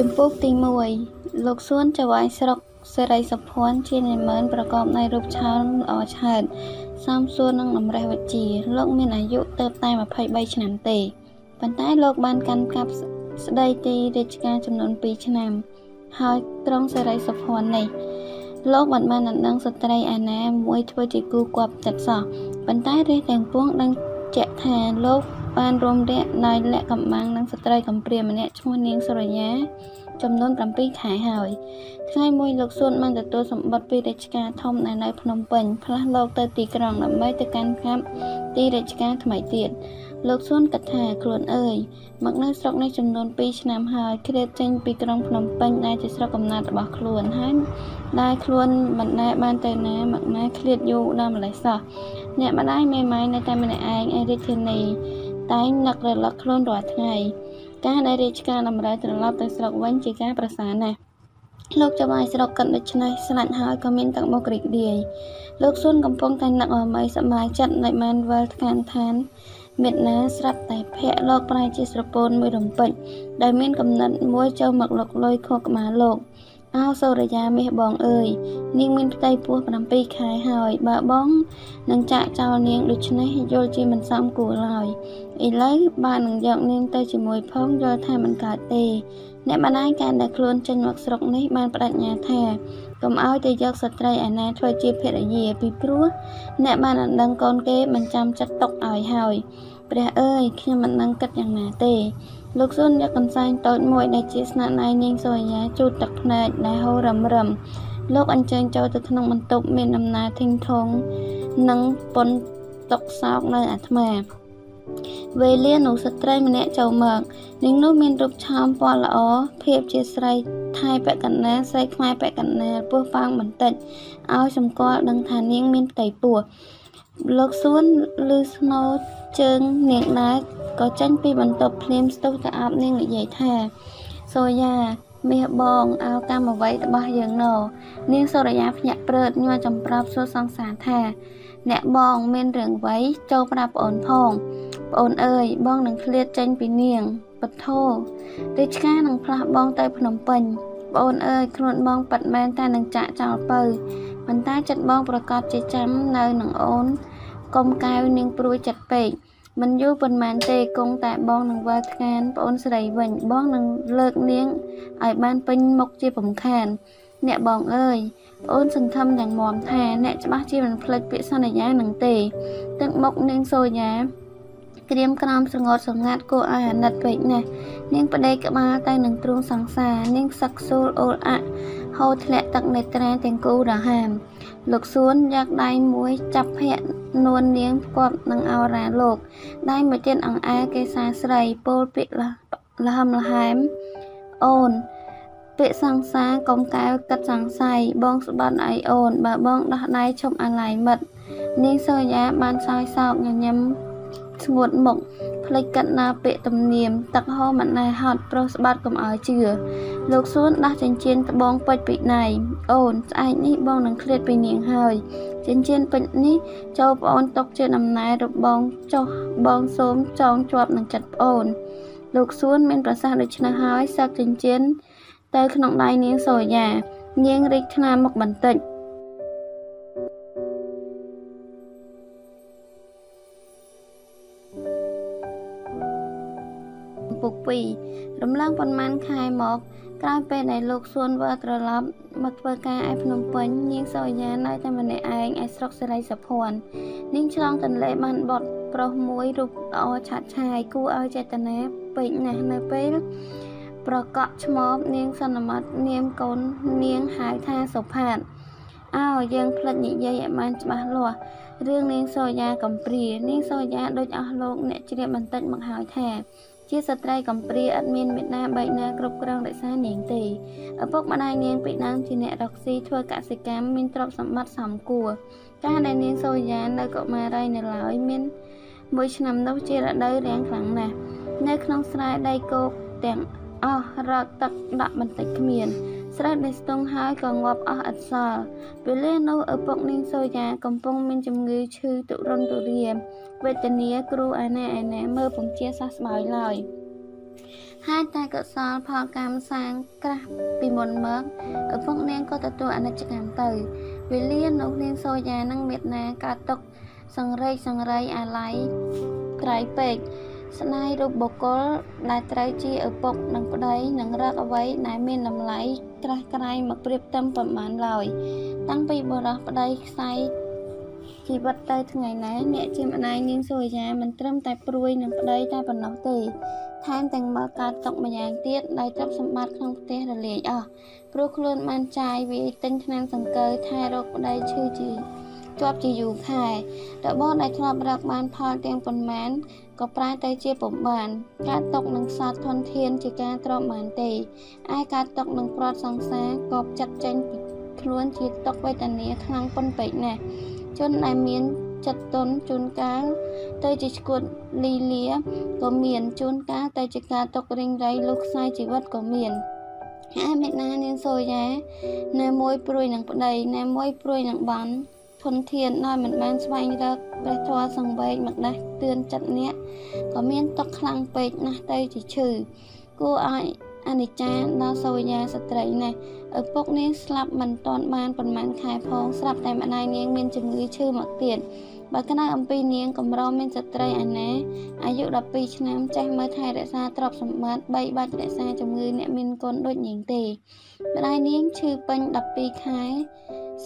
ចំពោះទី1លោកសួនចៅហ្វាយស្រុកសេរីសុភ័ណ្ឌជានិមឺនប្រកបដោយរូបឆោមល្អឆើតសំសួរនឹងតម្រេះវិជាលោកមានអាយុទៅតែ23ឆ្នាំទេប៉ុន្តែលោកបានកាន់កាប់ស្ដីទីរាជការចំនួន2ឆ្នាំ ហើយត្រង់សេរីសុភ័ណ្ឌនេះលោកបានបានដណ្ដឹងស្ត្រីអាណាមួយធ្វើជាគូគប់ចិត្តសោះប៉ុន្តែរាជទាំងពួងដឹងជាក់ថាលោក បានរួមរយៈដោយលក្ខកម្បាំងនឹងស្ត្រីកំព្រាម្នាក់ឈ្មោះនាងសុរញ្ញាចំនួន7ខែហើយថ្ងៃមួយលោកសួនបានទទួលសម្បត្តិពីរាជការធំនៅនៅភ្នំពេញផ្លាស់លោកទៅទីក្រុងដើម្បីទៅកាន់កាប់ទីរាជការថ្មីទៀតលោកសួនគិតថាខ្លួនអើយមកនៅស្រុកនេះចំនួន2ឆ្នាំហើយគ្រាតចេញពីក្រុងភ្នំពេញដែលជាស្រុកកំណើតរបស់ខ្លួនហើយដែលខ្លួនមិនដែលបានទៅណាមកណាឃ្លាតយូរដល់ម្លេះសោះអ្នកម្ដាយមេម៉ាយនៅតែម្នាក់ឯងឯរាជធានី តែងនឹករលឹកខ្លួនរាល់ថ្ងៃការដែលរាជការតម្រូវត្រឡប់ទៅស្រុកវិញជាការប្រសើរណាស់លោកចៅបាយស្រុកកិនដូច្នេះស្លាច់ហើយក៏មានទឹកមុខរីករាយលោកស៊ុនកំពុងតែនឹកអម័យសប្បាយចិត្តនៅបានវិលឋានឋានមេត្តាស្រាប់តែភ័ក្រលោកប្រែជាស្រពូនមួយរំពេចដែលមានកំណត់មួយចូលមកលុកលុយខកក្បាលលោក អោសូរិយាមាសបងអើយនាងមានផ្ទៃពោះ7ខែហើយបើបងនឹងចាក់ចោលនាងដូច្នេះយល់ជាមិនសមគួរឡើយឥឡូវបាននឹងយកនាងទៅជាមួយផងយល់ថាមិនកើតទេអ្នកម្ដាយកាលដែលខ្លួនចេញមកស្រុកនេះបានបដិញ្ញាថាកុំឲ្យទៅយកស្ត្រីឯណាធ្វើជាភរិយាពីព្រោះអ្នកបានអណ្ដឹងកូនគេមិនចាំចិត្តຕົកឲ្យហើយព្រះអើយខ្ញុំមិនដឹងគិតយ៉ាងណាទេ លោកស៊ុនយកកន្សែងតូចមួយដែលជាស្នាដៃនាងសូយ៉ាជូតទឹកភ្នែកដែលហូររឹមរឹមលោកអញ្ជើញចូលទៅក្នុងបន្ទប់មានដំណើរធីងធងនិងប៉ុនតុកសោកនៅអាត្មាវេលានោះស្ត្រីម្នាក់ចូលមកនាងនោះមានរូបឆោមពណ៌ល្អភាពជាស្រីថៃបកណ្ណាស្រីខ្មែរបកណ្ណាពោះប៉ាងបន្តិចឲ្យសម្គាល់ដឹងថានាងមានផ្ទៃពោះ លោកសួនឮស្នូជើងនាងដែរក៏ចេញពីបន្ទប់ភ្លាមស្ទុះទៅអោបនាងនិយាយថាសូយ៉ាមាសបងអោកម្មអ្វីរបស់យើងណោនាងសូរិយាភ្ញាក់ព្រឺតញ័រចំប្រាប់សួរសង្សារថា អ្នកបងមានរឿងអ្វីចូលប្រាប់ប្អូនផងប្អូនអើយបងនឹងឃ្លាតចេញពីនាងពធោរាជការនឹងផ្លាស់បងទៅភ្នំពេញប្អូនអើយខ្លួនបងប៉ាត់មែនតែនឹងចាក់ចោលពៅ ប៉ុន្តែចិត្តបងប្រកាសជាចាំនៅនឹងអូនកុំកៅនាងព្រួយចិត្តពេកមិនយូរប៉ុន្មានទេគង់តែបងនឹងវិលថ្ងានប្អូនស្រីវិញបងនឹងលើកនាងឲ្យបានពេញមុខជាពំខាន អ្នកបងអើយប្អូនសង្ឃឹមយ៉ាងមាំថាអ្នកច្បាស់ជាមិនភ្លេចពាក្យសន្យានឹងទេទឹកមុខនាងសូយ៉ាក្រៀមក្រំសងត់សងាត់គួរឲ្យអាណិតពេកណាស់នាងប្តេកក្បាលទៅនឹងទ្រូងសង្សារនាងសឹកស៊ូលអូលអាក់ ហូរធ្លាក់ទឹកនេត្រាទាំងគូរហាម លោកសួនយកដៃមួយចាប់ភ័ក្រនួននាងផ្គាប់នឹងអោរាលោកដៃមួយទៀតអង្អែកេសាស្រីពោលពាក្យលហំលហែមអូនពាក្យសង្សារកុំកែវគិតសង្ស័យបងស្បត់ឲ្យអូន បើបងដោះដៃឈប់អាឡ័យមិត្តនាងសូយ៉ាបានសោយសោកញញឹម ស្ងួតមុខភ្លេចកាត់ណាពាក្យទំនៀមទឹកហូរមិនណែហត់ប្រុសស្បាត់កុំឲ្យជឿលោកសួនដាស់ចិញ្ចៀនត្បូងពេជ្រពីដៃអូនស្អែកនេះបងនឹងឃ្លាតពីនាងហើយចិញ្ចៀនពេជ្រនេះចូលប្អូនຕົកជាដំណើររបងចុះបងសូមចងជាប់នឹងចិត្តប្អូនលោកសួនមានប្រសាសន៍ដូច្នេះហើយសឹកចិញ្ចៀនទៅក្នុងដៃនាងសូយ៉ានាងរីកថ្លាមុខបន្តិច ពុក2រំលងប៉ុន្មានខែមក ក្រោយពេលដែលលោកសួនវើត្រឡប់មកធ្វើការឯភ្នំពេញនាងសូយ៉ានៅតែម្នាក់ឯងឯស្រុកសេរីសុភ័ណ្ឌនាងឆ្លងទន្លេបានបត់ប្រុសមួយរូបល្អឆាត់ឆាយគួរឲ្យចេតនាពេកណាស់នៅពេលប្រកក់ឈ្មោះនាងសន្មត់នាមកូននាងហៅថាសុផាតអើយើងផ្លិចនិយាយឲ្យបានច្បាស់លាស់រឿងនាងសូយ៉ាកំព្រានាងសូយ៉ាដូចអស់លោកអ្នកជ្រាបបន្តិចមកហើយថា ជាស្ត្រីកំព្រាឥតមានមេត្តាបែកណាគ្រប់គ្រងរក្សានាងទេឪពុកម្ដាយនាងពីដើមជាអ្នករកស៊ីធ្វើកសិកម្មមានទ្រព្យសម្បត្តិសមគួរកាលដែលនាងសូយ៉ានៅកុមារីនៅឡើយមានមួយឆ្នាំនោះជារដូវរាំងខ្លាំងណាស់នៅក្នុងស្រែដីគោកទាំងអស់រកទឹកដាក់បន្តិចគ្មាន ស្រែដែលស្ទង់ហើយក៏ងាប់អស់ឥតសល់ពេលនោះឪពុកនាងសូយ៉ាកំពុងមានជំងឺឈឺទុរនទុរាវេទនាគ្រូឯណាឯណាមើលពំជាសះស្បើយឡើយហើយតែកសលផលកម្មសាងក្រាស់ពីមុនមកឪពុកនាងក៏ទទួលអនិច្ចកម្មទៅវេលានោះនាងសូយ៉ានឹងមេត្តាកើតទុកសង្រេកសង្រៃអាល័យក្រៃពេក ស្ដាយរូបបុគ្គលដែលត្រូវជាឪពុកនិងប្តីនឹងរកអ្វីដែលមានតម្លៃក្រាស់ក្រៃមកប្រៀបផ្ទឹមប្រមាណឡើយតាំងពីបរោះប្តីខ្សែជីវិតទៅថ្ងៃណាអ្នកជាម្ដាយនាងសូយ៉ាមិនត្រឹមតែព្រួយនឹងប្តីតែប៉ុណ្ណោះទេថែមទាំងមកកើតទុកម្យ៉ាងទៀតដោយទ្រព្យសម្បត្តិក្នុងផ្ទះរលាយអស់ព្រោះខ្លួនបានចាយវាទិញថ្នាំសង្កូវថែរកប្តីឈឺជា ជាប់ជាយូរខែរបស់ដែលធ្លាប់រកបានផលទាំងប៉ុន្មានក៏ប្រែទៅជាពំបាន ការຕົកនឹងសត្វធនធានជាការទ្រាំបានទេឯការຕົកនឹងប្រត់សង្សារក៏ចាត់ចេញពីខ្លួនជាຕົកវេទនាខ្លាំងប៉ុនពេកណាស់ជនដែលមានចិត្តទុនជួនកាលទៅជាឈួតលីលាក៏មានជួនកាលទៅជាការຕົករេងរៃលុះខ្សែជីវិតក៏មានហើយមេណានាងសូយ៉ាណែមួយព្រួយនឹងប្តីណែមួយព្រួយនឹងបាន ធនធានដោយមិនបានស្វែងរកព្រះធម៌សង្វេគមកដាស់ទឿនចិត្តអ្នកក៏មានទុកខ្លាំងពេកណាស់ទៅជាឈឺគួរឲ្យអនិច្ចាដល់សវញ្ញាស្ត្រីណាស់ឪពុកនាងស្លាប់មិនទាន់បានប្រមាណខែផងស្រាប់តែម្ដាយនាងមានជំងឺឈឺមកទៀត បើក្នើអំពីនាងកម្រមានស្ត្រីអាណាអាយុ12ឆ្នាំចេះមើលថែរក្សាទ្រព្យសម្បត្តិបីបាច់រក្សាជំងឺអ្នកមានគុណដូចនាងទេម្ដាយនាងឈឺពេញ12ខែ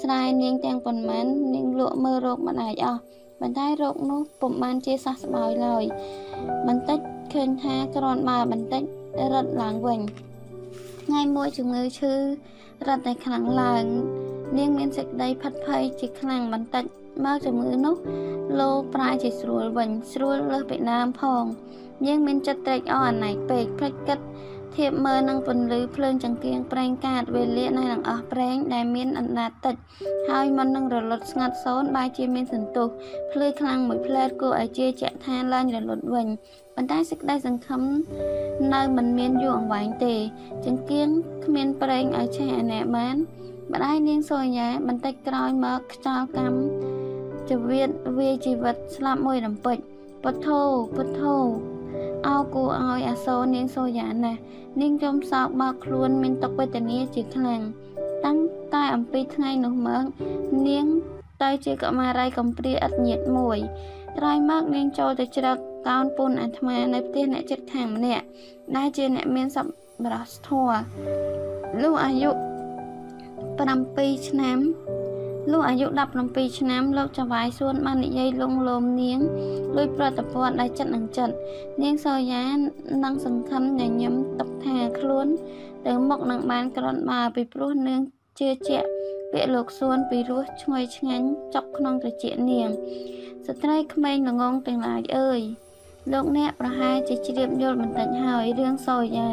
ស្រែនាងទាំងប៉ុន្មាននាងលក់មើលរោគមិនអាចអស់ប៉ុន្តែរោគនោះពុំបានជាសះស្បើយឡើយបន្តិចឃើញថាក្រនបើបន្តិចរត់ឡើងវិញថ្ងៃមួយជំងឺឈឺរត់តែខ្លាំងឡើងនាងមានសេចក្តីផិតភ័យជាខ្លាំងបន្តិច មកជំងឺនោះលោប្រែជាស្រួលវិញស្រួលលើសពីដើមផង យើងមានចិត្តត្រេកអរអណែកពេកភ្លេចគិតធៀបមើលនឹងពន្លឺភ្លើងចង្គៀងប្រេងកាតវេលានៅនឹងអស់ប្រេងដែលមានអណ្ដាតតិចហើយមិននឹងរលត់ស្ងាត់សូន្យបែរជាមានសន្ទុះភ្លឺខ្លាំងមួយផ្លែតគួរឲ្យជាជាក់ថាឡើងរលត់វិញប៉ុន្តែសេចក្តីសង្ឃឹមនៅមិនមានយូរអង្វែងទេ ចង្គៀងគ្មានប្រេងឲ្យឆេះអាណែបានម្ដាយនាងសូយ៉ាបន្តិចក្រោយមកខ្យល់កម្ម ចវិតវាជីវិតស្លាប់មួយរំពេចពុទ្ធោពុទ្ធោអោគួរឲ្យអាសូរនាងសូយ៉ាណាស់នាងចំសោកបោកខ្លួនមានទុក្ខវេទនាជាខ្លាំងតាំងតែអំពីថ្ងៃនោះមកនាងទៅជាកុមារីកំព្រាឥតញាតមួយក្រោយមកនាងចូលទៅច្រកកោនពុនអាត្មានៅផ្ទះអ្នកចិត្តខាងម្នាក់ដែលជាអ្នកមានសប្បុរសធម៌លុះអាយុ7ឆ្នាំ លុះអាយុ17ឆ្នាំលោកចវាយសួនបាននិយាយលងលោមនាងលួយប្រតិព័ទ្ធដោយចិត្តនឹងចិត្តនាងសូយ៉ានឹងសង្ឃឹមញញឹមទុកថាខ្លួនទៅមុខនឹងបានក្រន់បើពីព្រោះនាងជឿជាក់ពាក្យលោកសួនពីរសឈ្ងុយឆ្ងាញ់ចុកក្នុងត្រចៀកនាង ស្ត្រីក្មេងល្ងងទាំងឡាយអើយ លោកអ្នកប្រហែលជាជ្រាបយល់បន្តិចហើយរឿងសូយ៉ែ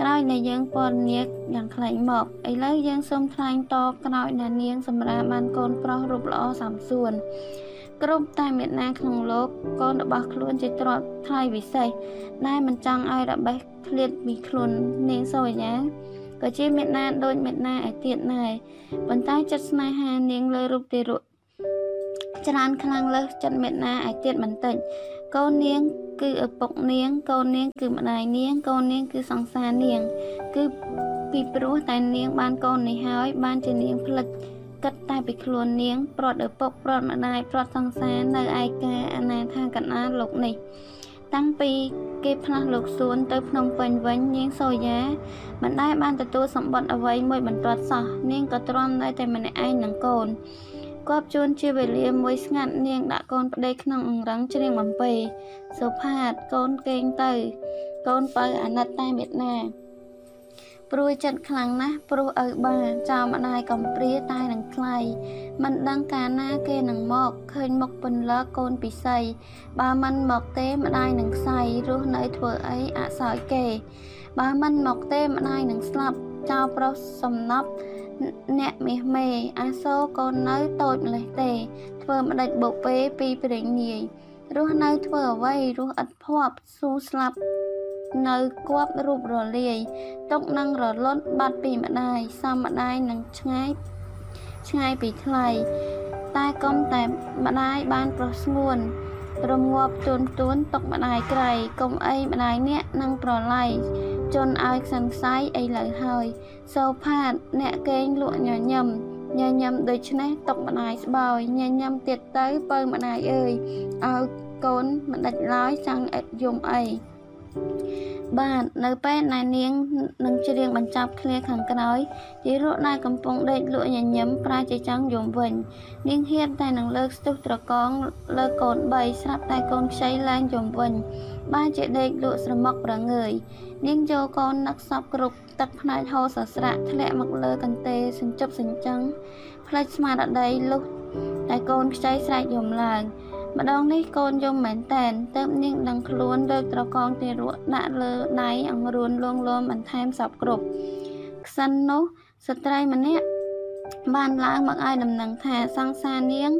ក្រោយនៃយើងពណ៌នាគយ៉ាងខ្លែងមកឥឡូវយើងសូមថ្លែងតបក្រោយណានាងសម្រាប់បានកូនប្រុសរូបល្អសំសួនគ្រប់តែមេត្តាក្នុងលោកកូនរបស់ខ្លួនជាទ្រព្យថ្លៃវិសេសដែលមិនចង់ឲ្យរបេះឃ្លាតពីខ្លួននាងសូយ៉ាក៏ជាមេត្តាដូចមេត្តាឯទៀតដែរប៉ុន្តែចិត្តស្នេហានាងលើរូបទារកច្រើនខ្លាំងលើសចិត្តមេត្តាឯទៀតបន្តិច កូននាង គឺឪពុកនាង កូននាង គឺម្ដាយនាង កូននាង គឺសង្សារនាង គឺពីព្រោះតែនាង បានកូននេះហើយ បានជានាងផ្លិចគិតតែពីខ្លួននាងព្រាត់ឪពុកព្រាត់ម្ដាយព្រាត់សង្សារនៅឯកាអនាថាកណាលោកនេះតាំងពីគេផ្លាស់លោកសួនទៅភ្នំពេញវិញនាងសូយ៉ាមិនដែលបានទទួលសម្បត្តិអ្វីមួយបន្ទាត់សោះនាងក៏ទ្រាំនៅតែម្នាក់ឯងនឹងកូន គប់ជួនជាវេលាមួយស្ងាត់នាងដាក់កូនប្តីក្នុងអង្រឹងច្រៀងបំពេសុផាតកូនកេងទៅ កូនបើអាណិតតែមេត្តាព្រួយចិត្តខ្លាំងណាស់ព្រោះឪបាចោលម្ដាយកំព្រាតែនឹងថ្លៃមិនដឹងកាលណាគេនឹងមកឃើញមុខពន្លកកូនពិសីបើមិនមកទេម្ដាយនឹងខ្សែរស់នៅធ្វើអីអសោយគេ បើមិនមកទេម្ដាយនឹងស្លាប់ចោលប្រុសសំណប់ អ្នកមាសមេអាសូរកូននៅតូចម្លេះទេ ធ្វើម្ដេចបុពេពីព្រេងនាយរស់នៅធ្វើអ្វីរស់ឥតភ័ព្វស៊ូស្លាប់នៅគប់រូបរលាយទុកនឹងរលត់បាត់ពីម្ដាយសំម្ដាយនឹងឆ្ងាយឆ្ងាយពីថ្លៃតែកុំតែម្ដាយបានប្រុសស្ងួនរងាប់ទួនទួនຕົកម្ដាយក្រៃកុំអីម្ដាយអ្នកនឹងប្រឡ័យ ជន់ឲ្យខ្សឹងខ្សៃអីលើហើយសោផាតអ្នកកេងលក់ញញឹមញញឹមដូច្នេះຕົកម្ដាយស្បោយញញឹមទៀតទៅបើម្ដាយអើយឲ្យកូនមិនដាច់ឡើយចង់អិតយំអីបាទនៅពេលណែនាងនឹងច្រៀងបញ្ចប់ឃ្លាខាងក្រោយទីរក់ណែកំពុងដេកលក់ញញឹមប្រាជាចង់យំវិញ នាងហ៊ានតែនឹងលើកស្ទុះត្រកងលើកូន3ស្រាប់តែកូនខ្ចីឡើងយំវិញ បានជាដេកលក់ស្រមុកប្រងើយ នាងយកកូននឹកសពគ្រប់ទឹកភ្នែកហូរសស្រាក់ធ្លាក់មកលើកន្ទេសញ្ជប់សញ្ចឹងផ្លិចស្មារតីលុះតែកូនខ្ចីស្រែកយំឡើង ម្ដងនេះកូនយំមែនតែនទៅនាងដឹងខ្លួនលើកត្រកងទារកដាក់លើដៃអង្រួនលងលោមបន្ថែមសពគ្រប់ខ្សិននោះស្ត្រីម្នាក់បានឡើងមកឲ្យដំណឹងថាសង្សារនាង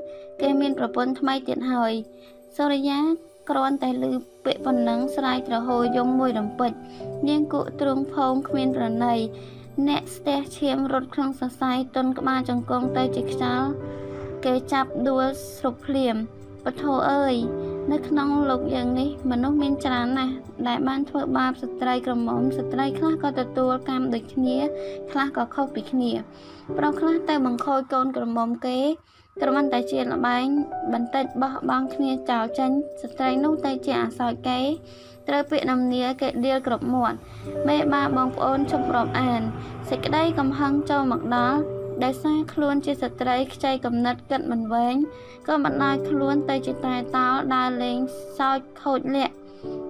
គេមានប្រពន្ធថ្មីទៀតហើយសូរិយា គ្រាន់តែឮពាក្យប៉ុណ្ណឹងស្រែកត្រហោយំមួយរំពេចនាងគក់ទ្រង់ផោងគ្មានប្រណីអ្នកស្ទះឈាមរត់ក្នុងសរសៃទុនក្បាលចង្គង់ទៅជាខ្យល់គេចាប់ដួលស្រុបភ្លាមពធអើយនៅក្នុងលោកយើងនេះមនុស្សមានច្រើនណាស់ដែលបានធ្វើបាបស្ត្រីក្រមុំស្ត្រីខ្លះក៏ទទួលកម្មដូចគ្នា ខ្លះក៏ខុសពីគ្នា ប្រុសខ្លះទៅបង្ខូចកូនក្រមុំគេ គ្រាន់តែជាលបែងបន្តិចបោះបង់គ្នាចោលចេញស្ត្រីនោះទៅជាអាសោចគេត្រូវពាក្យនំនាគេដៀលគ្រប់មាត់មេបាបងប្អូនជប់រាប់អានសេចក្តីកំហឹងចូលមកដល់ដោយសារខ្លួនជាស្ត្រីខ្ចីកំណត់គិតមិនវែងក៏បណ្ដាលខ្លួនទៅជាតែតោដើរលេងសើចខូចលាក់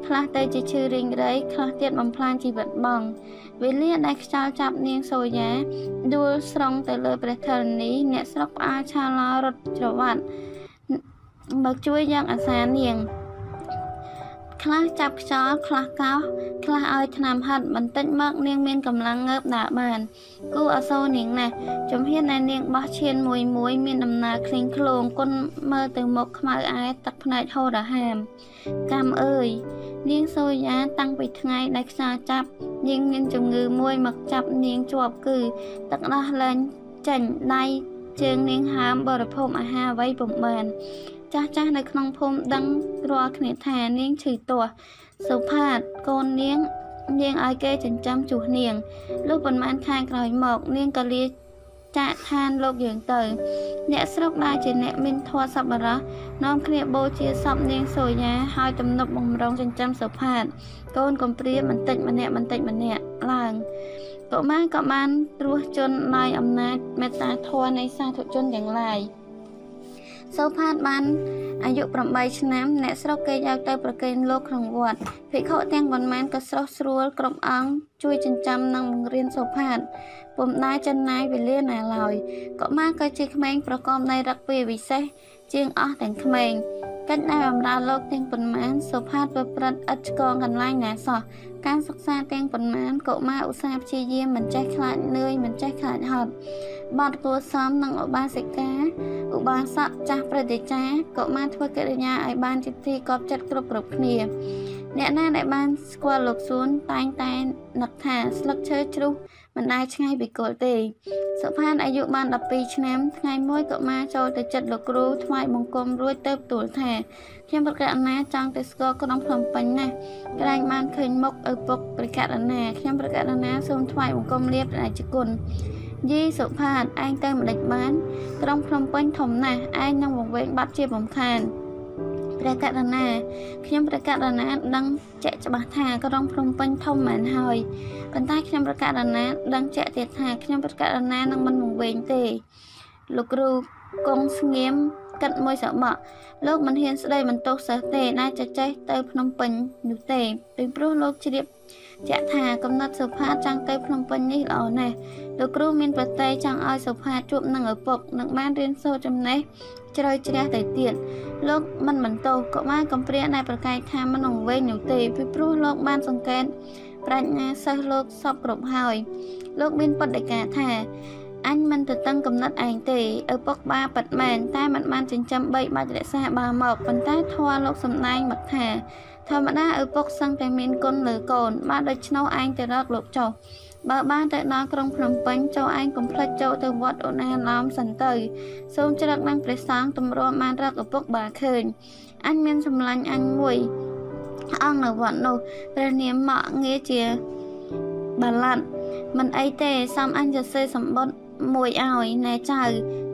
ខ្លះទៅជាឈឺរីងរៃខ្លះទៀតបំផ្លាញជីវិតបង វេលាដែលខ្យល់ចាប់នាងសូយ៉ាដួលស្រង់ទៅលើព្រះធរណីអ្នកស្រុកផ្អើលឆាឡោរត់ច្រវ៉ាត់មកជួយយ៉ាងអាសានាង ខ្លះចាប់ខ្យល់ខ្លះកោសខ្លះឲ្យថ្នាំហិតបន្តិចមកនាងមានកម្លាំងងើបដើរបាន គូអសូរនាងណាស់ជំហានដែលនាងបោះឈានមួយមួយមានដំណើរឃ្លីងឃ្លោងគុណមើលទៅមុខខ្មៅអែទឹកភ្នែកហូររហាមកម្មអើយនាងសូយ៉ាតាំងពីថ្ងៃដែលខ្យល់ចាប់នាងមានជំងឺមួយមកចាប់នាងជាប់គឺទឹកដោះលែងចេញដៃជើងនាងហាមបរិភោគអាហារអ្វីពុំបាន ចាស់ចាស់នៅក្នុងភូមិដឹងរាល់គ្នាថានាងឈឺទាស់សុផាតកូននាង នាងឲ្យគេចិញ្ចឹមជុះនាងលុះប៉ុន្មានខែក្រោយមក នាងក៏លាចាក់ឋានលោកយើងទៅ អ្នកស្រុកដែលជាអ្នកមានធម៌សប្បុរសនាំគ្នាបូជាសពនាងសូយ៉ាហើយទំនប់បំរុងចិញ្ចឹមសុផាត កូនកំព្រាបន្តិចម្នាក់បន្តិចម្នាក់ឡើងកុមារក៏បានត្រួសជន់ដោយអំណាចមេត្តាធម៌នៃសាធុជនទាំងឡាយ សូផាតបានអាយុ8ឆ្នាំអ្នកស្រុកគេយកទៅប្រគេនលោកក្នុងវត្តភិក្ខុទាំងប៉ុន្មានក៏ស្រស់ស្រួលគ្រប់អង្គជួយចិញ្ចឹមនិងបង្រៀនសូផាតពុំដែលចិនណាយវេលាណាឡើយកុមារក៏ជាក្មេងប្រកបដោយរឹកពីវិសេសជាងអស់ទាំងក្មេងកិច្ចដែលបម្រើលោកទាំងប៉ុន្មានសុផាតប្រព្រឹត្តឥតឆ្កងកន្លែងណាសោះ ការសិក្សាទាំងប៉ុន្មានកុមារឧស្សាហ៍ព្យាយាមមិនចេះខ្លាចនឿយមិនចេះខ្លាចហត់បទគួសមនិងឧបាសិកាឧបាសកចាស់ព្រឹទ្ធាចារ្យកុមារធ្វើកិរិយាឲ្យបានជាទីកប់ចិត្តគ្រប់គ្រប់គ្នាអ្នកណាដែលបានស្គាល់លោកសួនតែងតែនឹកថាស្លឹកឈើជ្រុះ មិនដែលឆ្ងាយពីគល់ទេសុផានអាយុបាន12ឆ្នាំថ្ងៃមួយកុមារចូលទៅចិត្តលោកគ្រូថ្វាយបង្គំរួចទៅទូលថាខ្ញុំប្រកាសណាចង់ទៅស្គាល់ក្រុងភ្នំពេញណាស់ក្រែងបានឃើញមុខឪពុកប្រកាសណាខ្ញុំប្រកាសណាសូមថ្វាយបង្គំលាបរាជគុណយីសុផាតឯងទៅម្ដេចបានក្រុងភ្នំពេញធំណាស់ឯងនឹងវង្វេងបាត់ជាបំខាន ព្រះករុណាខ្ញុំព្រះករុណាដឹងជាក់ច្បាស់ថាក្រុងភ្នំពេញធំមែនហើយប៉ុន្តែខ្ញុំព្រះករុណាដឹងជាក់ទៀតថាខ្ញុំព្រះករុណានឹងមិនវង្វេងទេលោកគ្រូគង់ស្ងៀមគិតមួយសបកលោកមិនហ៊ានស្ដីបន្ទោសសិស្សទេដែលចចេះទៅភ្នំពេញនោះទេពីព្រោះលោកជ្រាបជាក់ថាកំណត់សុផាតចង់ទៅភ្នំពេញនេះល្អណាស់ លោកគ្រូមានប្រតិចង់ឲ្យសុផាតជួបនឹងឪពុកនឹងបានរៀនសូត្រចំណេះជ្រៅជ្រះទៅទៀតលោកមិនបន្ទោសក៏បានកំព្រាដែលប្រកែកថាមិនអង្វែងនោះទេពីព្រោះលោកបានសង្កេតប្រាជ្ញាសិស្សលោកសពគ្រប់ហើយលោកមានបដិការថាអញមិនទៅតឹងកំណត់ឯងទេឪពុកបាប៉ិតមែនតែមិនបានចិញ្ចឹមបីបាច់រក្សាបាមកប៉ុន្តែធွာលោកសំដែងមកថាធម្មតាឪពុកសឹងតែមានគុណលើកូនបានដូច្នោះឯងទៅរកលោកចុះ បើបានទៅដល់ក្រុងភ្នំពេញចូលឯងកុំភ្លេចចូលទៅវត្តអូណាឡោមសិនទៅសូមជ្រឹកនឹងព្រះសង្ឃទម្រាំបានរកឪពុកបាឃើញអញមានសម្លាញ់អញមួយអង្គនៅវត្តនោះព្រះនាមមកងារជាបាឡាត់មិនអីទេសំអញសរសេរសម្បត្តិមួយឲ្យណែចៅ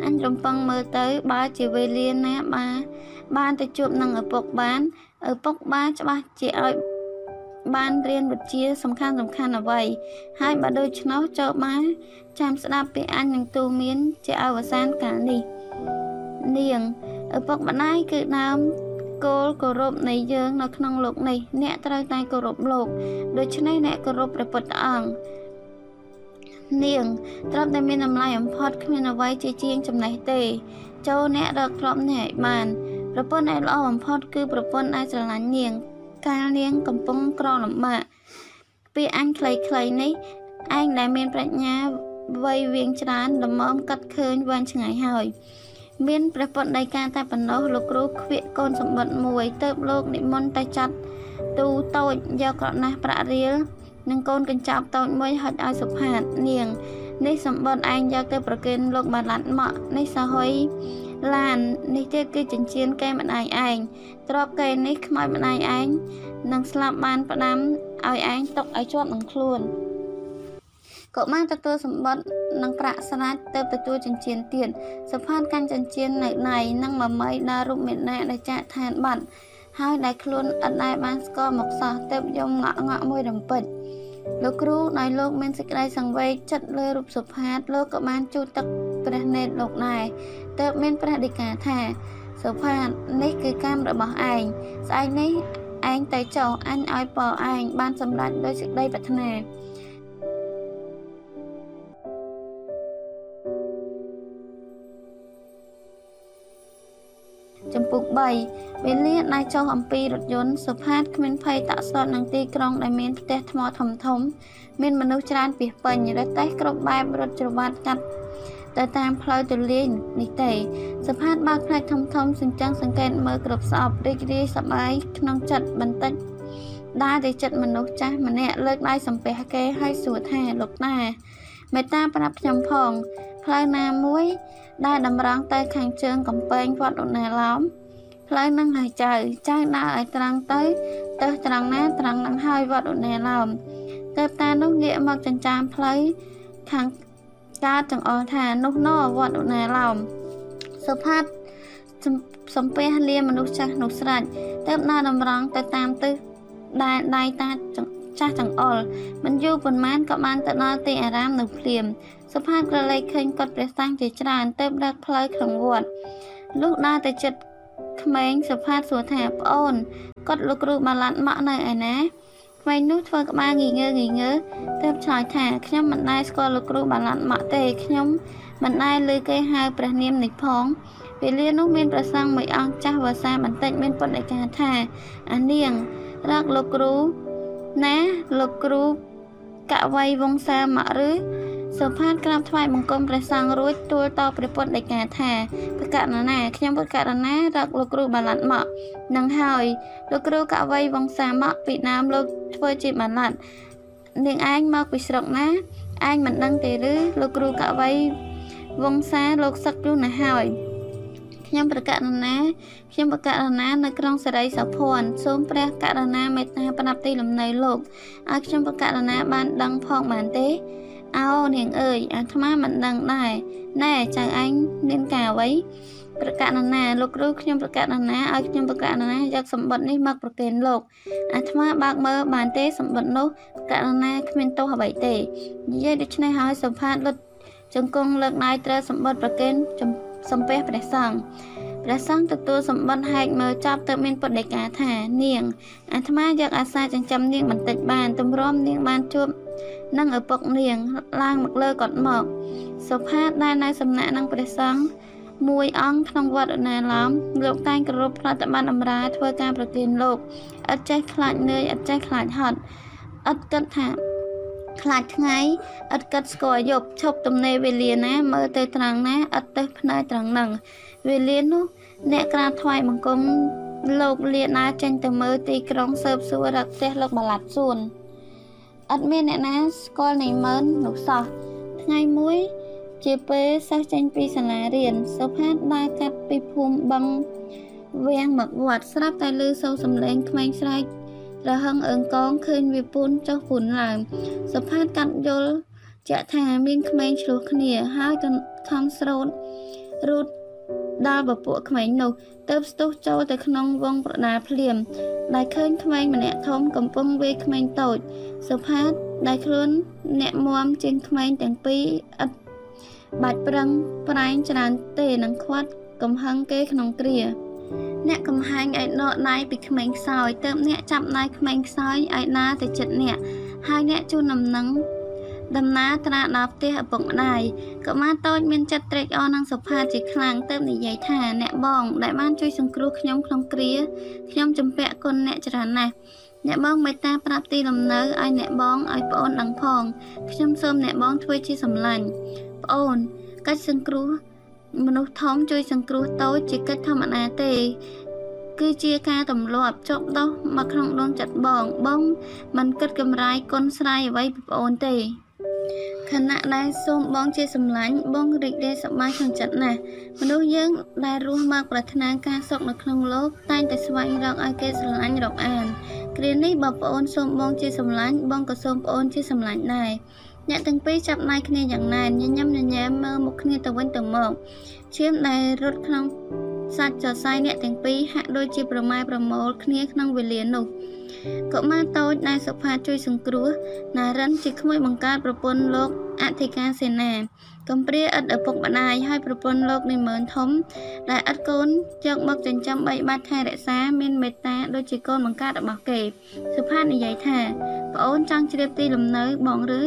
អញរំពឹងមើលទៅ បើជាវេលាណាបាបានទៅជួបនឹងឪពុកបានឪពុកបាច្បាស់ជាឲ្យ បានរៀនវិជ្ជាសំខាន់សំខាន់អ្វីហើយបើដូច្នោះចូលបានចាំស្ដាប់ពីអញនឹងទូមានជាអវសានកាលនេះនាងឪពុកម្ដាយគឺដើមគោលគោរពនៃយើងនៅក្នុងលោកនេះអ្នកត្រូវតែគោរពលោកដូច្នេះអ្នកគោរពព្រះពុទ្ធអង្គនាងត្រឹមតែមានតម្លៃបំផុតគ្មានអ្វីជាជាងចំណេះទេ ចូលអ្នករកទ្រព្យនេះឲ្យបានប្រពន្ធដែលល្អបំផុតគឺប្រពន្ធដែលស្រឡាញ់នាង កាលនាងកំពុងក្រលំបាកពាក្យអញខ្លីៗនេះឯងដែលមានប្រាជ្ញាវ័យវៀងច្រើនល្មមកាត់ឃើញវែងឆ្ងាយហើយ មានព្រះពុទ្ធដីកាតែប៉ុណ្ណោះលោកគ្រូខ្វៀកកូនសម្បត្តិមួយទៅលោកនិមន្តទៅចាត់ទូតូចយកក្រណាស់ប្រាក់រៀលនិងកូនកញ្ចប់តូចមួយហុចឲ្យសុផាតនាង នេះសម្បត្តិឯងយកទៅប្រគេនលោកបាឡាត់មកនេះសហុយ ឡាននេះទៀតគឺចិញ្ចៀនកែម្ដាយឯងទ្របកែនេះខ្មោចម្ដាយឯងនឹងស្លាប់បានផ្ដាំឲ្យឯងຕົកឲ្យជាប់នឹងខ្លួនកុមារទទួលសម្បត្តិនិងប្រាក់ស្រាច់ទៅទទួលចិញ្ចៀនទៀតសុផាតកាន់ចិញ្ចៀននៅដៃនិងមមីដល់រូបមេណាដែលចាក់ឋានបាត់ហើយដែលខ្លួនឥតដែលបានស្គាល់មកសោះទៅយំងក់ងក់មួយរំពេចលោកគ្រូដោយលោកមានសេចក្តីសង្វេគចិត្តលើរូបសុផាតលោកក៏បានជូតទឹកព្រះនេតលោកដែរ ទើបមានព្រះដីកាថាសុផាតនេះគឺកម្មរបស់ឯងស្អែកនេះឯងទៅចុះអញឲ្យពរឯងបានសម្រេចដោយសេចក្តីប្រាថ្នាចំពុក3វេលាដែលចុះអំពីរថយន្តសុផាតគ្មានភ័យតាក់ស្លុតនឹងទីក្រុងដែលមានផ្ទះថ្មធំធំ មានមនុស្សច្រើនពីពេញរទេះគ្រប់បែបរថច្របាត់កាត់ ទៅតាមផ្លូវទលាយនេះទេសុផាតបើកផ្នែកធំធំសញ្ចឹងសង្កេតមើលគ្រប់ស្អប់រីករាយសប្បាយក្នុងចិត្តបន្តិចដើរទៅចិត្តមនុស្សចាស់ម្នាក់លើកដៃសំពះគេហើយសួរថាលោកតាមេត្តាប្រាប់ខ្ញុំផងផ្លូវណាមួយ ដែលតម្រង់ទៅខាងជើងកំពែងវត្តឧណាឡោមផ្លូវនឹងហើយចៅចៅដើរឲ្យត្រង់ទៅទៅត្រង់ណាត្រង់នឹងហើយវត្តឧណាឡោមទៅតានោះងាកមកចិញ្ចាមផ្លូវខាង កើតចង្អុលថានោះណវត្តឧណាឡោមសុផាតសំពះលាមនុស្សចាស់នោះស្រេចទៅដើរតម្រង់ទៅតាមទិសដែលដៃតាចាស់ចង្អុលមិនយូរប៉ុន្មានក៏បានទៅដល់ទីអារាមនៅភ្លាមសុផាតក្រឡេកឃើញគាត់ព្រះសង្ឃជាច្រើនទៅដឹកផ្លូវក្នុងវត្តលុះដើរទៅចិត្តក្មេងសុផាតសួរថាប្អូនគាត់លោកគ្រូបាឡាត់ម៉ាក់នៅឯណា ក្មេងនោះធ្វើក្បាលងីងើងីងើទើបឆ្លើយថាខ្ញុំមិនដែលស្គាល់លោកគ្រូបាឡាត់ម៉ាក់ទេខ្ញុំមិនដែលឮគេហៅព្រះនាមនេះផងពេលលានោះមានប្រសង់មួយអង្គចាស់វសាបន្តិចមានពុទ្ធដីកាថាអានាងរកលោកគ្រូណាលោកគ្រូកវៃវង្សាមកឬ សុផាតក្រាបថ្វាយបង្គំព្រះសង្ឃរួចទូលតព្រះពុទ្ធដីកាថាព្រះករណាខ្ញុំព្រះករណារកលោកគ្រូបាឡាត់មកនឹងហើយលោកគ្រូកវៃវង្សាមកពីដើមលោកធ្វើជាបាឡាត់នាងឯងមកពីស្រុកណាឯងមិនដឹងទេឬលោកគ្រូកវៃវង្សាលោកសឹកយូរណាស់ហើយខ្ញុំប្រកាសណាខ្ញុំប្រកាសណានៅក្រុងសេរីសោភ័ណ្ឌសូមព្រះករណាមេត្តាប្រាប់ទីលំនៅលោកឲ្យខ្ញុំប្រកាសណាបានដឹងផងបានទេ អោនាងអើយអាត្មាមិនដឹងដែរណែចៅឯងមានការអ្វីប្រកាសណាលោកគ្រូខ្ញុំប្រកាសណាឲ្យខ្ញុំប្រកាសណាយកសម្បត្តិនេះមកប្រគេនលោកអាត្មាបើកមើលបានទេសម្បត្តិនោះប្រកាសណាគ្មានទោសអ្វីទេនិយាយដូច្នេះហើយសុផាតលុតចង្គង់លើកដៃត្រូវសម្បត្តិប្រគេនចំសំពះព្រះសង្ឃ ព្រះសង្ឃទទួលសម្បត្តិហែកមើលចាប់ទៅមានពុទ្ធដីកាថានាងអាត្មាយកអាសាចិញ្ចឹមនាងបន្តិចបានទម្រាំនាងបានជួបនឹងឪពុកនាងឡើងមកលើគាត់មកសុផាតដែលនៅសំណាក់នឹងព្រះសង្ឃមួយអង្គក្នុងវត្តណាឡោមលោកតែងគោរពប្រតិបត្តិអំរាធ្វើការប្រទានលោកឥតចេះខ្លាចនឿយឥតចេះខ្លាចហត់ឥតគិតថាខ្លាចថ្ងៃឥតគិតស្គាល់យប់ឈប់ទំនេរវេលាណាមើលទៅត្រង់ណាឥតទៅភ្នែកត្រង់នឹង វេលានោះអ្នកក្រាបថ្វាយបង្គំលោកលាណាចេញទៅមើលទីក្រុងស៊ើបសួររកផ្ទះលោកបលាត់សួនឥតមានអ្នកណាស្គាល់នៃម៉ឺននោះសោះថ្ងៃមួយ ជាពេលសិស្សចេញពីសាលារៀនសុផាតដើរកាត់ពីភូមិបឹងវាំងមកវត្តស្រាប់តែឮសូរសំឡេងក្មេងស្រែករហឹងអើងកងឃើញវាពូនចុះពូនឡើងសុផាតកាត់យល់ជាក់ថាមានក្មេងឆ្លោះគ្នាហើយក៏ខំស្រោតរូត ដល់ពពួកក្មេងនោះទៅស្ទុះចូលទៅក្នុងវងប្រដាភ្លាម ដែលឃើញក្មេងម្នាក់ធំកំពុងវាយក្មេងតូចសុផាតដែលខ្លួនអ្នកមមជាងក្មេងទាំងពីរឥតបាច់ប្រឹងប្រែងច្រើនទេនឹងខ្វាត់កំហឹងគេក្នុងគ្រា អ្នកកំហែងឲ្យដកដៃពីក្មេងខ្សោយទៅអ្នកចាប់ដៃក្មេងខ្សោយឲ្យណាទៅចិត្តអ្នកហើយអ្នកជូនដំណឹង ដំណើរត្រាដល់ផ្ទះឪពុកម្ដាយកុមារតូចមានចិត្តត្រេកអរនិងសុផាតជាខ្លាំងទើបនិយាយថាអ្នកបងដែលបានជួយសង្គ្រោះខ្ញុំក្នុងគ្រាខ្ញុំជំពាក់គុណអ្នកច្រើនណាស់អ្នកបងមេត្តាប្រាប់ទីលំនៅឲ្យអ្នកបងឲ្យប្អូនដឹងផងខ្ញុំសូមអ្នកបងធ្វើជាសម្លាញ់ប្អូនកិច្ចសង្គ្រោះមនុស្សធំជួយសង្គ្រោះតូចជាកិច្ចធម្មតាទេគឺជាការទម្លាប់ចប់ដោះមកក្នុងដងចិត្តបងបងមិនគិតកម្រៃគុណស្រ័យអ្វីពីប្អូនទេ ខណៈដែលសូមបងជាសម្លាញ់បងរីករាយសប្បាយក្នុងចិត្តណាស់មនុស្សយើងដែលរស់មកប្រាថ្នាការសុខនៅក្នុងលោកតែងតែស្វែងរកឲ្យគេស្រឡាញ់រកអានគ្រានេះបើប្អូនសូមបងជាសម្លាញ់បងក៏សូមប្អូនជាសម្លាញ់ដែរអ្នកទាំងពីរចាប់ដៃគ្នាយ៉ាងណែនញញឹមញញែមមើលមុខគ្នាទៅវិញទៅមកឈាមដែលរត់ក្នុងសាច់សរសៃអ្នកទាំងពីរហាក់ដូចជាប្រម៉ែប្រមូលគ្នាក្នុងវេលានោះ កុមារតូចដែលសុផាជួយសង្គ្រោះណារិនជាក្មួយបង្កើតប្រពន្ធលោកអធិការសេនាកំព្រាឥតឪពុកម្ដាយហើយប្រពន្ធលោកនិមឺនធំ ដែលឥតកូនយកមកចិញ្ចឹមបីបាច់ថែរក្សា មានមេត្តាដូចជាកូនបង្កើតរបស់គេសុផាតនិយាយថាប្អូនចង់ជ្រាបទីលំនៅបងឬ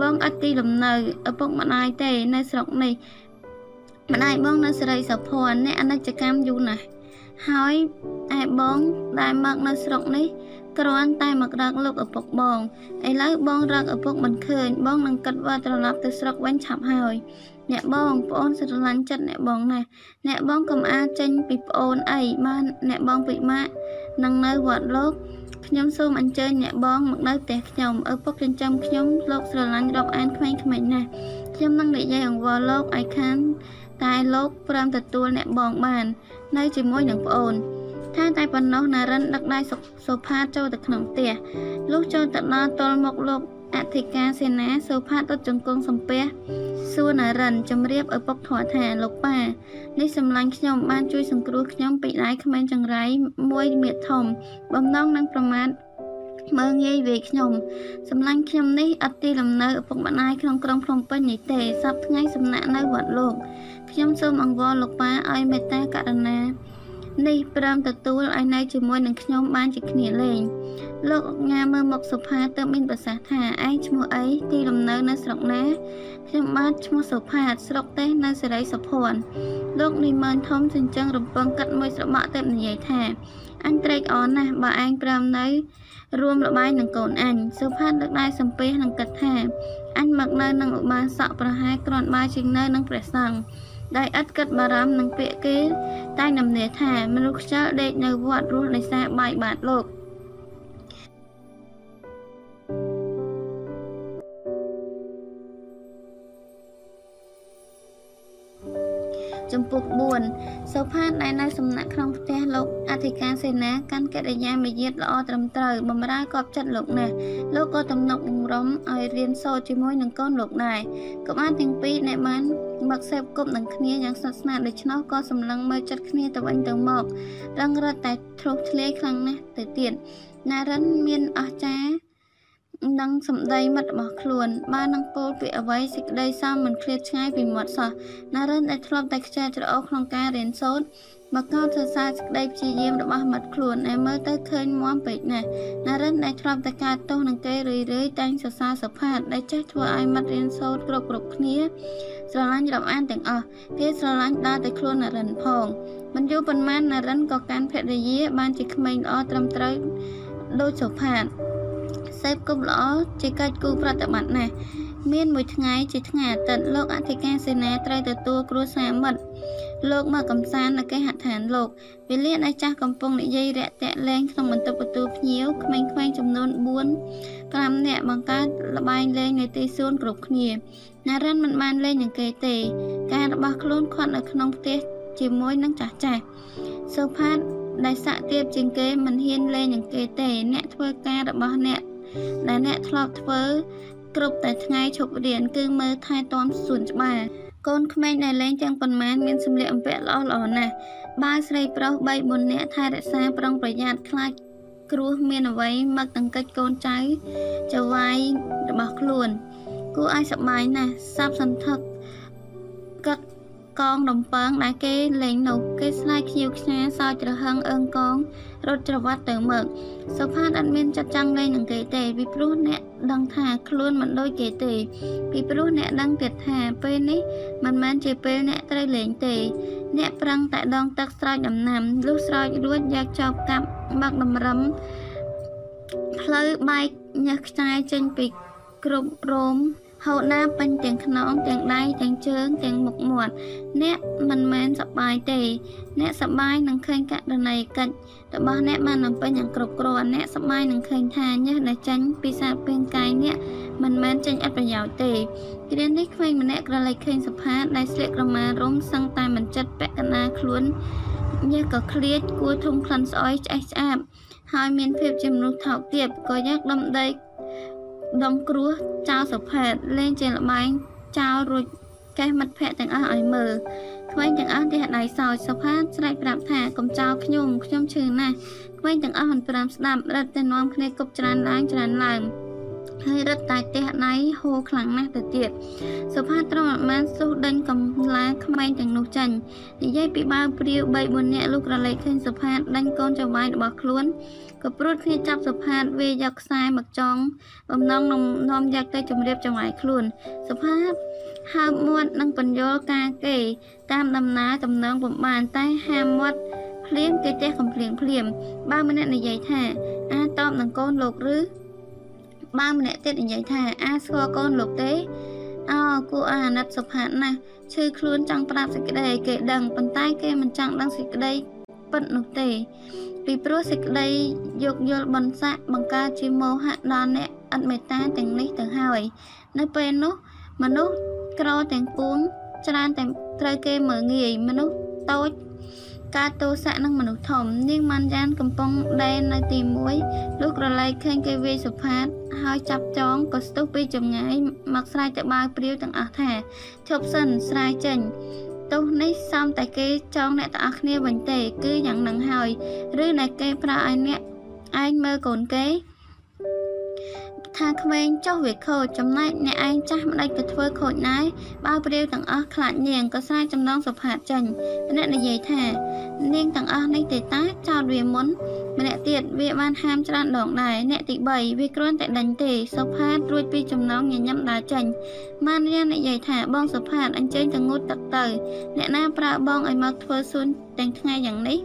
បងឥតទីលំនៅឪពុកម្ដាយទេនៅស្រុកនេះម្ដាយបងនៅសេរីសុភ័ណ្ឌអ្នកអនិច្ចកម្មយូរណាស់ហើយឯបងដែលមកនៅស្រុកនេះ គ្រាន់តែមករកលោកឪពុកបងឥឡូវបងរកឪពុកមិនឃើញបងនឹងគិតว่าត្រឡប់ទៅស្រុកវិញឆាប់ហើយអ្នកបងប្អូនស្រឡាញ់ចិត្តអ្នកបងណាស់អ្នកបងកុំអាចចេញពីប្អូនអីបានអ្នកបងពិបាកនឹងនៅវត្តលោកខ្ញុំសូមអញ្ជើញអ្នកបងមកនៅផ្ទះខ្ញុំឪពុកចិញ្ចឹមខ្ញុំលោកស្រឡាញ់រាប់អានក្មេងៗណាស់ខ្ញុំនឹងនិយាយអង្វរលោកឲ្យខានតែលោកព្រមទទួលអ្នកបងបាន នៅជាមួយនឹងប្អូន ថាតែប៉ុណ្ណោះនារិនដឹកដៃសុផាតចូលទៅក្នុងផ្ទះលុះចូលទៅដល់ទល់មុខលោកអធិការសេនាសុផាតដុតជង្គង់សំពះសួរនារិនជំរាបឪពុកធរថាលោកប៉ានេះសម្លាញ់ខ្ញុំបានជួយសង្គ្រោះខ្ញុំពីដៃក្មេងចង្រៃមួយមៀតធំ បំណងនឹងប្រមាថមើងងាយវេខ្ញុំសម្លាញ់ខ្ញុំនេះអត់ទីលំនៅឪពុកម្ដាយក្នុងក្រុងភ្នំពេញនេះទេសប្តាហ៍ថ្ងៃសំណាក់នៅវត្តលោកខ្ញុំសូមអង្វរលោកប៉ាឲ្យមេត្តាករុណា នេះព្រមទទួលឲ្យនៅជាមួយនឹងខ្ញុំបានជាគ្នាលេងលោកអង្ញាមើលមកសុផាទើបមានប្រសាសន៍ថាឯងឈ្មោះអីទីលំនៅនៅស្រុកណាខ្ញុំបានឈ្មោះសុផាតស្រុកទេសនៅសេរីសុភ័ណ្ឌលោកនិមឺនធំចិញ្ចឹងរំពងកាត់មួយស្របក់ទៅនិយាយថាអញត្រេកអរណាស់បើឯងព្រមនៅ រួមលបាយនឹងកូនអញសុផាតលើកដៃសំពះនិងគិតថាអញមកនៅនឹងឧបាសកប្រហែលគ្រាន់បើជាងនៅនឹងព្រះសង្ឃ ដោយឥតគិតបារម្ភនឹងពាក្យគេ តែនំនាថាមនុស្សខ្ជិលដេកនៅវត្តរស់ដោយសារបាយបាតលោក ចំពុក4សុផាតដែលនៅសំណាក់ក្នុងផ្ទះលោកអធិការសេនាកាន់កិរិយាមាយាទល្អត្រឹមត្រូវបំរើកប់ចិត្តលោកណាស់លោកក៏ទំនុកបង្រំឲ្យរៀនសូត្រជាមួយនឹងកូនលោកដែរកុមារទាំងពីរអ្នកបានមកសេពគប់នឹងគ្នាយ៉ាងស្និទ្ធស្នាលដូច្នោះក៏សម្លឹងមើលចិត្តគ្នាទៅវិញទៅមករឹងរត់តែធ្លុះធ្លាយខ្លាំងណាស់ទៅទៀតណារិនមានអស្ចារ្យ និងសម្ដីមិត្តរបស់ខ្លួន បាននឹងពោលពាក្យអ្វីសេចក្តីសមមិនឃ្លាតឆ្ងាយពីមាត់សោះណារិនដែលធ្លាប់តែខ្ជិលច្រអូសក្នុងការរៀនសូត្រមកកោតសរសើរសេចក្តីព្យាយាមរបស់មិត្តខ្លួនដែលមើលទៅឃើញមាំពេកណាស់ណារិនដែលធ្លាប់តែកើតទោសនឹងគេរឿយរឿយតែងសរសើរសុផាតដែលចេះធ្វើឲ្យមិត្តរៀនសូត្រគ្រប់គ្រប់គ្នាស្រឡាញ់រាប់អានទាំងអស់គេស្រឡាញ់ដល់តែខ្លួនណារិនផងមិនយូរប៉ុន្មានណារិនក៏កាន់ភរិយាបានជាក្មេងល្អត្រឹមត្រូវដូចសុផាត សេពគប់ល្អជាកិច្ចគូប្រតិបត្តិណាស់មានមួយថ្ងៃជាថ្ងៃអាទិត្យលោកអធិការសេនាត្រូវទទួលគ្រួសារមិត្តលោកមកកំសាន្តនៅគេហដ្ឋានលោកវេលាដែលចាស់កំពុងនិយាយរាក់ទាក់លេងក្នុងបន្ទប់ទទួលភ្ញៀវក្មេងៗចំនួន4 5នាក់បង្កើតលបែងលេងនៅទីសួនគ្រប់គ្នាណារិនមិនបានលេងនឹងគេទេ ការរបស់ខ្លួនខាត់នៅក្នុងផ្ទះជាមួយនឹងចាស់ចាស់សុផាតដែលសាក់ទៀបជាងគេមិនហ៊ានលេងនឹងគេទេ អ្នកធ្វើការរបស់អ្នក ដែលអ្នកធ្លាប់ធ្វើ គ្រប់តែថ្ងៃឈប់រៀនគឺមើលថែទាំសួនច្បារកូនក្មេងដែលលេងទាំងប៉ុន្មានមានសម្លៀកបំពាក់ល្អល្អណាស់បាវស្រីប្រុស3 4នាក់ថែរក្សាប្រុងប្រយ័ត្នខ្លាចគ្រោះមានអ្វីមកតង្កិច្ចកូនចៅចៅវាយរបស់ខ្លួន គួរឲ្យសប្បាយណាស់សាប់សន្ធឹកកឹក កងរំពងដែលគេលេងនោះគេស្លាយខ្ជិវខ្ញាសោចត្រហឹងអើងកងរត់ច្រវាត់ទៅមកសុផាតអត់មានចិត្តចង់លេងនឹងគេទេពីព្រោះអ្នកដឹងថាខ្លួនមិនដូចគេទេពីព្រោះអ្នកដឹងទៀតថាពេលនេះមិនមែនជាពេលអ្នកត្រូវលេងទេ អ្នកប្រឹងតែដងទឹកស្រោចដំណាំលុះស្រោចរួចយកចោបកាប់បាក់តម្រឹមផ្លូវបែកញើសខ្ចាយចេញពីគ្រប់រោម ហូតណាពេញទាំងខ្នងទាំងដៃទាំងជើងទាំងមុខមាត់អ្នកមិនមែនសប្បាយទេ អ្នកសប្បាយនឹងឃើញករណីកិច្ចរបស់អ្នកបានបំពេញយ៉ាងគ្រប់គ្រាន់អ្នកសប្បាយនឹងឃើញថាញើសដែលចេញពីសាពេងកាយអ្នកមិនមែនចេញអត់ប្រយោជន៍ទេគ្រានេះក្មេងម្នាក់ក្រឡេកឃើញសុផាតដែលស្លៀកក្រមារុំសឹងតែមិនចិត្តពាក់កណ្ដាលខ្លួនញើសក៏ឃ្លាតគួរធំក្លិនស្អុយឆ្អេះឆ្អាបហើយមានភាពជាមនុស្សថោកទាបក៏យកដំដី ដុំគ្រោះចោលសុផាតលេងជាលបែងចោលរួចកេះមិត្តភ័ក្តិទាំងអស់ឲ្យមើលក្មេងទាំងអស់ទះដៃសោចសុផាតស្រែកប្រាប់ថាកុំចោលខ្ញុំខ្ញុំឈឺណាស់ក្មេងទាំងអស់មិនព្រមស្ដាប់រត់ទៅនាំគ្នាគប់ច្រានឡើងច្រានឡើង ហើយរត់តែទះដៃហូរខ្លាំងណាស់ទៅទៀតសុផាត្រង់បានសុះដេញកំឡាក្មេងទាំងនោះចាញ់និយាយពីបាវព្រាវ3 4នាក់លោកក្រឡេកឃើញសុផាតដេញកូនចៅវាយរបស់ខ្លួនក៏ព្រួតគ្នាចាប់សុផាតវាយកខ្សែមកចងបំណងនំនាំយកទៅជម្រាបចង្វាយខ្លួនសុផាតហើបមាត់និងបញ្យល់ការគេ តាមដំណើរតំណងបំបានតែហាមាត់ភ្លៀងគេចេះកំភ្លៀងភ្លាមបើម្នាក់និយាយថាអាតបនឹងកូនលោកឬ បើម្នាក់ទៀតនិយាយថាអាស្គាល់កូនលោកទេអោគួរអាណិតសុផាតណាស់ឈឺខ្លួនចង់ប្រាប់សេចក្តីឲ្យគេដឹងប៉ុន្តែគេមិនចង់ដឹងសេចក្តីពិតនោះទេ ពីព្រោះសេចក្តីយោគយល់បន្សាក់បង្កើតជាមោហៈដល់អ្នកអត់មេត្តាទាំងនេះទៅហើយ នៅពេលនោះមនុស្សក្រទាំងពួងច្រើនតែត្រូវគេមើងងាយមនុស្សតូច ការទោសៈនឹងមនុស្សធំ នាងម៉ាន់យ៉ានកំពុងដែននៅទី1លោកក្រឡែកឃើញគេវាយសុផាត ហើយចាប់ចងក៏ស្ទុះពីចម្ងាយមកស្រែកទៅបាវព្រាវទាំងអស់ថាឈប់សិនស្រាយចេញទោសនេះសំតែគេចងអ្នកទាំងអស់គ្នាវិញទេ គឺយ៉ាងនឹងហើយ ឬណែគេប្រើឲ្យអ្នកឯងមើលកូនគេ ថាក្មេងចុះវាខូចចំណែកអ្នកឯងចាស់ម្ដេចក៏ធ្វើខូចដែរបើព្រាវទាំងអស់ខ្លាចនាងក៏ស្រែកចំណងសុផាតចេញម្នាក់និយាយថានាងទាំងអស់នេះទេតាចោតវាមុនម្នាក់ទៀតវាបានហាមច្រើនដងដែរអ្នកទី3វាគ្រាន់តែដេញទេសុផាតរួចពីចំណងញញឹមដើរចេញម៉ានរៀននិយាយថាបងសុផាតអញ្ជើញទៅងូតទឹកទៅ អ្នកណាប្រើបងឲ្យមកធ្វើសួនទាំងថ្ងៃយ៉ាងនេះ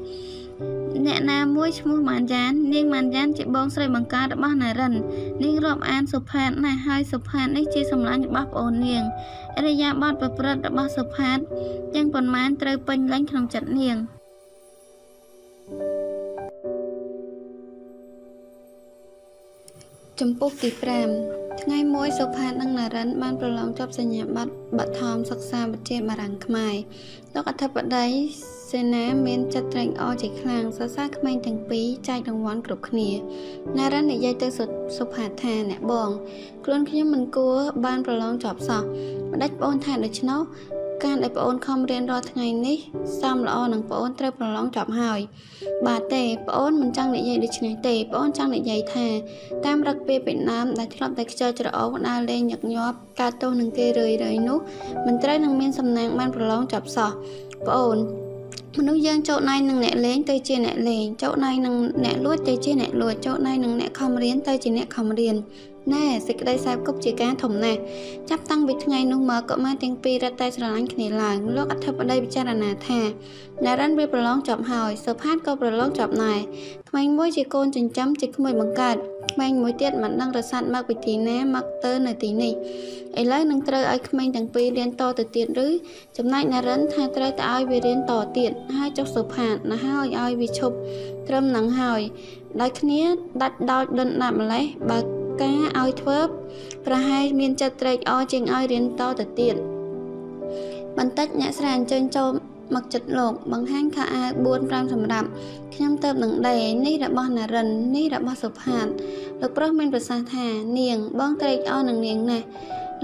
អ្នកណាមួយឈ្មោះម៉ានយ៉ាននាងម៉ានយ៉ានជាបងស្រីបង្ការរបស់ណារិននាងរាប់អានសុផាតណាស់ហើយសុផាតនេះជាសម្លាញ់របស់ប្អូននាងអរិយាប័ត្រប្រព្រឹត្តរបស់សុផាតទាំងប៉ុន្មានត្រូវពេញលេញក្នុងចិត្តនាងចំពុកទី5ថ្ងៃមួយសុផាតនិងណារិនបានប្រឡងចប់សញ្ញាបត្របឋមសិក្សាវិទ្យាបារាំងខ្មែរលោកអធិបតី សេនាមានចិត្តត្រេកអរជាខ្លាំងសរសើរក្មេងទាំងពីរចែករង្វាន់គ្រប់គ្នា ណារិននិយាយទៅសុផាតថាអ្នកបងខ្លួនខ្ញុំមិនគួរបានប្រឡងចប់សោះម្ដេចបងថាដូច្នោះការដែលប្អូនខំរៀនរាល់ថ្ងៃនេះសមល្អនឹងប្អូនត្រូវប្រឡងចប់ហើយ បាទទេប្អូនមិនចង់និយាយដូច្នេះទេប្អូនចង់និយាយថា តាមរឹកពេលពីណាមដែលធ្លាប់តែខ្ជិលច្រអូសដើរលេងញឹកញាប់កើតទោសនឹងគេរឿយរឿយនោះមិនត្រូវនឹងមានសំណាងបានប្រឡងចប់សោះប្អូន មនុស្សយើងចូលណៃនឹងអ្នកលេងទៅជាអ្នកលេងចូលណៃនឹងអ្នកលួចទៅជាអ្នកលួចចូលណៃនឹងអ្នកខំរៀនទៅជាអ្នកខំរៀនណែសេចក្តីសែបគប់ជាការធំណាស់ចាប់តាំងពីថ្ងៃនោះមកកុមារទាំងពីររត់តែស្រឡាញ់គ្នាឡើងលោកអធិបតីពិចារណាថានារិនវាប្រឡងចប់ហើយសុផាតក៏ប្រឡងចប់ដែរក្មេងមួយជាកូនចិញ្ចឹមជាក្មួយបង្កើត ក្មេងមួយទៀតមិនដឹងរសាត់មកពីទីណាមកទៅនៅទីនេះឥឡូវនឹងត្រូវឲ្យក្មេងទាំងពីររៀនតទៅទៀតឬចំណែកនារិនថាត្រូវតែឲ្យវារៀនតទៀតហើយចុះសុផាតណាហើយឲ្យវាឈប់ត្រឹមនឹងហើយដោយគ្នាដាច់ដោចដុនដាប់ម្លេះបើការឲ្យធ្វើប្រហែលមានចិត្តត្រេកអរជាងឲ្យរៀនតទៅទៀតបន្តិចអ្នកស្រីអញ្ជើញចូល មកចិត្តលោក បង្ហាញខោអាវ4 5សម្រាប់ខ្ញុំទៅនឹងដេនេះរបស់ណារិននេះរបស់សុផាតលោកប្រុសមានប្រសាសន៍ថា នាង បងត្រេកអរនឹងនាងណាស់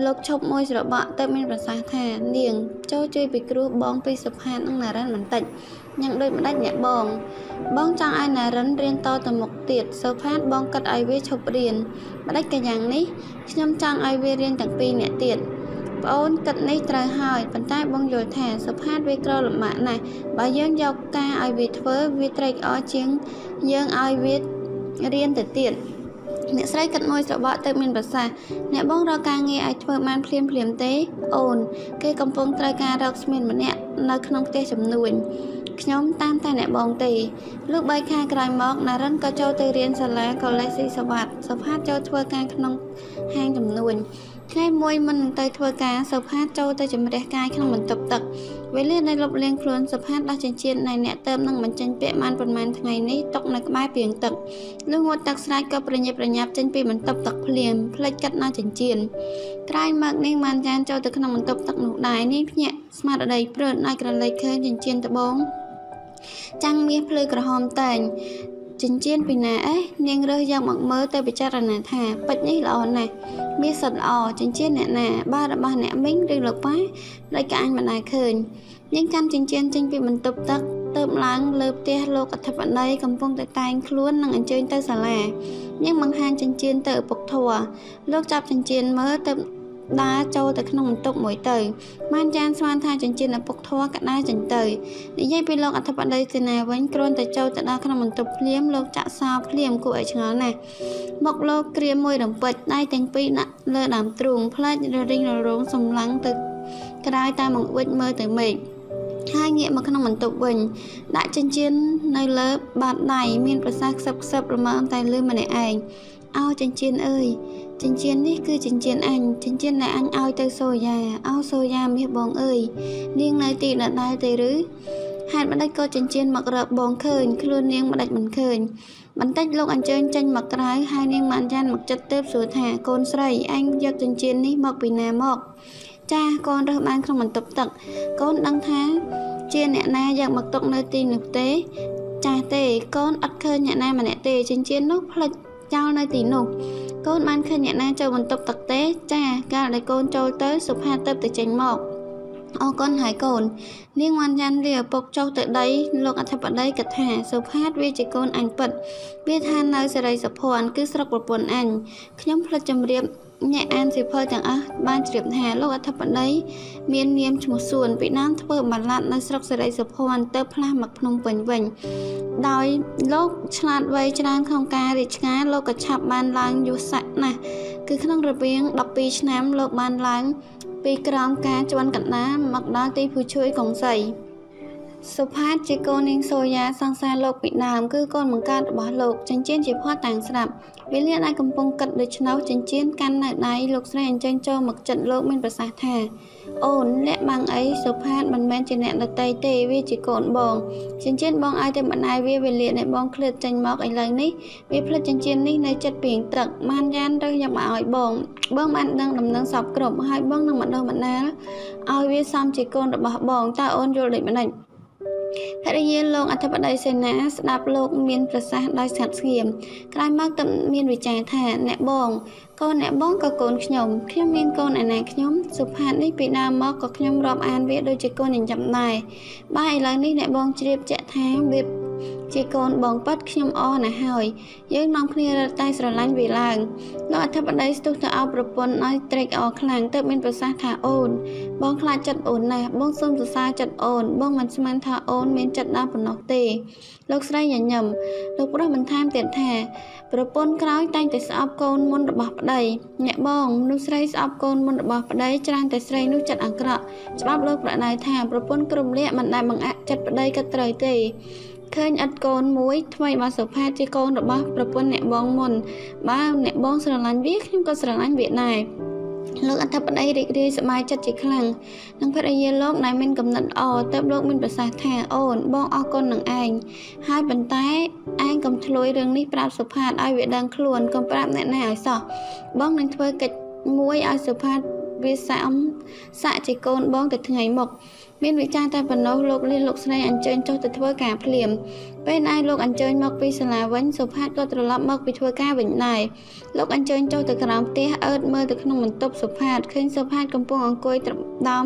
លោកឈប់មួយស្របក់ទៅមានប្រសាសន៍ថានាង ចូលជួយពិគ្រោះបងពីសុផាតនិងណារិនបន្តិចញ៉ាំងដូចម្ដេចអ្នកបង បងចង់ឲ្យណារិនរៀនតទៅមុខទៀតសូផាតបងគិតឲ្យវាឈប់រៀនម្ដេចក៏យ៉ាងនេះខ្ញុំចង់ឲ្យវារៀនទាំងពីរអ្នកទៀត ប្អូនគិតនេះត្រូវហើយប៉ុន្តែបងយល់ថាសុផាតវាក្រលំបាកណាស់បើយើងយកការឲ្យវាធ្វើវាត្រេកអរជាងយើងឲ្យវារៀនទៅទៀតអ្នកស្រីគិតមួយស្របក់ទៅមានប្រសាសន៍អ្នកបងរកការងារឲ្យធ្វើបានភ្លាមភ្លាមទេអូន គេកំពុងត្រូវការរកស្មានម្នាក់នៅក្នុងផ្ទះចំនួនខ្ញុំតាមតែអ្នកបងទេលុះបីខែក្រោយមកណារិនក៏ចូលទៅរៀនសាលាកូលេសស៊ីសវត្តសុផាតចូលធ្វើការក្នុងហាងចំនួន ថ្ងៃមួយមុននឹងទៅធ្វើការសុផាតចូលទៅជំរះកាយក្នុងបន្ទប់ទឹកវេលាដែលលុបលាងខ្លួនសុផាតដោះចិញ្ចៀននៃអ្នកទៅនឹងបញ្ចេញពាក្យបានប្រមាណថ្ងៃនេះຕົកនៅក្បែរពីងទឹកលុះងត់ទឹកស្រេចក៏ប្រញាប់ប្រញាប់ចេញពីបន្ទប់ទឹកភ្លាមផ្លិចកាត់ណាចិញ្ចៀនក្រោយមកនាងបានចានចូលទៅក្នុងបន្ទប់ទឹកនោះដែរនាងភ្ញាក់ស្មារតីព្រឺនឲ្យក្រឡេកឃើញចិញ្ចៀនត្បូងចាំងមាសភ្លឺក្រហមតែង ចិញ្ចៀនពីណាអេនាងរើសយកមកមើលទៅពិចារណាថាពេជ្រនេះល្អណាស់មាសសុទ្ធល្អចិញ្ចៀនអ្នកណាបើរបស់អ្នកមីងឬលោកប៉ាដូចក៏អញមិនដែលឃើញនាងកាន់ចិញ្ចៀនចេញពីបន្ទប់ទឹកទៅឡើងលើផ្ទះលោកអធិបតីកំពុងតែតែងខ្លួននិងអញ្ជើញទៅសាលានាងបង្ហាញចិញ្ចៀនទៅឪពុកធัวលោកចាប់ចិញ្ចៀនមើលទៅ ដើរចូលទៅក្នុងបន្ទប់មួយទៅបានចានស្មានថាចិញ្ចៀនឪពុកធွာកដាចេញទៅនិយាយពីលោកអធិបតីសេនាវិញគ្រាន់តែចូលទៅដល់ក្នុងបន្ទប់ភ្លាមលោកចាក់សោភ្លាមគួរឲ្យឆ្ងល់ណាស់មកលោកក្រៀមមួយរំពេចដៃទាំងពីរដាក់លើដើមទ្រូងផ្លែចររិញររងសម្លឹងទៅក្រោយតាមបង្វិចមើលទៅមេឃហើយងាកមកក្នុងបន្ទប់វិញដាក់ចិញ្ចៀននៅលើបាតដៃមានប្រសាសន៍ខ្សឹបខ្សឹបរមើមតែលឺម្នាក់ឯងអោចិញ្ចៀនអើយ ចិញ្ចៀននេះគឺចិញ្ចៀនអញចិញ្ចៀនដែលអញឲ្យទៅសូយ៉ាអោសូយ៉ាមាសបងអើយនាងនៅទីដដែលទេឬហេតុម្ដេចក៏ចិញ្ចៀនមករកបងឃើញខ្លួននាងម្ដេចមិនឃើញបន្តិចលោកអញ្ជើញចេញមកក្រៅហើយនាងបានចានមកចិត្តទៅសួរថាកូនស្រីអញយកចិញ្ចៀននេះមកពីណាមក ចាកូនរើសបានក្នុងបន្ទប់ទឹក កូនដឹងថា ជាអ្នកណាយកមកទុកនៅទីនោះទេ ចាស់ទេកូនអត់ឃើញអ្នកណាម្នាក់ទេចិញ្ចៀននោះផ្លិចចោលនៅទីនោះ កូនបានឃើញអ្នកណាចូលបន្ទប់ទឹកទេ ចាកាលដែលកូនចូលទៅសុផាទៅទៅចេញមកអរគុណហើយកូន នាងវ៉ាន់យ៉ាន់លាឪពុកចុះទៅដីលោកអធិបតីគិតថាសុផាតវាជាកូនអញពិត វាថានៅសេរីសុភ័ណ្ឌគឺស្រុកប្រពន្ធអញខ្ញុំផ្លិចជម្រាប អ្នកអានសៀវភៅទាំងអស់បានជ្រាបថាលោកអធិបតីមាននាមឈ្មោះសួនពីដើមធ្វើបន្លាត់នៅស្រុកសេរីសុភ័ណ្ឌទៅផ្លាស់មកភ្នំពេញវិញ ដោយលោកឆ្លាតវៃច្រើនក្នុងការរាជការលោកក៏ឆាប់បានឡើងយុស័កណាស់គឺក្នុងរវាង12ឆ្នាំលោកបានឡើងពីក្រោមការជន់កណ្ដាលមកដល់ទីភូជួយកុងសី សុផាតជាកូននាងសូយ៉ាសង្សារលោកពីដើមគឺកូនបង្កើតរបស់លោកចិញ្ចៀនជាផាត់តាំងស្រាប់វេលាដែលកំពុងគិតដូច្នោះចិញ្ចៀនកាន់នៅដៃលោកស្រីអញ្ជើញចូលមកចិត្តលោកមានប្រសាសន៍ថាអូនលាក់បាំងអីសុផាតមិនមែនជាអ្នកដតីទេវាជាកូនបងចិញ្ចៀនបងឲ្យតែម្ដាយវាវេលាដែលបងឃ្លាតចេញមកឥឡូវនេះវាផ្លិចចិញ្ចៀននេះនៅចិត្តពីងត្រឹកបានយ៉ានរើសយកមកឲ្យបង បងបានដឹងដំណឹងសពគ្រប់ហើយបងនឹងម្ដងម្ដាលឲ្យវាសំជាកូនរបស់បងតើអូនយល់ដូចម្ដេច ភរិយាលោកអធិបតីសេនាស្ដាប់លោកមានប្រសាសន៍ដោយស្ងាត់ស្ងៀមក្រោយមកទើបមានវិចារថាអ្នកបង កូនអ្នកបងក៏កូនខ្ញុំខ្ញុំមានកូនឯណាខ្ញុំសុផាតនេះពីដើមមកក៏ខ្ញុំរាប់អានវាដូចជាកូនចិញ្ចឹមដែរបើឥឡូវនេះអ្នកបងជ្រាបជាក់ថាវាជាកូនបងប៉ាត់ខ្ញុំអរណាស់ហើយយើងនាំគ្នារត់តែស្រឡាញ់វាឡើងលោកអធិបតីស្ទុះទៅអោបប្រពន្ធឲ្យត្រេកអរខ្លាំងទើបមានប្រសាសន៍ថាអូន បងខ្លាចចិត្តអូនណាស់បងសូមសរសើរចិត្តអូន បងមិនស្មានថាអូនមានចិត្តដល់ប៉ុណ្ណោះទេ លោកស្រីញញឹមលោកប្រុសបន្ថែមទៀតថាប្រពន្ធក្រោយតែងតែស្អប់កូនមុនរបស់ប្តីអ្នកបងមនុស្សស្រីស្អប់កូនមុនរបស់ប្តីច្រើនតែស្រីនោះចិត្តអាក្រក់ច្បាប់លោកប្រណៅថាប្រពន្ធគ្រប់លក្ខមិនដែលបង្អាក់ចិត្តប្តីក៏ត្រូវទេឃើញឥតកូនមួយថ្មីមកសុផាតជាកូនរបស់ប្រពន្ធអ្នកបងមុនបើអ្នកបងស្រឡាញ់វាខ្ញុំក៏ស្រឡាញ់វាដែរ លោកអធិបតីរីករាយសប្បាយចិត្តជាខ្លាំងនឹងភរិយាលោកដែលមានកំណត់ល្អទៅលោកមានប្រសាសន៍ថាអូនបងអរគុណនឹងឯងហើយប៉ុន្តែឯងកុំឆ្លួយរឿងនេះប្រាប់សុផាតឲ្យវាដឹងខ្លួនកុំប្រាប់អ្នកណាឲ្យសោះបងនឹងធ្វើកិច្ចមួយឲ្យសុផាតវាសាំសាក់ជាកូនបងទៅថ្ងៃមុខ មានវិចារតែប៉ុណ្ណោះលោកលាលោកស្រីអញ្ជើញចុះទៅធ្វើការភ្លាមពេលឯលោកអញ្ជើញមកពីសាលាវិញសុផាតក៏ត្រឡប់មកពីធ្វើការវិញដែរលោកអញ្ជើញចុះទៅក្រោមផ្ទះអើតមើលទៅក្នុងបន្ទប់សុផាតឃើញសុផាតកំពុងអង្គុយត្រដំ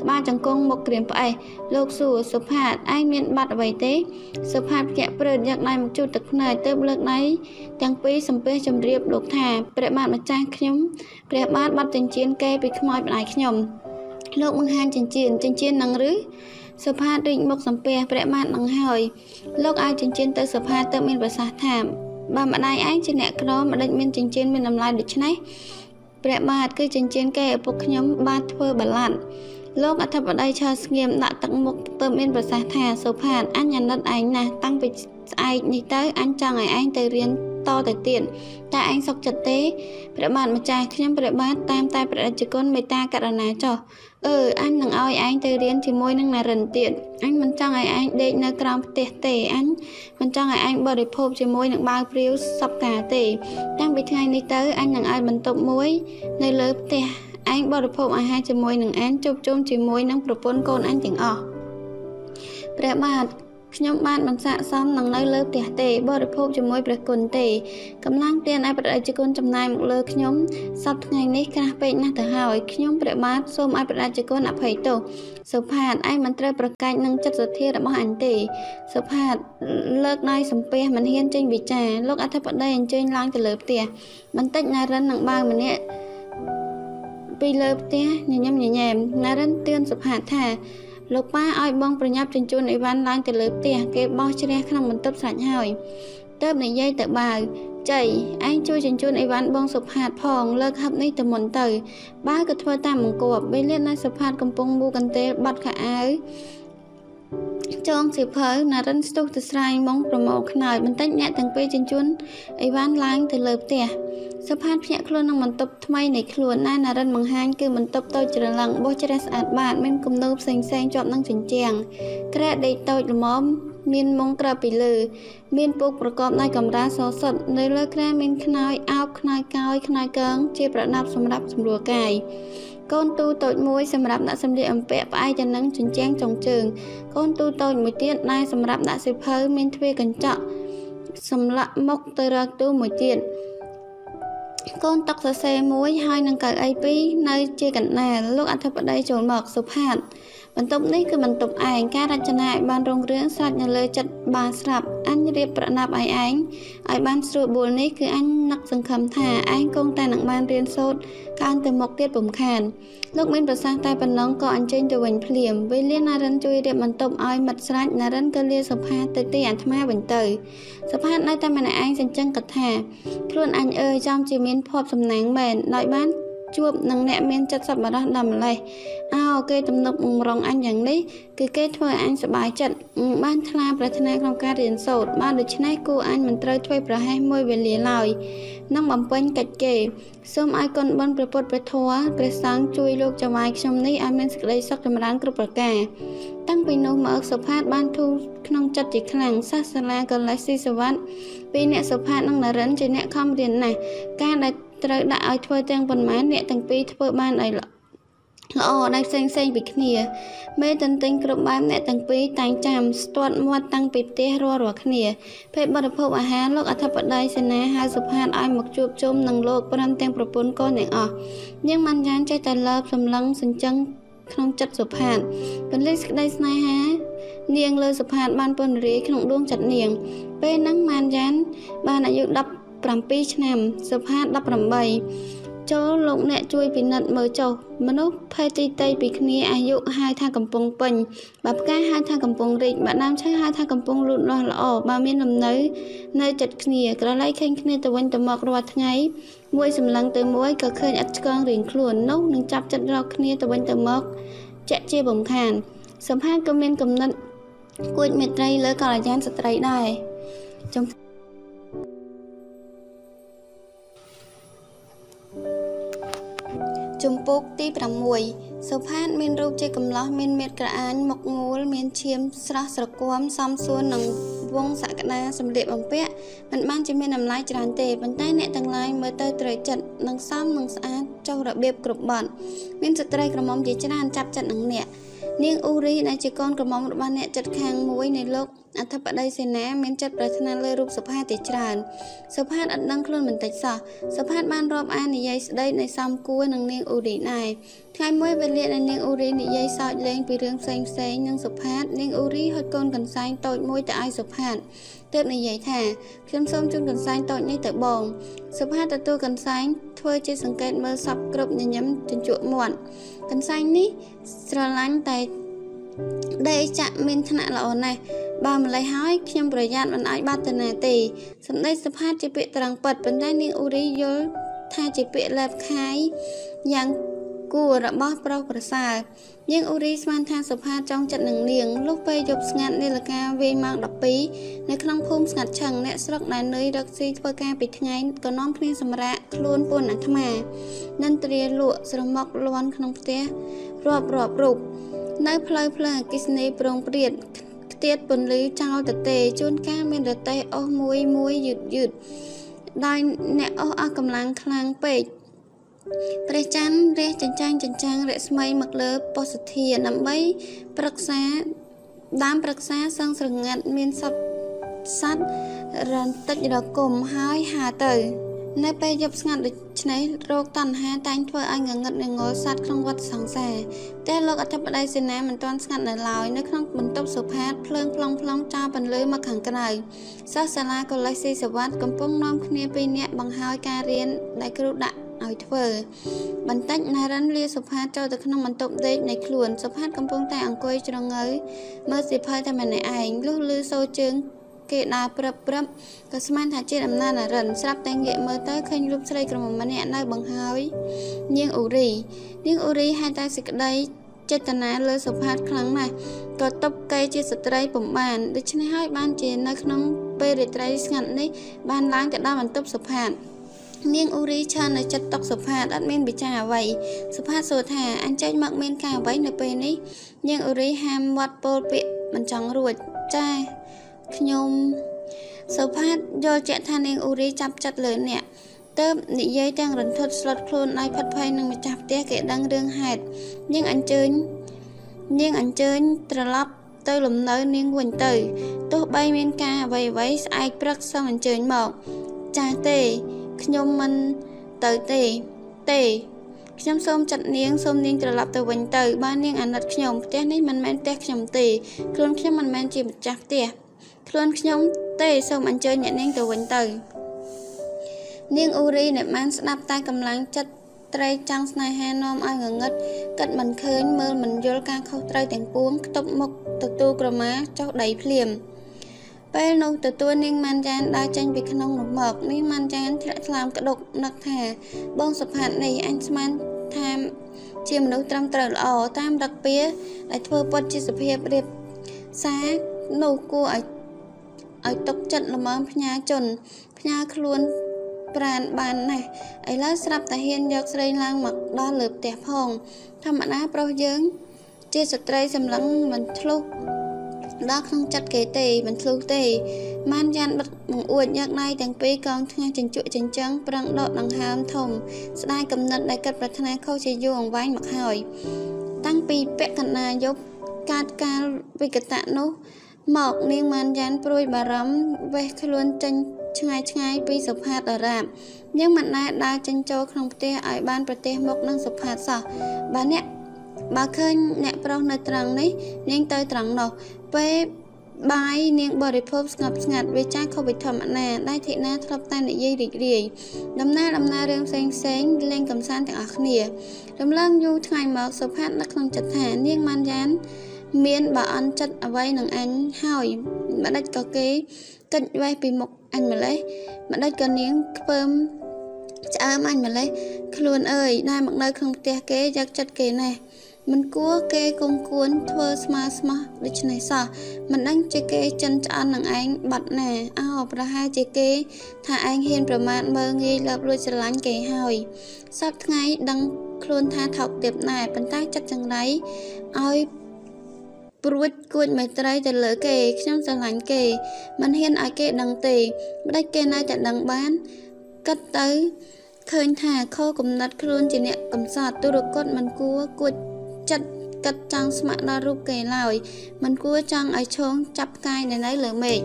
ក្បាលចង្គង់មុខក្រៀមផ្អេសលោកសួរសុផាតឯងមានបាត់អ្វីទេសុផាតភ្ញាក់ព្រឺតយកដៃមកជូតទឹកភ្នែកទើបលើកដៃទាំងពីរសំពះជម្រាបលោកថាព្រះបាទម្ចាស់ខ្ញុំព្រះបាទបាត់ចិញ្ចៀនកេពីខ្មោចម្ដាយខ្ញុំ លោកបង្ហាញចិញ្ចៀនចិញ្ចៀននឹងឬសុផាតរីកមុខសំពះព្រះបាទនឹងហើយលោកឲ្យចិញ្ចៀនទៅសុផាតទៅមានប្រសាសន៍ថាបើម្ដាយឯងជាអ្នកក្រម្ដេចមានចិញ្ចៀនមានតម្លៃដូច្នេះព្រះបាទគឺចិញ្ចៀនគេឪពុកខ្ញុំបាទធ្វើបលាត់លោកអធិបតីឈរស្ងៀមដាក់ទឹកមុខទៅមានប្រសាសន៍ថាសុផាតអញអាណិតឯងណាស់តាំងពីស្អែកនេះទៅអញចង់ឲ្យឯងទៅរៀន តទៅទៀតតែឯងសុខចិត្តទេព្រះបាទម្ចាស់ខ្ញុំព្រះបាទតាមតែព្រះរាជគុណមេត្តាករណាចុះអឺអញនឹងឲ្យឯងទៅរៀនជាមួយនឹងនារិនទៀតអញមិនចង់ឲ្យឯងដេកនៅក្រោមផ្ទះទេអញមិនចង់ឲ្យឯងបរិភោគជាមួយនឹងបាវព្រាវសពកាទេ តាំងពីថ្ងៃនេះទៅអញនឹងឲ្យបន្ទប់មួយ នៅលើផ្ទះឯងបរិភោគអាហារជាមួយនឹងអញជួបជុំជាមួយនឹងប្រពន្ធកូនអញទាំងអស់ព្រះបាទ ខ្ញុំបានមិនស័កសមនឹងនៅលើផ្ទះទេ បរិភោគជាមួយព្រះគុណទេកម្លាំងទានឯព្រះរាជគុណចំណាយមកលើខ្ញុំសប្តាហ៍ថ្ងៃនេះក្រាស់ពេកណាស់ទៅហើយខ្ញុំព្រះបាទសូមឲ្យព្រះរាជគុណអភ័យទោសសុផាតឯងមិនត្រូវប្រកាច់នឹងចិត្តសទ្ធារបស់អញទេសុផាតលើកដៃសំពះមិនហ៊ានចេញវិចារលោកអធិបតីអញ្ជើញឡើងទៅលើផ្ទះបន្តិចណារិននឹងបើម្នាក់ពីលើផ្ទះញញឹមញញែមណារិនទឿនសុផាតថា លោកប៉ាឲ្យបងប្រញាប់ជញ្ជូនអីវ៉ាន់ឡើងទៅលើផ្ទះគេបោះជ្រះក្នុងបន្ទប់ស្រេចហើយទៅនិយាយទៅបាវចៃឯងជួយជញ្ជូនអីវ៉ាន់បងសុផាតផងលើកហឹបនេះទៅមុនទៅបើក៏ធ្វើតាមបង្គាប់ពេលលៀនណៃសុផាតកំពុងមូកន្ទេលបាត់ខោអាវ ចងសៀវភៅណារិនស្ទុះទៅស្រាយមុងប្រមោខ្នើយបន្តិចអ្នកទាំងពីរជញ្ជូនអីវ៉ាន់ឡើងទៅលើផ្ទះសុផាតភ្ញាក់ខ្លួននឹងបន្ទប់ថ្មីនៃខ្លួនណែណារិនបង្ហាញគឺបន្ទប់តូចច្រឡឹងបោះជ្រះស្អាតបាតមានគំនូរផ្សេងផ្សេងជាប់នឹងជញ្ជាំងក្រែដេកតូចល្មមមានមុងក្របពីលើ មានពូកប្រកបដោយកម្រាលសសុទ្ធនៅលើក្រែមានខ្នើយអោបខ្នើយកោយខ្នើយកងជាប្រដាប់សម្រាប់សម្រួលកាយ កូនទូតូចមួយសម្រាប់ដាក់សម្លៀកបំពាក់ផ្អែកទៅនឹងជញ្ជាំងចុងជើង កូនទូតូចមួយទៀតដែលសម្រាប់ដាក់សិភៅមានទ្វារកញ្ចក់សម្លាក់មុខទៅរកទូមួយទៀតកូនតុកសរសេរមួយហើយនឹងកៅអីពីរនៅជាកណ្ដាលលោកអធិបតីចូលមកសុផាត បន្ទប់នេះគឺបន្ទប់ឯងការរចនាឲ្យបានរុងរឿងស្រេចនៅលើចិត្តបានស្រាប់អញរៀបប្រណាប់ឲ្យឯងឲ្យបានស្រួលបួលនេះគឺអញនឹកសង្ឃឹមថាឯងគង់តែនឹងបានរៀនសូត្រកើទៅមុខទៀតពុំខានលោកមានប្រសាសន៍តែប៉ុណ្ណឹងក៏អញ្ជើញទៅវិញភ្លាមវេលាណារិនជួយរៀបបន្ទប់ឲ្យមិត្តស្រេចណារិនក៏លាសុផាតទៅទីអាត្មាវិញទៅសុផាតនៅតែម្នាក់ឯងសញ្ជឹងកថាខ្លួនអញអើយចំជាមានភ័ព្វសំណាងមែនដោយបាន ជួបនឹងអ្នកមានចិត្តសប្បុរសដល់ម្លេះអោគេទំនុកបំរុងអញយ៉ាងនេះគឺគេធ្វើឲ្យអញសប្បាយចិត្តបានថ្លាប្រាថ្នាក្នុងការរៀនសូត្របានដូច្នេះគូអញមិនត្រូវធ្វើប្រហែសមួយវេលាឡើយនឹងបំពេញកិច្ចគេសូមឲ្យគុណបុណ្យព្រះពុទ្ធព្រះធម៌ព្រះសង្ឃជួយលោកចៅម៉ាយខ្ញុំនេះឲ្យមានសេចក្តីសុខចម្រើនគ្រប់ប្រការតាំងពីនោះមកសុផាតបានធូរក្នុងចិត្តជាខ្លាំងសាសាលាកលេសស៊ីសវត្តពីអ្នកសុផាតនិងនរិនជាអ្នកខំរៀនណាស់ការដែល ត្រូវដាក់ឲ្យធ្វើទាំងប៉ុន្មានអ្នកទាំងពីរធ្វើបានឲ្យល្អដែលផ្សេងផ្សេងពីគ្នាមេទន្ទិញគ្រប់បែបអ្នកទាំងពីរតែងចាំស្ទាត់មាត់តាំងពីផ្ទះរាល់រាល់គ្នាពេលបរិភោគអាហារលោកអធិបតីសេនាហៅសុផាតឲ្យមកជួបជុំនឹងលោកព្រមទាំងប្រពន្ធកូនទាំងអស់នាងម៉ាន់យ៉ានចេះតែលើបសម្លឹងសញ្ចឹងក្នុងចិត្តសុផាតពន្លឺសេចក្តីស្នេហានាងលើសុផាតបានពន្រាយក្នុងដួងចិត្តនាង ពេលហ្នឹងម៉ានយ៉ានបានអាយុ 17ឆ្នាំសុផាត18ចូលលោកអ្នកជួយពិនិត្យមើលចុះមនុស្សភេទទីតីពីគ្នាអាយុហៅថាកំពុងពេញបើផ្កាហៅថាកំពុងរីកបើដើមឈើហៅថាកំពុងលូតលាស់ល្អបើមានលំនៅ នៅចិត្តគ្នាក្រឡៃឃើញគ្នាទៅវិញទៅមករាល់ថ្ងៃមួយសម្លឹងទៅមួយក៏ឃើញឥតឆ្កងរៀងខ្លួននោះនឹងចាប់ចិត្តរកគ្នាទៅវិញទៅមកចាក់ជាបំខានសម្ភារក៏មានកំណត់គួចមេត្រីលើកល្យានស្ត្រីដែរចំ ជំពូកទី6សុផាតមានរូបជាកំឡោះមានមេត្រាអាញមុខងួលមានឈាមស្រស់ស្រគាំសំសួននិងវងសក្តាសម្លៀកបំពាក់មិនបានជាមានតម្លៃច្រើនទេប៉ុន្តែអ្នកទាំងឡាយមើលទៅត្រូវចិត្តនិងសមនិងស្អាតចុះរបៀបគ្រប់បត់មានស្ត្រីក្រមុំជាច្រើនចាប់ចិត្តនឹងអ្នក នាងអ៊ូរីដែលជាកូនក្រមុំរបស់អ្នកចិត្តខាងមួយនៃលោកអធិបតីសេនាមានចិត្តប្រាថ្នាលើរូបសុផាតជាច្រើនសុផាតអត់ដឹងខ្លួនបន្តិចសោះសុផាតបានរាប់អាននិយាយស្ដីនៃសំគួរនឹងនាងអ៊ូរីដែរថ្ងៃមួយវេលាដែលនាងអ៊ូរីនិយាយសើចលេងពីរឿងផ្សេងផ្សេងនឹងសុផាតនាងអ៊ូរីហុចកូនកន្សែងតូចមួយទៅឲ្យសុផាត ទើបនិយាយថាខ្ញុំសូមជូនកន្សែងតូចនេះទៅបងសុផាតទទួលកន្សែងធ្វើជាសង្កេតមើលសពគ្រប់ញញឹមជញ្ជក់មាត់កន្សែងនេះស្រឡាញ់តែដេកចាក់មានថ្នាក់ល្អណាស់បើម្លេះហើយខ្ញុំប្រយ័ត្នមិនអាចបាត់ទៅណាទេសម្ដីសុផាតជាពាក្យត្រង់ពិតប៉ុន្តែនាងអ៊ូរីយល់ថាជាពាក្យលែបខាយយ៉ាង គួររបស់ប្រុសប្រសើរនាងអ៊ូរីស្មានថាសុផាតចង់ចិត្តនឹងនាងលុះពេលយប់ស្ងាត់នាឡិកាវេម៉ោង12នៅក្នុងភូមិស្ងាត់ឆឹងអ្នកស្រុកដែលនឿយរកស៊ីធ្វើការពីថ្ងៃក៏នាំគ្នាសម្រាកខ្លួនពួនអាត្មានិន្ទ្រាលក់ស្រមុកលន់ក្នុងផ្ទះរាប់រាប់រូបនៅផ្លូវភ្លើងអគិសនីប្រងព្រាតខ្ទាតពន្លឺចោលតទេជួនកាលមានរទេះអស់មួយមួយយឺតយឺតដោយអ្នកអស់អស់កម្លាំងខ្លាំងពេក ព្រះច័ន្ទរះចិញ្ចាញ់ចិញ្ចាំងរស្មីមកលើប៉ុស្តិ៍ធាដើម្បីប្រឹក្សាដើមប្រឹក្សាសង្ស្រងាត់មានសត្វសត្វរន្តិចរគុំហើយហាទៅ នៅពេលយប់ស្ងាត់ដូច្នេះរោគតណ្ហាតែងធ្វើឲ្យងងឹតងងល់សัตว์ក្នុងវត្តសង្សារតែលោកអធិបតីសេនាមិនទាន់ស្ងាត់នៅឡើយនៅក្នុងបន្ទប់សុផាតភ្លើងប្លង់ប្លង់ចោលពន្លឺមកខាងក្រៅសិស្សសាលាកូលេសស៊ីសវត្តកំពុងនាំគ្នាពីរនាក់បង្ហើយការរៀនដែលគ្រូដាក់ ឲ្យធ្វើបន្តិចណារិនលាសុផាតចូលទៅក្នុងបន្ទប់ដេកនៃខ្លួនសុផាតកំពុងតែអង្គុយជ្រងើមើលសិភៅតែម្នាក់ឯងលុះលឺសូរជើងគេដើរព្រឹបព្រឹបក៏ស្មានថាជាអំណាចអរិនស្រាប់តែងាកមើលទៅឃើញរូបស្រីក្រមុំម្នាក់នៅបង្ហើយនាងអ៊ូរី នាងអ៊ូរីហៅតែសេចក្តីចេតនាលើសុផាតខ្លាំងណាស់ក៏តបកេជាស្ត្រីពំបានដូច្នេះហើយបានជានៅក្នុងពេលរាត្រីស្ងាត់នេះបានឡើងទៅដល់បន្ទប់សុផាត នាងអ៊ូរីឈរនៅចិត្តតុកសុផាតអត់មានវិចារអ្វីសុផាតសួរថាអញចេញមកមានការអ្វីនៅពេលនេះនាងអ៊ូរីហាមមាត់ពោលពាក្យមិនចង់រួចចាខ្ញុំសុផាតយល់ជាក់ថានាងអ៊ូរីចាប់ចិត្តលើអ្នកទៅនិយាយទាំងរន្ធត់ស្លុតខ្លួនឲ្យផិតភ័យនឹងម្ចាស់ផ្ទះគេដឹងរឿងហេតុនាងអញ្ជើញនាងអញ្ជើញត្រឡប់ទៅលំនៅនាងវិញទៅទោះបីមានការអ្វីអ្វីស្អែកព្រឹកសូមអញ្ជើញមកចាស់ទេ ខ្ញុំមិនទៅទេ ទេខ្ញុំសូមចាត់នាងសូមនាងត្រឡប់ទៅវិញទៅ បាននាងអាណិតខ្ញុំផ្ទះនេះមិនមែនផ្ទះខ្ញុំទេខ្លួនខ្ញុំមិនមែនជាម្ចាស់ផ្ទះខ្លួនខ្ញុំទេសូមអញ្ជើញអ្នកនាងទៅវិញទៅ នាងអ៊ូរីអ្នកបានស្ដាប់តែកម្លាំងចិត្តត្រីចង់ស្នេហានាំឲ្យងងឹតគិតមិនឃើញមើលមិនយល់ការខុសត្រូវទាំងពួងខ្ទប់មុខទទួលក្រមាចុះដីភ្លាម ពេលនោះទទួលនាងម៉ាន់ចានដើរចេញពីក្នុងនោះមកនាងម៉ាន់ចានធ្លាក់ថ្លើមក្តុកនឹកថាបងសុផាតនេះអញស្មានថាជាមនុស្សត្រឹមត្រូវល្អតាមរឹកពៀដែលធ្វើពុតជាសភាពរៀបសារនោះគួរឲ្យឲ្យຕົកចិត្តល្មមផ្ញើជនផ្ញើខ្លួនប្រានបានណាស់ឥឡូវស្រាប់តែហ៊ានយកស្រីឡើងមកដល់លើផ្ទះផងធម្មតាប្រុសយើង ជាស្ត្រីសម្លឹងមិនឆ្លុះ ដល់ក្នុងចិត្តគេទេមិនធ្លុះទេម៉ានយ៉ានបិទបង្អួចញឹកណៃទាំងពីរកងថ្ងាសចិញ្ចក់ចិញ្ចឹងប្រឹងដកដង្ហើមធំ ស្ដាយកំណត់ដែលគិតប្រាថ្នាខុសជាយូរអង្វែងមកហើយ តាំងពីពាក់កណ្ណាយប់កាតកាលវិកតៈនោះមកនាងម៉ានយ៉ានព្រួយបារម្ភវេះខ្លួនចេញឆ្ងាយឆ្ងាយពីសុផាតអរាបយើងមិនណែដើរចេញចូលក្នុងផ្ទះឲ្យបានប្រទេសមុខនឹងសុផាតសោះបើអ្នកបើឃើញអ្នកប្រុសនៅត្រង់នេះនាងទៅត្រង់នោះ ពេលបាយនាងបរិភោគស្ងប់ស្ងាត់វាចាខុសពីធម្មតាដែលធីណាធ្លាប់តែនិយាយរីករាយដំណើរដំណើររឿងផ្សេងផ្សេងលេងកំសាន្តទាំងអស់គ្នារំលងយូរថ្ងៃមកសុផាតនៅក្នុងចិត្តថានាងម៉ាន់យ៉ានមានបើអន់ចិត្តអ្វីនឹងអញហើយម្ដេចក៏គេកិច្ចវេះពីមុខអញម្លេះម្ដេចក៏នាងខ្ពើមឆ្អើមអញម្លេះខ្លួនអើយដែលមកនៅក្នុងផ្ទះគេយកចិត្តគេណែ មិនគួរគេគង់គួនធ្វើស្មើស្មោះដូច្នេះសោះមិនដឹងជាគេចិនឆ្អន់នឹងឯងបាត់ណាអោប្រហែលជាគេ ថាឯងហ៊ានប្រមាថមើងងាយលើបលួចស្រឡាញ់គេហើយសពថ្ងៃដឹងខ្លួនថាថោកទាបណែប៉ុន្តែចិត្តចង្រៃឲ្យព្រួចគួចមេត្រីទៅលើគេខ្ញុំស្រឡាញ់គេមិនហ៊ានឲ្យគេដឹងទេម្ដេចគេនៅតែដឹងបានគិតទៅឃើញថាខុសគំនិតខ្លួនជាអ្នកកំសត់ទុរគតមិនគួរគួច ចិត្តគិតចង់ស្ម័គ្រដល់រូបគេឡើយមិនគួរចង់ឲ្យឈោងចាប់ផ្កាយនៅនៅលើមេឃ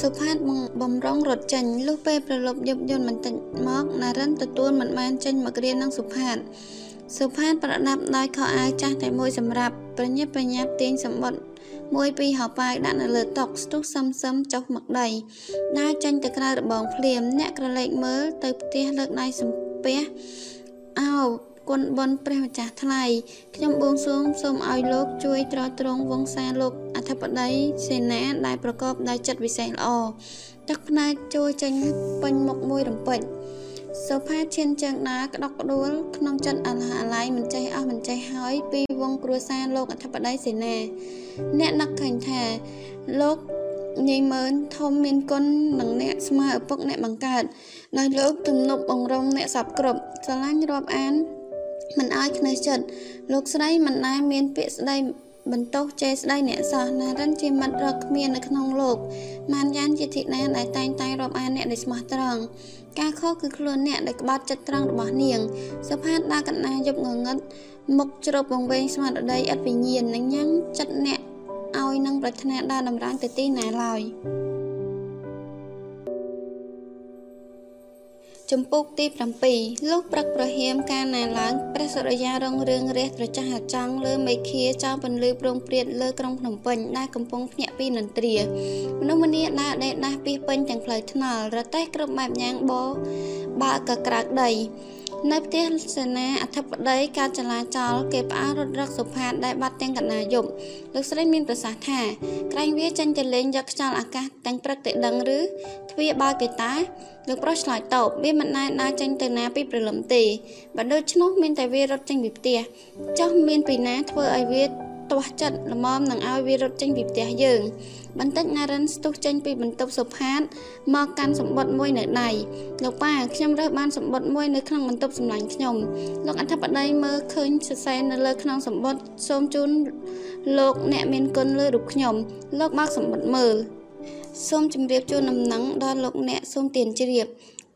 សុផាតបំរុងរត់ចេញលុះពេលប្រលប់យប់យន្តបន្តិចមកណារិនទទួលមិនបានចេញមករៀននឹងសុផាតសុផាតប្រដាប់ដោយខោអាវចាស់តែមួយសម្រាប់ប្រញាប់ប្រញាប់ទាញសម្បត្តិមួយពីរហោប៉ាវដាក់នៅលើតុស្ទុះសឹមសឹមចុះមកដីដើរចេញទៅក្រៅរបងភ្លាមអ្នកក្រឡេកមើលទៅផ្ទះលើកដៃសំពះអោ គុណបុណ្យព្រះម្ចាស់ថ្លៃខ្ញុំបួងសួងសូមឲ្យលោកជួយត្រទ្រង់វង្សាលោកអធិបតីសេនាដែលប្រកបដោយចិត្តវិសេសល្អទឹកភ្នែកចូលចេញពេញមុខមួយរំពេចសូផាឈានជើងដើរក្តុកក្តួលក្នុងចិត្តអលហាឡៃមិនចេះអស់មិនចេះហើយពីវងគ្រួសារលោកអធិបតីសេនា អ្នកនឹកឃើញថាលោកញីមើនធំមានគុណនឹងអ្នកស្មើឪពុកអ្នកបង្កើតដោយលោកទំនប់បង្រងអ្នកសពគ្រប់ស្រឡាញ់រាប់អាន មិនឲ្យខ្នេះចិត្តលោកស្រីមិនដែលមានពាក្យស្ដីបន្ទោសចេះស្ដីអ្នកសោះណារិនជាមិត្តរកគ្មាននៅក្នុងលោកម៉ានយ៉ានជាធីតាដែលតែងតែរាប់អានអ្នកដែលស្មោះត្រង់ការខុសគឺខ្លួនអ្នកដែលក្បត់ចិត្តត្រង់របស់នាងសុផាតដើរកណ្ដាលយប់ងងឹតមុខជ្រប់វង្វេងស្មារតីឥតវិញ្ញាណនឹងញ៉ាំងចិត្តអ្នកឲ្យនឹងប្រាថ្នាដើរតម្រើងទៅទីណាឡើយ។ ចំពុកទី7លោកព្រឹកប្រហៀមការណាឡើងព្រះសុរិយារងរឿងរះត្រចះចង់លើមេឃាចោលពន្លឺប្រងព្រាតលើក្រុងភ្នំពេញដែលកំពុងភ្ញាក់ពីនន្ទ្រាមនុស្សម្នាដើរដេកដាស់ពីពេញទាំងផ្លូវថ្នល់រទេះគ្រប់បែបយ៉ាងបោបើកក្រើកដី នៅផ្ទះសេនាអធិបតីការចលាចលគេផ្អើរត់រកសុផាតដែលបាត់ទាំងកណ្ណាយប់លោកស្រីមានប្រសាសន៍ថាក្រែងវាចេញទៅលេងយកខ្យល់អាកាសទាំងព្រឹកទៅដឹងឬទ្វាបើគេតាលោកប្រុសឆ្លើយតបវាមិនណែដើរចេញទៅណាពីព្រលឹមទេបើដូច្នោះមានតែវារត់ចេញពីផ្ទះចុះមានពីណាធ្វើឲ្យវា ទាស់ចិត្តល្មមនឹងឲ្យវារត់ចេញពីផ្ទះយើងបន្តិចណារិនស្ទុះចេញពីបន្ទប់សុផាតមកកាន់សម្បត្តិមួយនៅដៃលោកប៉ាខ្ញុំរើសបានសម្បត្តិមួយនៅក្នុងបន្ទប់សម្លាញ់ខ្ញុំលោកអធិបតីមើលឃើញសរសៃនៅលើក្នុងសម្បត្តិសូមជូនលោកអ្នកមានគុណលើរូបខ្ញុំលោកបើកសម្បត្តិមើលសូមជម្រាបជូនដំណឹងដល់លោកអ្នកសូមទានជ្រាប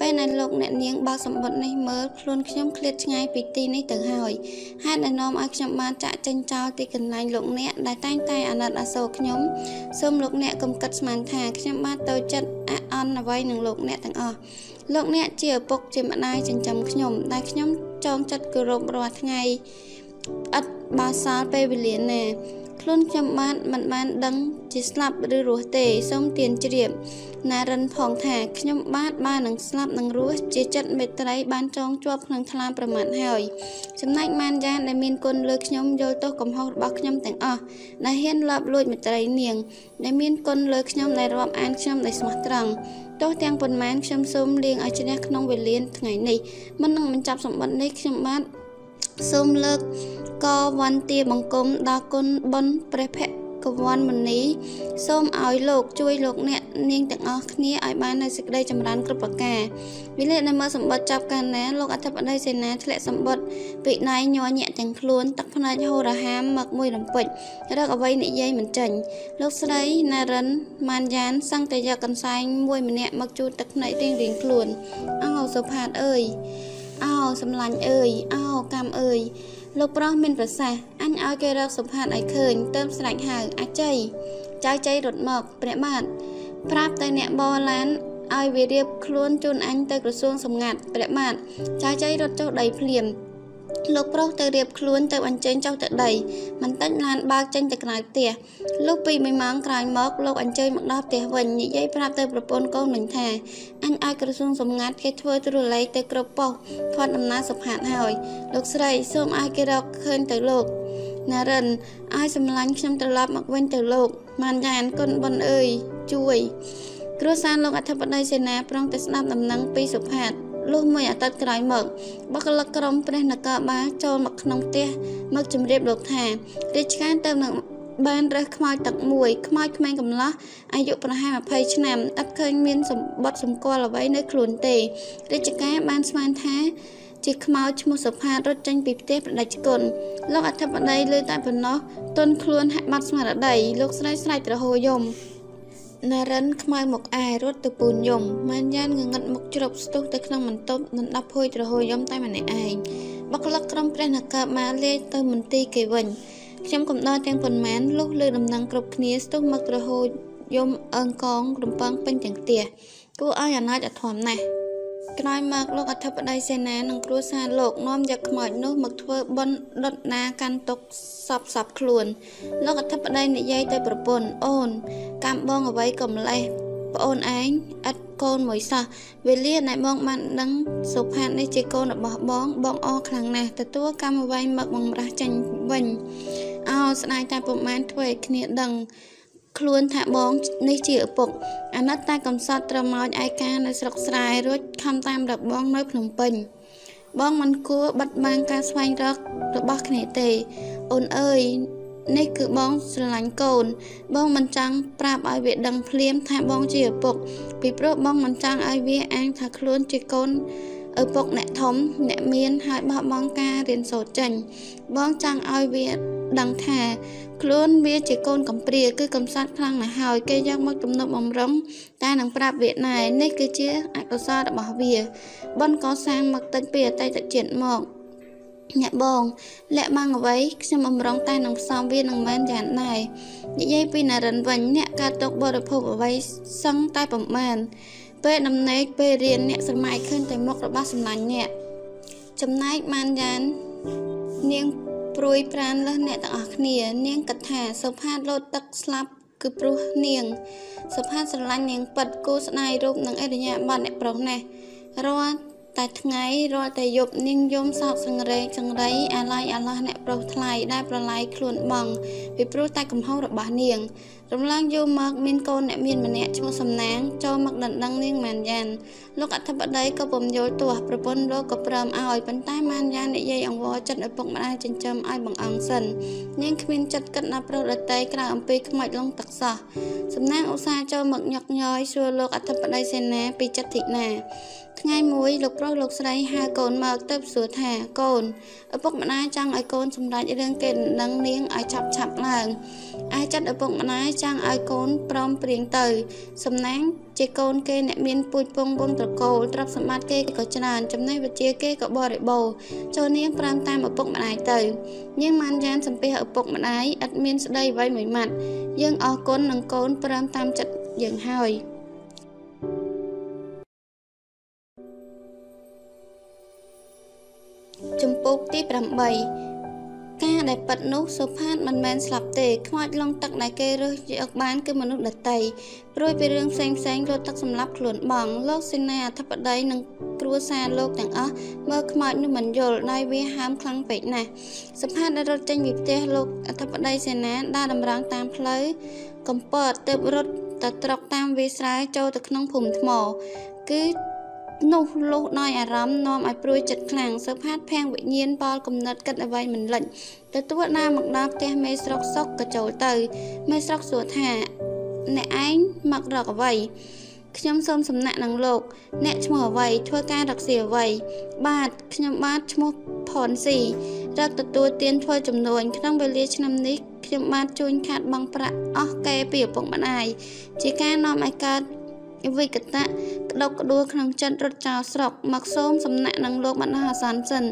ពេលដែលលោកអ្នកនាងបើកសម្បត្តិនេះមើលខ្លួនខ្ញុំឃ្លាតឆ្ងាយពីទីនេះទៅហើយហេតុដែលនាំឲ្យខ្ញុំបានចាក់ចេញចោលទីកន្លែងលោកអ្នកដែលតែងតែអាណិតអាសូរខ្ញុំសូមលោកអ្នកកុំគិតស្មានថាខ្ញុំបានទៅចិត្តអអន់អ្វីនឹងលោកអ្នកទាំងអស់លោកអ្នកជាឪពុកជាម្ដាយចិញ្ចឹមខ្ញុំដែលខ្ញុំចងចិត្តគោរពរាល់ថ្ងៃឥតបាសល់ពេលវេលាណា ខ្លួនខ្ញុំបានមិនបានដឹងជាស្លាប់ឬរស់ទេសូមទានជ្រាបណារិនផងថាខ្ញុំបាទបាននឹងស្លាប់នឹងរស់ជាចិត្តមេត្រី បានចងជាប់ក្នុងថ្លាប្រមាថហើយចំណែកម៉ានយ៉ានដែលមានគុណលើខ្ញុំយល់ទោសកំហុសរបស់ខ្ញុំទាំងអស់ដែលហ៊ានលបលួចមេត្រីនាង ដែលមានគុណលើខ្ញុំដែលរាប់អានខ្ញុំដោយស្មោះត្រង់ទោះទាំងប៉ុន្មានខ្ញុំសូមលៀងឲ្យជ្រះក្នុងវេលាថ្ងៃនេះមិននឹងបញ្ចប់សម្បត្តិនេះខ្ញុំបាទ សូមលើកក៏វន្តាបង្គំដល់គុណបុណ្យព្រះភកវ័នមនី សូមឲ្យលោកជួយលោកអ្នកនាងទាំងអស់គ្នាឲ្យបាននូវសេចក្តីចម្រើនគ្រប់ប្រការវិលានៅមើលសម្បត្តិចាប់កាលណាលោកអធិបតីសេនាធ្លាក់សម្បត្តិវិន័យញ័រញាក់ទាំងខ្លួនទឹកភ្នែកហូររហាមមកមួយរំពេចរកអ្វីនិយាយមិនចេញលោកស្រីណារិនម៉ានយ៉ានសង្កតែយកកន្សែងមួយម្នាក់មកជូតទឹកភ្នែករៀងរៀងខ្លួនអោសុផាតអើយ អោសំឡាញ់អើយអោកម្មអើយលោកប្រុសមានប្រសាសន៍អញឲ្យគេរកសុផាតឲ្យឃើញទៅស្រែកហៅអាចជ័យចៅជ័យរត់មកព្រះបាទប្រាប់ទៅអ្នកបរឡានឲ្យវារៀបខ្លួនជូនអញទៅក្រសួងសម្ងាត់ព្រះបាទចៅជ័យរត់ចុះដីភ្លាម លោកប្រុសទៅរៀបខ្លួនទៅអញ្ជើញចុះទៅដីបន្តិចឡានបើកចេញទៅក្រៅផ្ទះលុះពី1ម៉ោងក្រោយមកលោកអញ្ជើញមកដល់ផ្ទះវិញនិយាយប្រាប់ទៅប្រពន្ធកូនវិញថាអញឲ្យក្រសួងសម្ងាត់គេធ្វើទូរលេខទៅគ្រប់ប៉ុស្តិ៍ផាត់ដំណើរសុផាតហើយលោកស្រីសូមឲ្យគេរកឃើញទៅលោកណារិនឲ្យសម្លាញ់ខ្ញុំត្រឡប់មកវិញទៅលោកម៉ានយ៉ានគុណបុនអើយជួយគ្រួសារលោកអធិបតីសេនាប្រងតែស្ដាប់ដំណឹងពីសុផាត លុះមួយអាទិត្យក្រោយមកបុគ្គលិកក្រុមព្រះនគរបាលចូលមកក្នុងផ្ទះមកជម្រាបលោកថារាជការទៅនឹងបានរើសខ្មោចទឹកមួយខ្មោចក្មេងកំឡោះអាយុប្រហែល20ឆ្នាំអត់ឃើញមានសម្បត្តិសម្គាល់អ្វីនៅខ្លួនទេរាជការបានស្មានថាជាខ្មោចឈ្មោះសុផាតរត់ចេញពីផ្ទះប្រដេចគុណលោកអធិបតីលើតែប៉ុណ្ណោះទន់ខ្លួនហាក់បាត់ស្មារតីលោកស្រីស្រែកត្រហោយំ ណារិនខ្មៅមកអាយរត់ទៅពូនយំម៉ានយ៉ានងងឹតមុខជ្រប់ស្ទុះទៅក្នុងបន្ទប់នឹងដាប់ភួយត្រហោយំតែម្នាក់ឯងបុគ្គលិកក្រុមព្រះនគរបានលាយទៅមន្ទីរគេវិញខ្ញុំកំដរទាំងប៉ុន្មានលុះលើដំណឹងគ្រប់គ្នាស្ទុះមកត្រហោយំអើងកងរំពងពេញទាំងផ្ទះគួរឲ្យអាណត្តិអធមណាស់ ក្រោយមកលោកអធិបតីសេនានិងគ្រួសារលោកនាំយកខ្មោចនោះមកធ្វើបន់ដុតណាកាន់ទុកសពសពខ្លួន លោកអធិបតីនិយាយទៅប្រពន្ធអូន កម្មបងអ្វីក៏ម្លេះប្អូនឯងឥតកូនមួយសោះវេលាណែបងបានដឹងសុផាតនេះជាកូនរបស់បង បងអរខ្លាំងណាស់ទទួលកម្មអ្វីមកបំរាស់ចេញវិញអោស្ដាយតែប្រមាណធ្វើឲ្យគ្នាដឹង ខ្លួនថាបងនេះជាឪពុកអាណិតតែកំសត់ត្រមោចឯកានៅស្រុកស្រែរួចខំតាមរកបងនៅភ្នំពេញបងមិនគួរបិទបាំងការស្វែងរករបស់គ្នាទេអូនអើយនេះគឺបងស្រឡាញ់កូន បងមិនចង់ប្រាប់ឲ្យវាដឹងភ្លាមថាបងជាឪពុក ពីព្រោះបងមិនចង់ឲ្យវាអាងថាខ្លួនជាកូនឪពុកអ្នកធំអ្នកមានហើយបោះបង់ការរៀនសូត្រចេញបងចង់ឲ្យវាដឹងថា ខ្លួនវាជាកូនកំព្រាគឺកំសត់ខ្លាំងណាស់ហើយគេយកមកទំនុកបំរុងតែនឹងប្រាប់វាណែនេះគឺជាអកុសលរបស់វាបនកសាងមកតិចពីអតីតជាតិមកអ្នកបងលាក់បាំងអ្វីខ្ញុំបំរុងតែនឹងផ្សំវានឹងមែនយ៉ាងដែរនិយាយពីនរិនវិញអ្នកកើតទុកបរិភោគអ្វីសឹងតែប្រមាណពេលដំណេកពេលរៀនអ្នកស្រមៃឃើញតែមុខរបស់សំឡាញ់អ្នកចំណែកម៉ានយ៉ាននាង ព្រួយប្រានលើសអ្នកទាំងអស់គ្នា នាងគិតថាសុផាតលោតទឹកស្លាប់គឺព្រោះនាងសុផាតស្រឡាញ់នាងពិតគូស្ដាយរូបនិងអរិយាប័ត្រអ្នកប្រុសណាស់រាល់តែថ្ងៃរាល់តែយប់នាងយំសោកសង្រេងសង្រីអាឡ័យអាឡោះអ្នកប្រុសថ្លៃដែលប្រឡាយខ្លួនបងពីព្រោះតែកំហុសរបស់នាងរំលងយូរមកមានកូនអ្នកមានម្នាក់ឈ្មោះសំណាងចូលមកដណ្ដឹងនាងម៉ានយ៉ានលោកអធិបតីក៏ពំយល់ទាស់ប្រពន្ធលោកក៏ព្រមឲ្យប៉ុន្តែម៉ានយ៉ាននិយាយអង្វរចិត្តឪពុកម្ដាយចិញ្ចឹមឲ្យបង្អង់សិននាងគ្មានចិត្តគិតណាប្រុសដតីក្រៅអំពីខ្មោចលងទឹកសោះសំណាងឧស្សាហ៍ចូលមកញុកញយសួរលោកអធិបតីសេនាពីចិត្តធីណាថ្ងៃមួយលោកប្រុសលោកស្រីហៅកូនមកទៅសួរថាកូនឪពុកម្ដាយចង់ឲ្យកូនសម្រេចរឿងគេដណ្ដឹងនាងឲ្យឆាប់ឆាប់ឡើង ឯចិត្តឪពុកម្ដាយចង់ឲ្យកូនព្រមព្រៀងទៅ សំណាងជាកូនគេអ្នកមានពូជពងវងត្រកូលទ្រព្យសម្បត្តិគេក៏ច្រើនចំណេះវិជ្ជាគេក៏បរិបូរចូលនាងប្រាំតាមឪពុកម្ដាយទៅនាងម៉ានយ៉ានសំពះឪពុកម្ដាយឥតមានស្ដីអ្វីមួយម៉ាត់យើងអរគុណនឹងកូនប្រាំតាមចិត្តយើងហើយចំពោះទី8 ការដែលប៉ិតនោះសុផាតមិនមែនស្លាប់ទេខ្មោចលងទឹកដែលគេរើសយកបានគឺមនុស្សដតីព្រួយពីរឿងផ្សេងផ្សេងរត់ទឹកសម្លាប់ខ្លួនបងលោកសេនាអធិបតីនិងគ្រួសារលោកទាំងអស់មើលខ្មោចនោះមិនយល់ដោយវាហាមខ្លាំងពេកណាស់សុផាតដែលរត់ចេញពីផ្ទះលោកអធិបតីសេនាដើរតម្រង់តាមផ្លូវកំពតទៅរត់ទៅត្រកតាមវាស្រែចូលទៅក្នុងភូមិថ្មគឺ នោះលុះដោយអារម្មណ៍នាំឲ្យព្រួយចិត្តខ្លាំងសើផាតភាំងវិញ្ញាណបលកំណត់គិតអ្វីមិនលិចទទួលណាមកដល់ផ្ទះមេស្រុកសុកក៏ចូលទៅ មេស្រុកសួរថាអ្នកឯងមករកអ្វីខ្ញុំសូមសំណាក់នឹងលោក អ្នកឈ្មោះអ្វីធ្វើការរកស៊ីអ្វីបាទខ្ញុំបាទឈ្មោះផនស៊ីរកទទួលទានធ្វើចំនួនក្នុងវេលាឆ្នាំនេះខ្ញុំបាទជួញខាតបង់ប្រាក់អស់កែពីឪពុកម្ដាយជាការនាំឲ្យកើត វិកតៈក្តុកក្តួលក្នុងចិត្តរត់ចោលស្រុកមកសូមសំណាក់នឹងលោកបណ្ដោះអាសន្នសិន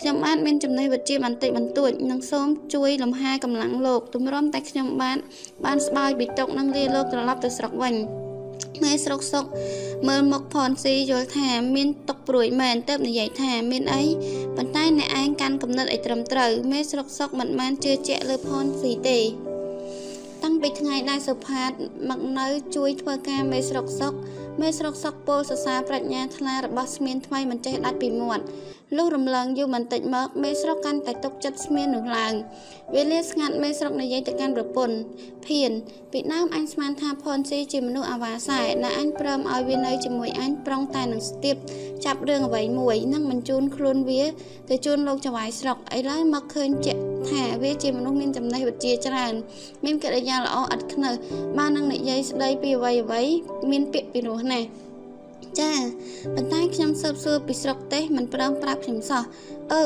ខ្ញុំបានមានចំណេះវិជ្ជាបន្តិចបន្តួចនឹងសូមជួយលំហែកម្លាំងលោកទម្រាំតែខ្ញុំបាន បានស្បើយពីតុកនឹងលាលោកត្រឡប់ទៅស្រុកវិញមេស្រុកសុកមើលមុខផនស៊ីយល់ថាមានຕົកព្រួយមែនទៅនិយាយថាមានអីប៉ុន្តែអ្នកឯងកាន់កំណត់ឲ្យត្រឹមត្រូវមេស្រុកសុកមិនបានជឿជាក់លើផនស៊ីទេតាំង ពីថ្ងៃដែលសុផាតមកនៅជួយធ្វើការមេស្រុកសុកមេស្រុកសុកពោលសរសើរប្រាជ្ញាថ្លារបស់ស្មៀនថ្មីមិនចេះដាច់ពីមាត់ លុះរំលងយូរបន្តិចមកមេស្រុកកាន់តែទុកចិត្តស្មៀននោះឡើងវេលាស្ងាត់មេស្រុកនិយាយទៅកាន់ប្រពន្ធភៀនពីដើមអញស្មានថាផនស៊ីជាមនុស្សអាវ៉ាសែដែលអញព្រមឲ្យវានៅជាមួយអញប្រុងតែនឹងស្ទាបចាប់រឿងអ្វីមួយនឹងបញ្ជូនខ្លួនវាទៅជូនលោកចៅហ្វាយស្រុកឥឡូវមកឃើញជាក់ថាវាជាមនុស្សមានចំណេះវិជ្ជាច្រើន មានកិរិយាល្អឥតខ្នើសបាននឹងនិយាយស្ដីពីអ្វីអ្វីមានពាក្យពីរោះណាស់ ចាប៉ុន្តែខ្ញុំស៊ើបសួរពីស្រុកទេសមិនព្រមប្រាប់ខ្ញុំសោះអឺ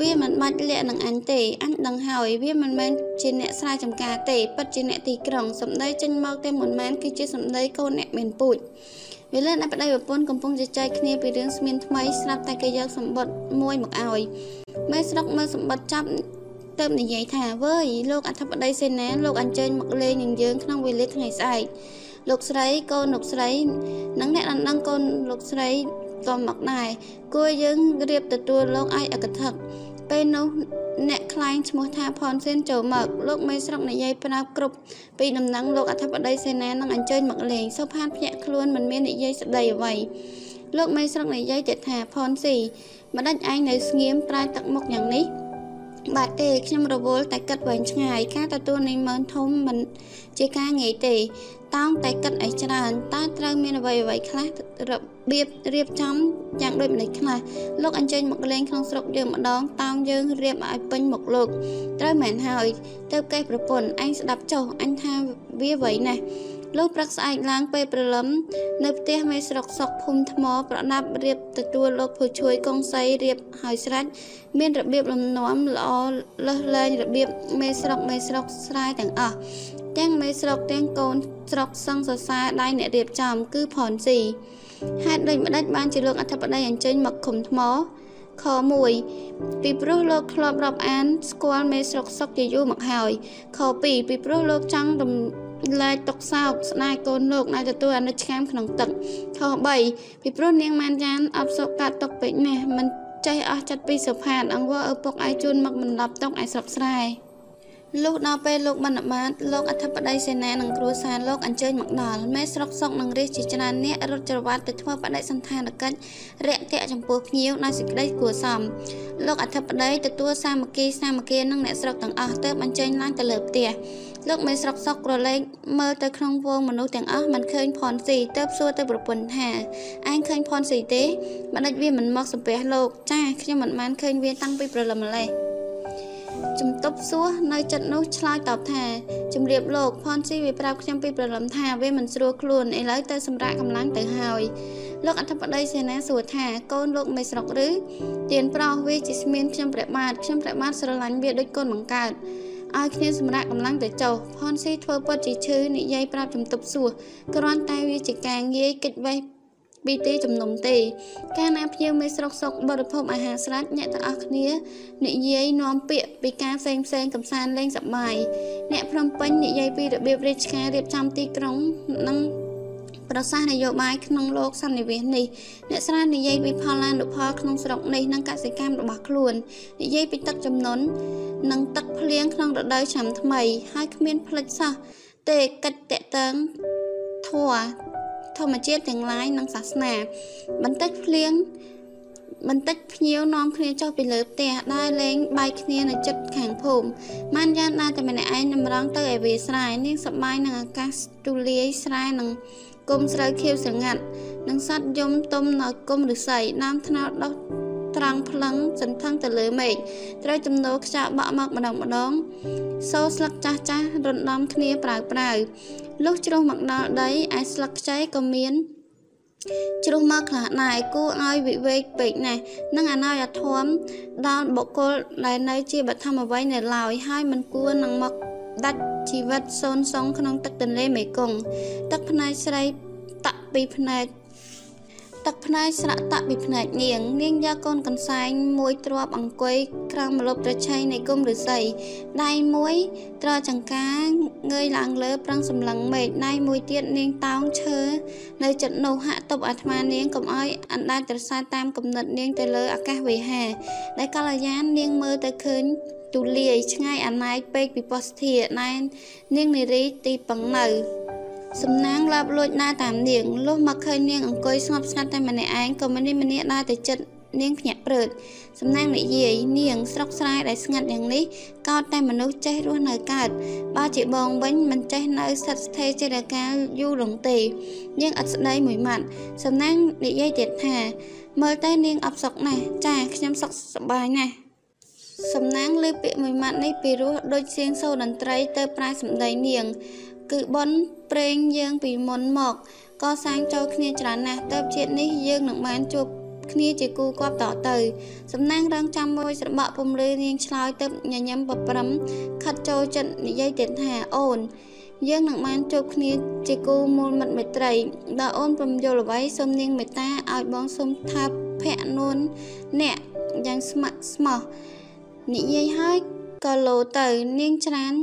វាមិនបាច់លាក់នឹងអញទេអញដឹងហើយវាមិនមែនជាអ្នកស្រែចម្ការទេពិតជាអ្នកទីក្រុងសម្ដីចេញមកតែមិនមែនគឺជាសម្ដីកូនអ្នកមានពូជវាលើអ្នកប្តីប្រពន្ធកំពុងជជែកគ្នាពីរឿងស្មានថ្មីស្រាប់តែគេយកសម្បត្តិមួយមកឲ្យមេស្រុកមើលសម្បត្តិចាប់ទៅនិយាយថាវើយលោកអធិបតីសេនាលោកអញ្ជើញមកលេងនឹងយើងក្នុងវេលាថ្ងៃស្អែក លោកស្រីកូនលោកស្រីនិងអ្នកដណ្ដឹងកូនលោកស្រីក៏មកដែរគួរយើងរៀបទទួលលោកឲ្យអកថឹកពេលនោះអ្នកខ្លែងឈ្មោះថាផនសៀនចូលមកលោកមេស្រុកនិយាយប្រាប់គ្រប់ពីដំណឹងលោកអធិបតីសេនានឹងអញ្ជើញមកលេងសុផានភ្ញាក់ខ្លួនមិនមាននិយាយស្ដីអ្វីលោកមេស្រុកនិយាយទៀតថាផនស៊ីម្ដេចឯងនៅស្ងៀមប្រាយទឹកមុខយ៉ាងនេះបាទទេខ្ញុំរវល់តែគិតវែងឆ្ងាយការទទួលនៃមើលធំមិនជាការងាយទេតោងតែគិតឲ្យច្រើនតើត្រូវមានអ្វីអ្វីខ្លះរបៀបរៀបចំយ៉ាងដូចម្តេចខ្លះលោកអញ្ជើញមកលេងក្នុងស្រុកយើងម្ដងតោងយើងរៀបឲ្យពេញមុខលោកត្រូវមែនហើយទៅកេះប្រពន្ធអញស្ដាប់ចុះអញថាវាអ្វីណាស់ លុះព្រឹកស្អែកឡើងពេលព្រលឹមនៅផ្ទះមេស្រុកសុកភូមិថ្ម ប្រដាប់រៀបទទួលលោកភូជួយកងសីរៀបហើយស្រេចមានរបៀបលំនាំល្អលើសលែងរបៀបមេស្រុកមេស្រុកស្រែទាំងអស់ទាំងមេស្រុកទាំងកូនស្រុកសង្សសាដៃអ្នករៀបចំ គឺផនស៊ីហេតុដូចម្ដេចបានជាលោកអធិបតីអញ្ជើញមកឃុំថ្មខ1ពីព្រោះលោកធ្លាប់រាប់អានស្គាល់មេស្រុកសុកជាយូរមកហើយខ2ពីព្រោះលោកចង់រំ លែកទុកសោកស្ដាយកូនលោកដែលទទួលអនុឆ្កាមក្នុងទឹកខ3ពីព្រោះនាងម៉ានយ៉ានអបសុកកាត់ទុកពេកណាស់មិនចេះអស់ចិត្តពីសុផាតអង្វរឪពុកឯជូនមកបន្លាប់ទុកឯស្រុកស្រែលុះដល់ពេលលោកបណ្ឌបាតលោកអធិបតីសេនានិងគ្រួសារលោកអញ្ជើញមកដល់មេស្រុកសុកនិងរាជជាច្រើនអ្នករត់ច្រវាត់ទៅធ្វើបដិសន្តានកិច្ចរាក់ទាក់ចំពោះភ្ញៀវដោយសេចក្តីគួរសមលោកអធិបតីទទួលសាមគ្គីសាមគ្គីនិងអ្នកស្រុកទាំងអស់ទើបអញ្ជើញឡើងទៅលើផ្ទះ លោកមេស្រុកសុកក្រឡេកមើលទៅក្នុងវងមនុស្សទាំងអស់មិនឃើញផនស៊ីទើបសួរទៅប្រពន្ធថាឯងឃើញផនស៊ីទេមិនដេចវាមិនមកសំពះលោកចាខ្ញុំមិនបានឃើញវាតាំងពីព្រលឹមម្លេះជំទប់សួរនៅចិត្តនោះឆ្លើយតបថាជំរាបលោកផនស៊ីវាប្រាប់ខ្ញុំពីព្រលឹមថាវាមិនស្រួលខ្លួនឥឡូវទៅសម្រាប់កម្លាំងទៅហើយលោកអធិបតីសេនាសួរថាកូនលោកមេស្រុកឬទៀនប្រុសវាជាស្មៀនខ្ញុំព្រះបាទខ្ញុំព្រះបាទស្រឡាញ់វាដូចកូនបង្កើត ឲ្យគ្នាសម្រាប់កម្លាំងទៅចុះផនស៊ីធ្វើពិតជាឈឺនិយាយប្រាប់ជំទប់សួរគ្រាន់តែវាជាការងាយកិច្ចវេះពីទេជំនុំទេកាលណាភ្ញៀវមេស្រុកសុកបរិភោគអាហារស្រាច់អ្នកទាំងអស់គ្នានិយាយនាំពាក្យពីការផ្សេងផ្សេងកំសាន្តលេងសប្បាយអ្នកភ្នំពេញនិយាយពីរបៀបរាជការរៀបចំទីក្រុងនិង ប្រសាសន៍នយោបាយក្នុងលោកសន្និវិសនេះអ្នកស្រាវនិយាយពីផលលានុផលក្នុងស្រុកនេះនិងកសិកម្មរបស់ខ្លួននិយាយពីទឹកចំនួននិងទឹកភ្លៀងក្នុងរដូវឆ្នាំថ្មី ហើយគ្មានផ្លិចសោះទេកិច្ចតេតឹងធัวធម្មជាតិទាំងឡាយនិងសាសនា បន្តិចភ្លៀងបន្តិចភ្ញៀវនាំគ្នាចុះពីលើផ្ទះដើរលេងបាយគ្នានៅចិត្តខាងភូមិម៉ានយ៉ានដើរតែម្នាក់ឯងតម្រង់ទៅឯវាស្រែនាងសប្បាយនឹងអាកាសទូលាយស្រែនឹង គុំស្រូវខៀវស្រងាត់និងសត្វយំទុំនៅគុំឫស្សីដើមថ្នោតដុះត្រង់ផ្លឹងសន្ធឹងទៅលើមេឃត្រូវចំណូលខ្យល់បក់មកម្ដងម្ដងសូស្លឹកចាស់ចាស់រំដំគ្នាប្រៅប្រៅលុះជ្រុះមកដល់ដីឯស្លឹកខ្ចីក៏មានជ្រុះមកខ្លះដែរគួរឲ្យវិវេកពេកណាស់នឹងអនាយធមដល់បុគ្គលដែលនៅជាបឋមអ្វីនៅឡើយហើយមិនគួរនឹងមក ដាច់ជីវិតសូនសងក្នុងទឹកទន្លេមេគង្គទឹកភ្នែកស្រីតាក់ពីភ្នែក ទឹកភ្នែកស្រក់តាក់ពីភ្នែកនាង នាងយកកូនកន្សែងមួយទ្រាប់អង្គុយក្រោមម្លប់ត្រឆៃនៃគុំឫស្សីដៃមួយត្រចង្ការងើយឡើងលើប្រឹងសម្លឹងមេឃដៃមួយទៀតនាងតោងឈើនៅចិត្តនោះហាក់ទប់អាត្មានាងកុំឲ្យអណ្ដាតត្រសាតាមគំនិតនាងទៅលើអាកាសវេហា ដែលកល្យាននាងមើលទៅឃើញទូលាយឆ្ងាយអណែកពេកពីពោះធាណែននាងនារីទីពងនៅ សំណាងឡាបលួចដើរតាមនាងលុះមកឃើញនាងអង្គុយស្ងប់ស្ងាត់តែម្នាក់ឯងក៏ម្នាក់ម្នាក់ដើរទៅចិត្តនាងភ្ញាក់ព្រឺតសំណាងនិយាយនាងស្រុកស្រែដែលស្ងាត់យ៉ាងនេះកោតតែមនុស្សចេះរស់នៅកើតបើជាបងវិញមិនចេះនៅស្ថិតស្ថេរចេតកាលយូរលងទេនាងអត់ស្ដីមួយម៉ាត់សំណាងនិយាយទៀតថា មើលទៅនាងអបសុកណាស់ចាខ្ញុំសុខសប្បាយណាស់សំណាងលើពាក្យមួយម៉ាត់នេះពីរោះដូចសៀងសូរតន្ត្រីទៅប្រែសម្ដីនាង គឺបនប្រេងយើងពីមុនមកក៏សាងចូលគ្នាច្រើនណាស់ទៅជាតិនេះយើងនឹងបានជួបគ្នាជាគូគប់តទៅសំណាងរងចាំមួយស្របក់ពំលឺនាងឆ្លើយទៅញញឹមបប្រំខិតចូលចិត្តនិយាយទៀតថាអូនយើងនឹងបានជួបគ្នាជាគូមូលមិត្តមេត្រីដល់អូនពំយល់អ្វីសូមនាងមេត្តាឲ្យបងសូមថាភ័ក្រនួនអ្នកយ៉ាងស្ម័គ្រស្មោះនិយាយហើយក៏លោទៅនាងច្រាន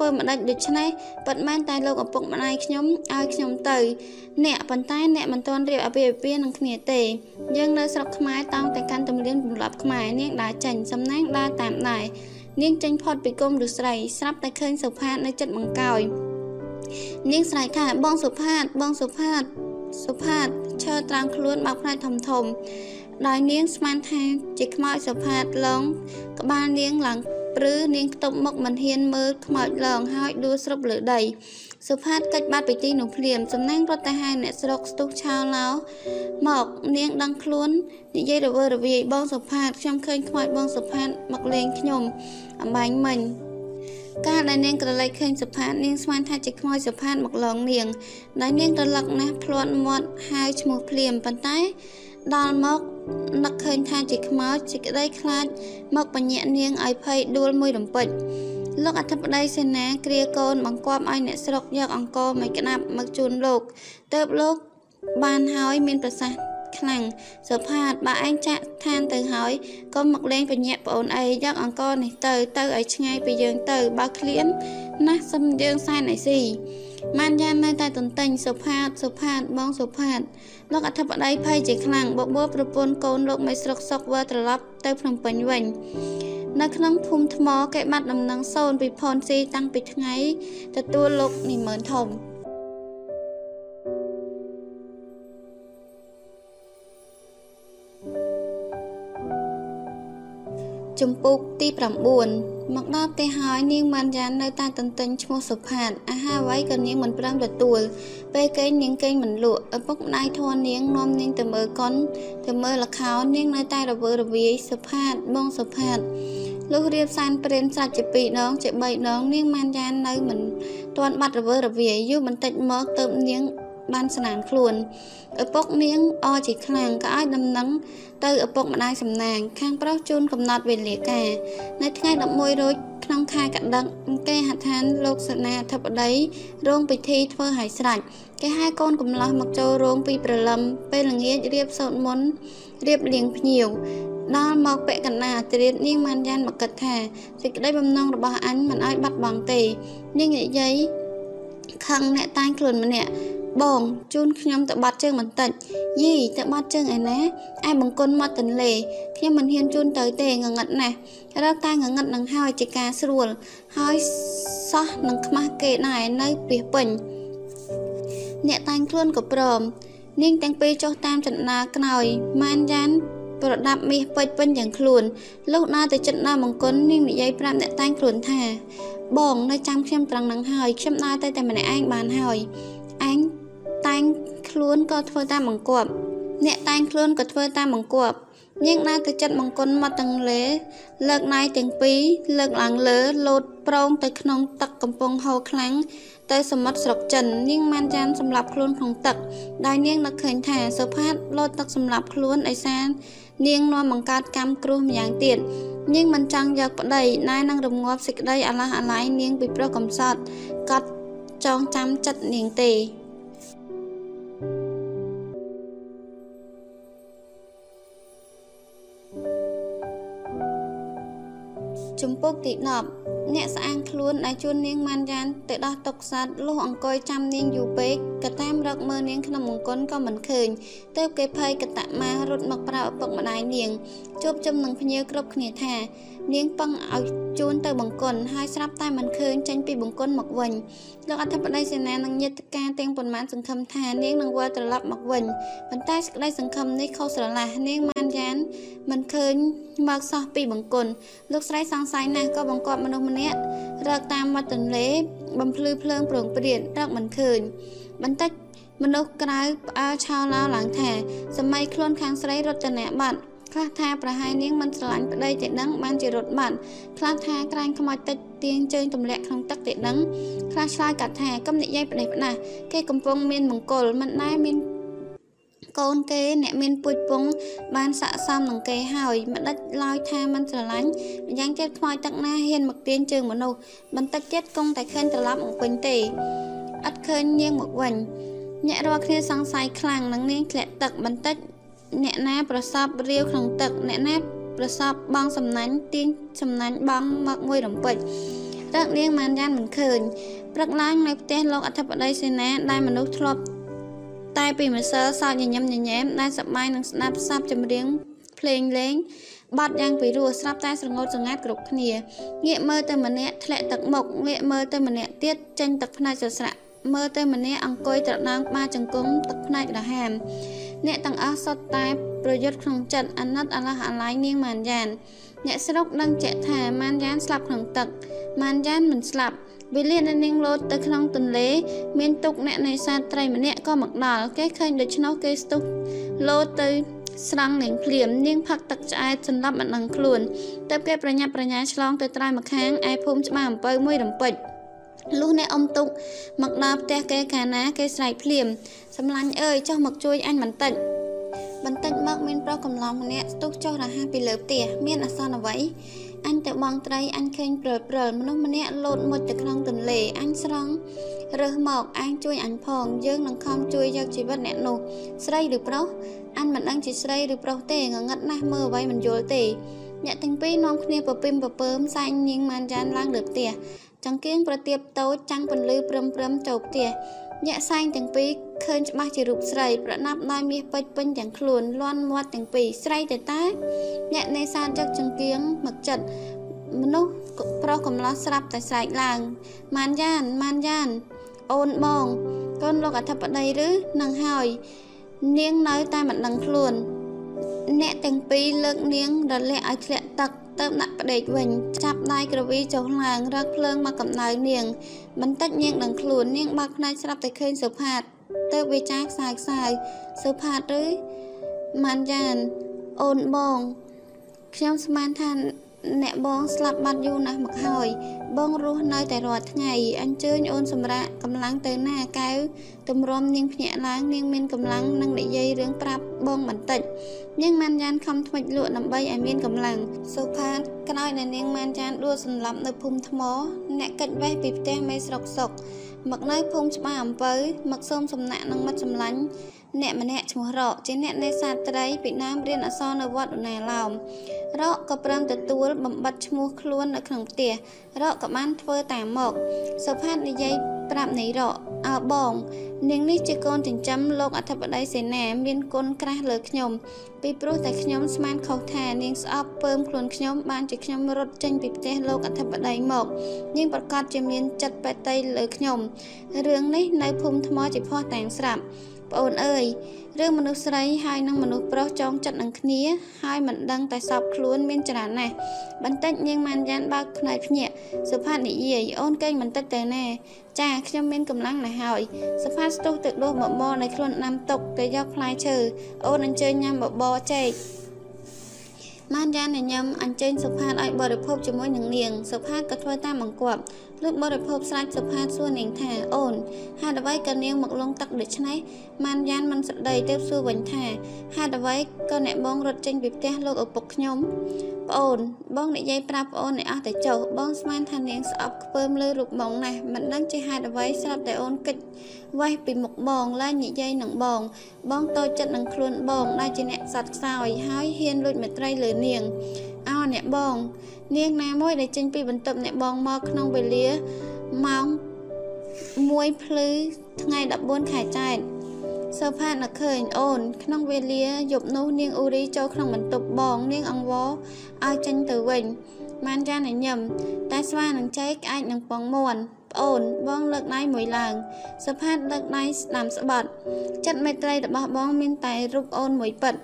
ធ្វើមិនដាច់ដូច្នេះពិតមែនតែលោកឪពុកម្ដាយខ្ញុំឲ្យខ្ញុំទៅ អ្នកប៉ុន្តែអ្នកមិនទាន់រៀបអាពាហ៍ពិពាហ៍នឹងគ្នាទេយើងនៅស្រុកខ្មែរតោងតែកាន់ទំនៀមទម្លាប់ខ្មែរនាងដើរចេញសំណាងដើរតាមដែរនាងចេញផុតពីគុំឬស្រីស្រាប់តែឃើញសុផាតនៅចិត្តបង្កោយនាងស្រែកថាបងសុផាតបងសុផាតសុផាតឈើត្រាំខ្លួនបោកផ្នែកធំធំដោយនាងស្មានថាជាខ្មោចសុផាតឡងក្បាលនាងឡើង ព្រឺនាងខ្ទប់មុខមិនហ៊ានមើលខ្មោចឡងហើយដួលស្រុបលើដីសុផាតកិច្ចបាត់ពីទីនោះភ្លាមសំណាងរត់ទៅហៅអ្នកស្រុកស្ទុះឆោឡោមកនាងដឹងខ្លួននិយាយរវើរវាយបងសុផាតខ្ញុំឃើញខ្មោចបងសុផាតមកលេងខ្ញុំអំបាញ់មិញកាលដែលនាងក្រឡេកឃើញសុផាតនាងស្មានថាជាខ្មោចសុផាតមកឡងនាងដែលនាងត្រឡឹកណាស់ភ្លាត់មាត់ហៅឈ្មោះភ្លាមប៉ុន្តែដល់មក នឹកឃើញថាជាខ្មោចសេចក្តីខ្លាចមកបញ្ញាក់នាងឲ្យភ័យដួលមួយរំពេចលោកអធិបតីសេនាគ្រាកូនបង្គាប់ឲ្យអ្នកស្រុកយកអង្គរមួយក្តាប់មកជូនលោកទៅលោកបានហើយមានប្រសាសន៍ខ្លាំងសុផាតបើឯងចាក់ឋានទៅហើយកុំមកលេងបញ្ញាក់ប្អូនអីយកអង្គរនេះទៅទៅឲ្យឆ្ងាយពីយើងទៅបើឃ្លានណាស់សំយើងសែនឲ្យស៊ីម៉ានយ៉ាននៅតែទន្ទិញសុផាតសុផាតបងសុផាត លោកអធិបតីភ័យជាខ្លាំងបបួលប្រពន្ធកូនលោកមិនស្រុកសុកវើត្រឡប់ទៅភ្នំពេញវិញនៅក្នុងភូមិថ្មគេបាត់ដំណឹងសូនពីផនស៊ីតាំងពីថ្ងៃទទួលលោកនិមឺនធំ ចំពុកទី9មកដល់ផ្ទះហើយនាងបានយ៉ាននៅតែតន្ទិញឈ្មោះសុផាតអាហារអ្វីក៏នាងមិនព្រមទទួលពេលគេងនាងគេងមិនលក់ឪពុកម្ដាយធន់នាងនាំនាងទៅមើលកុនទៅមើលលខោនាងនៅតែរវើរវាយសុផាតបងសុផាតលុះរៀបសានព្រានសាច់ជា2ដងជា3ដងនាងបានយ៉ាននៅមិនទាន់បាត់រវើរវាយយូរបន្តិចមកទៅនាង បានស្នានខ្លួនឪពុកនាងអជាខ្លាំងក៏ឲ្យដំណឹងទៅឪពុកម្ដាយសំណាង ខាងប្រុសជូនកំណត់វេលាការនៅថ្ងៃ11រោចក្នុងខែកដឹកគេហដ្ឋានលោកសេនាធិបតីរោងពិធីធ្វើឲ្យស្រេចគេហៅកូនកំឡោះមកចូលរោងពីព្រលឹមពេលល្ងាចរៀបសូត្រមន្តរៀបលៀងភ្ញៀវដល់មកពាក់កណ្ដាលត្រៀតនាងបានយ៉ានមកគិតថាសេចក្តីបំណងរបស់អញមិនឲ្យបាត់បង់ទេនាងនិយាយខឹងអ្នកតាញខ្លួនម្នាក់ បងជូនខ្ញុំទៅបាត់ជើងបន្តិចយីទៅបាត់ជើងឯណាឯបង្គន់មកទន្លេខ្ញុំមិនហ៊ានជូនទៅទេងងឹតណាស់រកតែងងឹតនឹងហើយជាការស្រួលហើយសោះនឹងខ្មាស់គេដែរនៅពីពេញអ្នកតាញ់ខ្លួនក៏ព្រមនាងទាំងពីរចុះតាមចន្ទាខ្នើយម៉ានយ៉ានប្រដាប់មាសពេជ្រពេញយ៉ាងខ្លួនលុះដើរទៅចិត្តដល់មង្គលនាងនិយាយប្រាប់អ្នកតាញ់ខ្លួនថា បងនៅចាំខ្ញុំត្រង់នឹងហើយខ្ញុំដើរទៅតែម្នាក់ឯងបានហើយឯង តតែងខ្លួនក៏ធ្វើតាមបង្គាប់អ្នកតែងខ្លួនក៏ធ្វើតាមបង្គាប់នាងដើរទៅចិត្តមង្គលមាត់ទាំងលេលើកណៃទាំងពីរលើកឡើងលើលោតប្រងទៅក្នុងទឹកកំពុងហូរខ្លាំងទៅសមុទ្រស្រុកចិននាងម៉ានចានសម្លាប់ខ្លួនក្នុងទឹកដោយនាងនឹកឃើញថាសុផាតលោតទឹកសម្លាប់ខ្លួនឯសាននាងនាំបង្កើតកម្មគ្រោះម្យ៉ាងទៀតនាងមិនចង់យកប្តីណែនឹងរងាប់សេចក្តីអាឡះអាឡៃនាងពីប្រុសកំសត់កត់ចងចាំចិត្តនាងទេ ជំពូកទី10អ្នកស្អាងខ្លួនដែលជួននាងម៉ានយ៉ានទៅដោះតុកសัตว์លុះអង្គុយចាំនាងយូរពេកក៏តាមរកមើលនាងក្នុងមង្គលក៏មិនឃើញទើបគេភ័យកតម៉ារត់មកប្រាប់ឪពុកម្ដាយនាងជួបជុំនឹងភ្ញៀវគ្រប់គ្នាថា នាងពឹងឲ្យជួនទៅបង្គន់ហើយស្រាប់តែមិនឃើញចេញពីបង្គន់មកវិញលោកអធិបតីសេនានិងញាតិការទាំងប៉ុន្មានសង្ឃឹមថានាងនឹងវិលត្រឡប់មកវិញប៉ុន្តែសេចក្តីសង្ឃឹមនេះខុសស្រឡះនាងម៉ានយ៉ានមិនឃើញមកសោះពីបង្គន់លោកស្រីសង្ស័យណាស់ក៏បង្គាប់មនុស្សម្នាក់រកតាមមាត់ទន្លេ បំភ្លឺភ្លើងប្រងព្រាតរកមិនឃើញបន្តិចមនុស្សក្រៅផ្អើលឆោឡោឡើងថាសម័យខ្លួនខាងស្រីរត់ចនៈបាត់ ខ្លះថាប្រហែលនាងមិនស្រឡាញ់ប្តីទេដឹងបានជារត់បាត់ខ្លះថាក្រែងខ្មោចតិចទៀងជើងទម្លាក់ក្នុងទឹកទេដឹងខ្លះឆ្លើយកាត់ថាកុំនិយាយប្តីផ្ដាស់គេកំពុងមានមង្គលមិនដែលមានកូនគេអ្នកមានពួចពងបានស័កសមនឹងគេហើយមិនដេចឡើយថាមិនស្រឡាញ់ម្យ៉ាងទៀតខ្មោចទឹកណាហ៊ានមកទាញជើងមនុស្សបន្តិចទៀតគង់តែឃើញត្រឡប់មកវិញទេអត់ឃើញនាងមកវិញអ្នករាល់គ្នាសង្ស័យខ្លាំងនឹងនាងធ្លាក់ទឹកបន្តិច អ្នកណាប្រសពរាវក្នុងទឹក អ្នកណាប្រសពបងសំណាញ់ទាញសំណាញ់បងមកមួយរំពេចរកនាងម៉ានយ៉ានមិនឃើញព្រឹកឡើងនៅផ្ទះលោកអធិបតីសេនាដែលមនុស្សធ្លាប់តែពីម្សិលសោកញញឹមញញែមដែលសប្បាយនឹងស្ដាប់សាប់ចម្រៀងភ្លេងលេងបាត់យ៉ាងពីរោះស្រាប់តែស្រងោតសង្ងាត់គ្រប់គ្នាងាកមើលទៅម្នាក់ធ្លាក់ទឹកមុខងាកមើលទៅម្នាក់ទៀតចេញទឹកភ្នែកស្រស្រាក់ មើលទៅម្នាក់អង្គុយត្រដាងក្បាលចង្គង់ទឹកភ្នែកដហាមអ្នកទាំងអស់សុទ្ធតែប្រយុទ្ធក្នុងចិត្តអាណិតអាឡះអាឡៃនាងម៉ានយ៉ានអ្នកស្រុកដឹងជាក់ថាម៉ានយ៉ានស្លាប់ក្នុងទឹកម៉ានយ៉ានមិនស្លាប់វេលាដែលនាងលោតទៅក្នុងទន្លេ មានទុកអ្នកនេសាទត្រីម្នាក់ក៏មកដល់គេឃើញដូច្នោះគេស្ទុះលោតទៅស្រង់នាងភ្លាមនាងផឹកទឹកឆ្អែតសន្លប់មិនដឹងខ្លួនទើបគេប្រញាប់ប្រញាល់ឆ្លងទៅត្រើយម្ខាងឯភូមិច្បារអំពៅមួយរំពេច លុះអ្នកអ៊ំទុកមកដល់ផ្ទះគេកាលណាគេស្រែកភ្លាមសម្លាញ់អើយចុះមកជួយអញបន្តិចបន្តិចមកមានប្រុសកំឡោះម្នាក់ស្ទុះចុះរហ័សពីលើផ្ទះមានអាសន្នអ្វីអញទៅបងត្រីអញឃើញព្រើលព្រើលមនុស្សម្នាក់លោតមុជទៅក្នុងទន្លេអញស្រង់រើសមកអញជួយអញផងយើងនឹងខំជួយយកជីវិតអ្នកនោះស្រីឬប្រុសអញមិនដឹងជាស្រីឬប្រុសទេងងឹតណាស់មើលអ្វីមិនយល់ទេអ្នកទាំងពីរនាំគ្នាប្រពឹមប្រពើមសែងញៀងម៉ានចានឡើងលើផ្ទះ ចង្កៀងប្រទៀបតូចចាំងពន្លឺព្រឹមព្រឹមចូលផ្ទះញាក់សែងទាំងពីរឃើញច្បាស់ជារូបស្រីប្រណាប់ដោយមាសពេជ្រពេញទាំងខ្លួនលន់មាត់ទាំងពីរស្រីទៅតាញាក់នេសាទយកចង្កៀងមកចិត្តមនុស្សប្រុសកំឡោះស្រាប់តែស្រែកឡើងម៉ានយ៉ានម៉ានយ៉ានអូនបងកូនលោកអធិបតីឬនឹងហើយនាងនៅតែមិនដឹងខ្លួន អ្នកទាំងពីរលើកនាងរលាក់ឲ្យធ្លាក់ទឹក ទៅដាក់ផ្ដេកវិញចាប់ដៃក្រវីចុះឡើងរកភ្លើងមកកំដៅនាងបន្តិចនាងដឹងខ្លួននាងបើកភ្នែកស្រាប់តែឃើញសុផាតទៅវាចាខ្សែខ្សែសុផាតឬម៉ាន់យ៉ានអូនបងខ្ញុំស្មានថា អ្នកបងស្លាប់បាត់យូរណាស់មកហើយ បងរស់នៅតែរាល់ថ្ងៃអញ្ជើញអូនសម្រាប់កម្លាំងទៅណាកៅទម្រាំនាងភ្ញាក់ឡើងនាងមានកម្លាំងនឹងនិយាយរឿងប្រាប់បងបន្តិចនាងម៉ានយ៉ានខំថ្មិចលក់ដើម្បីឲ្យមានកម្លាំងសុផាតក្រោយដែលនាងម៉ានយ៉ានដួលសន្លប់នៅភូមិថ្ម អ្នកកិច្ចវេះពីផ្ទះមេស្រុកសុកមកនៅភូមិច្បារអំពៅមកសូមសំណាក់នឹងមិត្តសម្លាញ់ អ្នកម្នាក់ឈ្មោះរកជាអ្នកនេសាទត្រី ពីដើមរៀនអក្សរនៅវត្តឧណាឡោមរកក៏ព្រមទទួលបំបត្តិឈ្មោះខ្លួននៅក្នុងផ្ទះរកក៏បានធ្វើតាមមកសុផាតនិយាយប្រាប់នៃរកអើបងនាងនេះជាកូនចិញ្ចឹមលោកអធិបតីសេនាមានគុណក្រាស់លើខ្ញុំពីព្រោះតែខ្ញុំស្មានខុសថានាងស្អប់ពើមខ្លួនខ្ញុំបានជាខ្ញុំរត់ចេញពីផ្ទះលោកអធិបតីមកនាងប្រកាសជាមានចិត្តបេតីលើខ្ញុំរឿងនេះនៅភូមិថ្មជាភ័ស្តុតាងស្រាប់ ប្អូនអើយរឿងមនុស្សស្រីហើយនិងមនុស្សប្រុសចងចិត្តនឹងគ្នាហើយមិនដឹងតែសពខ្លួនមានច្រើនណាស់បន្តិចនាងម៉ានយ៉ានបើកភ្នែកភ្ញាក់សុផាតនិយាយអូនកេងបន្តិចទៅណាចាខ្ញុំមានកម្លាំងណាស់ហើយសុផាតស្ទុះទឹកដោះមកបនៅខ្លួនណាំតុកគេយកផ្លែឈើអូនអញ្ជើញញ៉ាំបបរចេកម៉ានយ៉ានញញឹមអញ្ជើញសុផាតឲ្យបរិភោគជាមួយនឹងនាងសុផាតក៏ធ្វើតាមបង្គាប់ លុះបរិភោគស្រេចសុផាតសួរនាងថាអូនហេតុអ្វីក៏នាងមកលងទឹកដូច្នេះម៉ានយ៉ានមិនស្ដីទើបសួរវិញថាហេតុអ្វីក៏អ្នកបងរត់ចេញពីផ្ទះលោកឪពុកខ្ញុំប្អូនបងនិយាយប្រាប់ប្អូនឲ្យអស់តែចុះបងស្មានថានាងស្អប់ខ្ពើមលើរូបបងណាស់មិនដឹងជាហេតុអ្វីស្រាប់តែអូនកិច្ចវេះពីមុខបងឡើងនិយាយនឹងបង បងតូចចិត្តនឹងខ្លួនបងដែលជាអ្នកសត្វខ្សោយហើយហ៊ានលួចមេត្រីលើនាងអោអ្នកបង នាងណាមួយដែលចេញពីបន្ទប់អ្នកបងមកក្នុងវេលាម៉ោង1ភ្លឺថ្ងៃ14ខែចែកសើផាតនឹកឃើញអូន ក្នុងវេលាយប់នោះនាងអ៊ូរីចូលក្នុងបន្ទប់បង នាងអង្វរឲ្យចេញទៅវិញបានចានញញឹមតែស្វានឹងចែកអាចនឹងពងមួនប្អូនបងលើកដៃមួយឡើងសុផាតលើកដៃស្ដាំស្បត់ចិត្តមេត្រីរបស់បងមានតែរូបអូនមួយពិត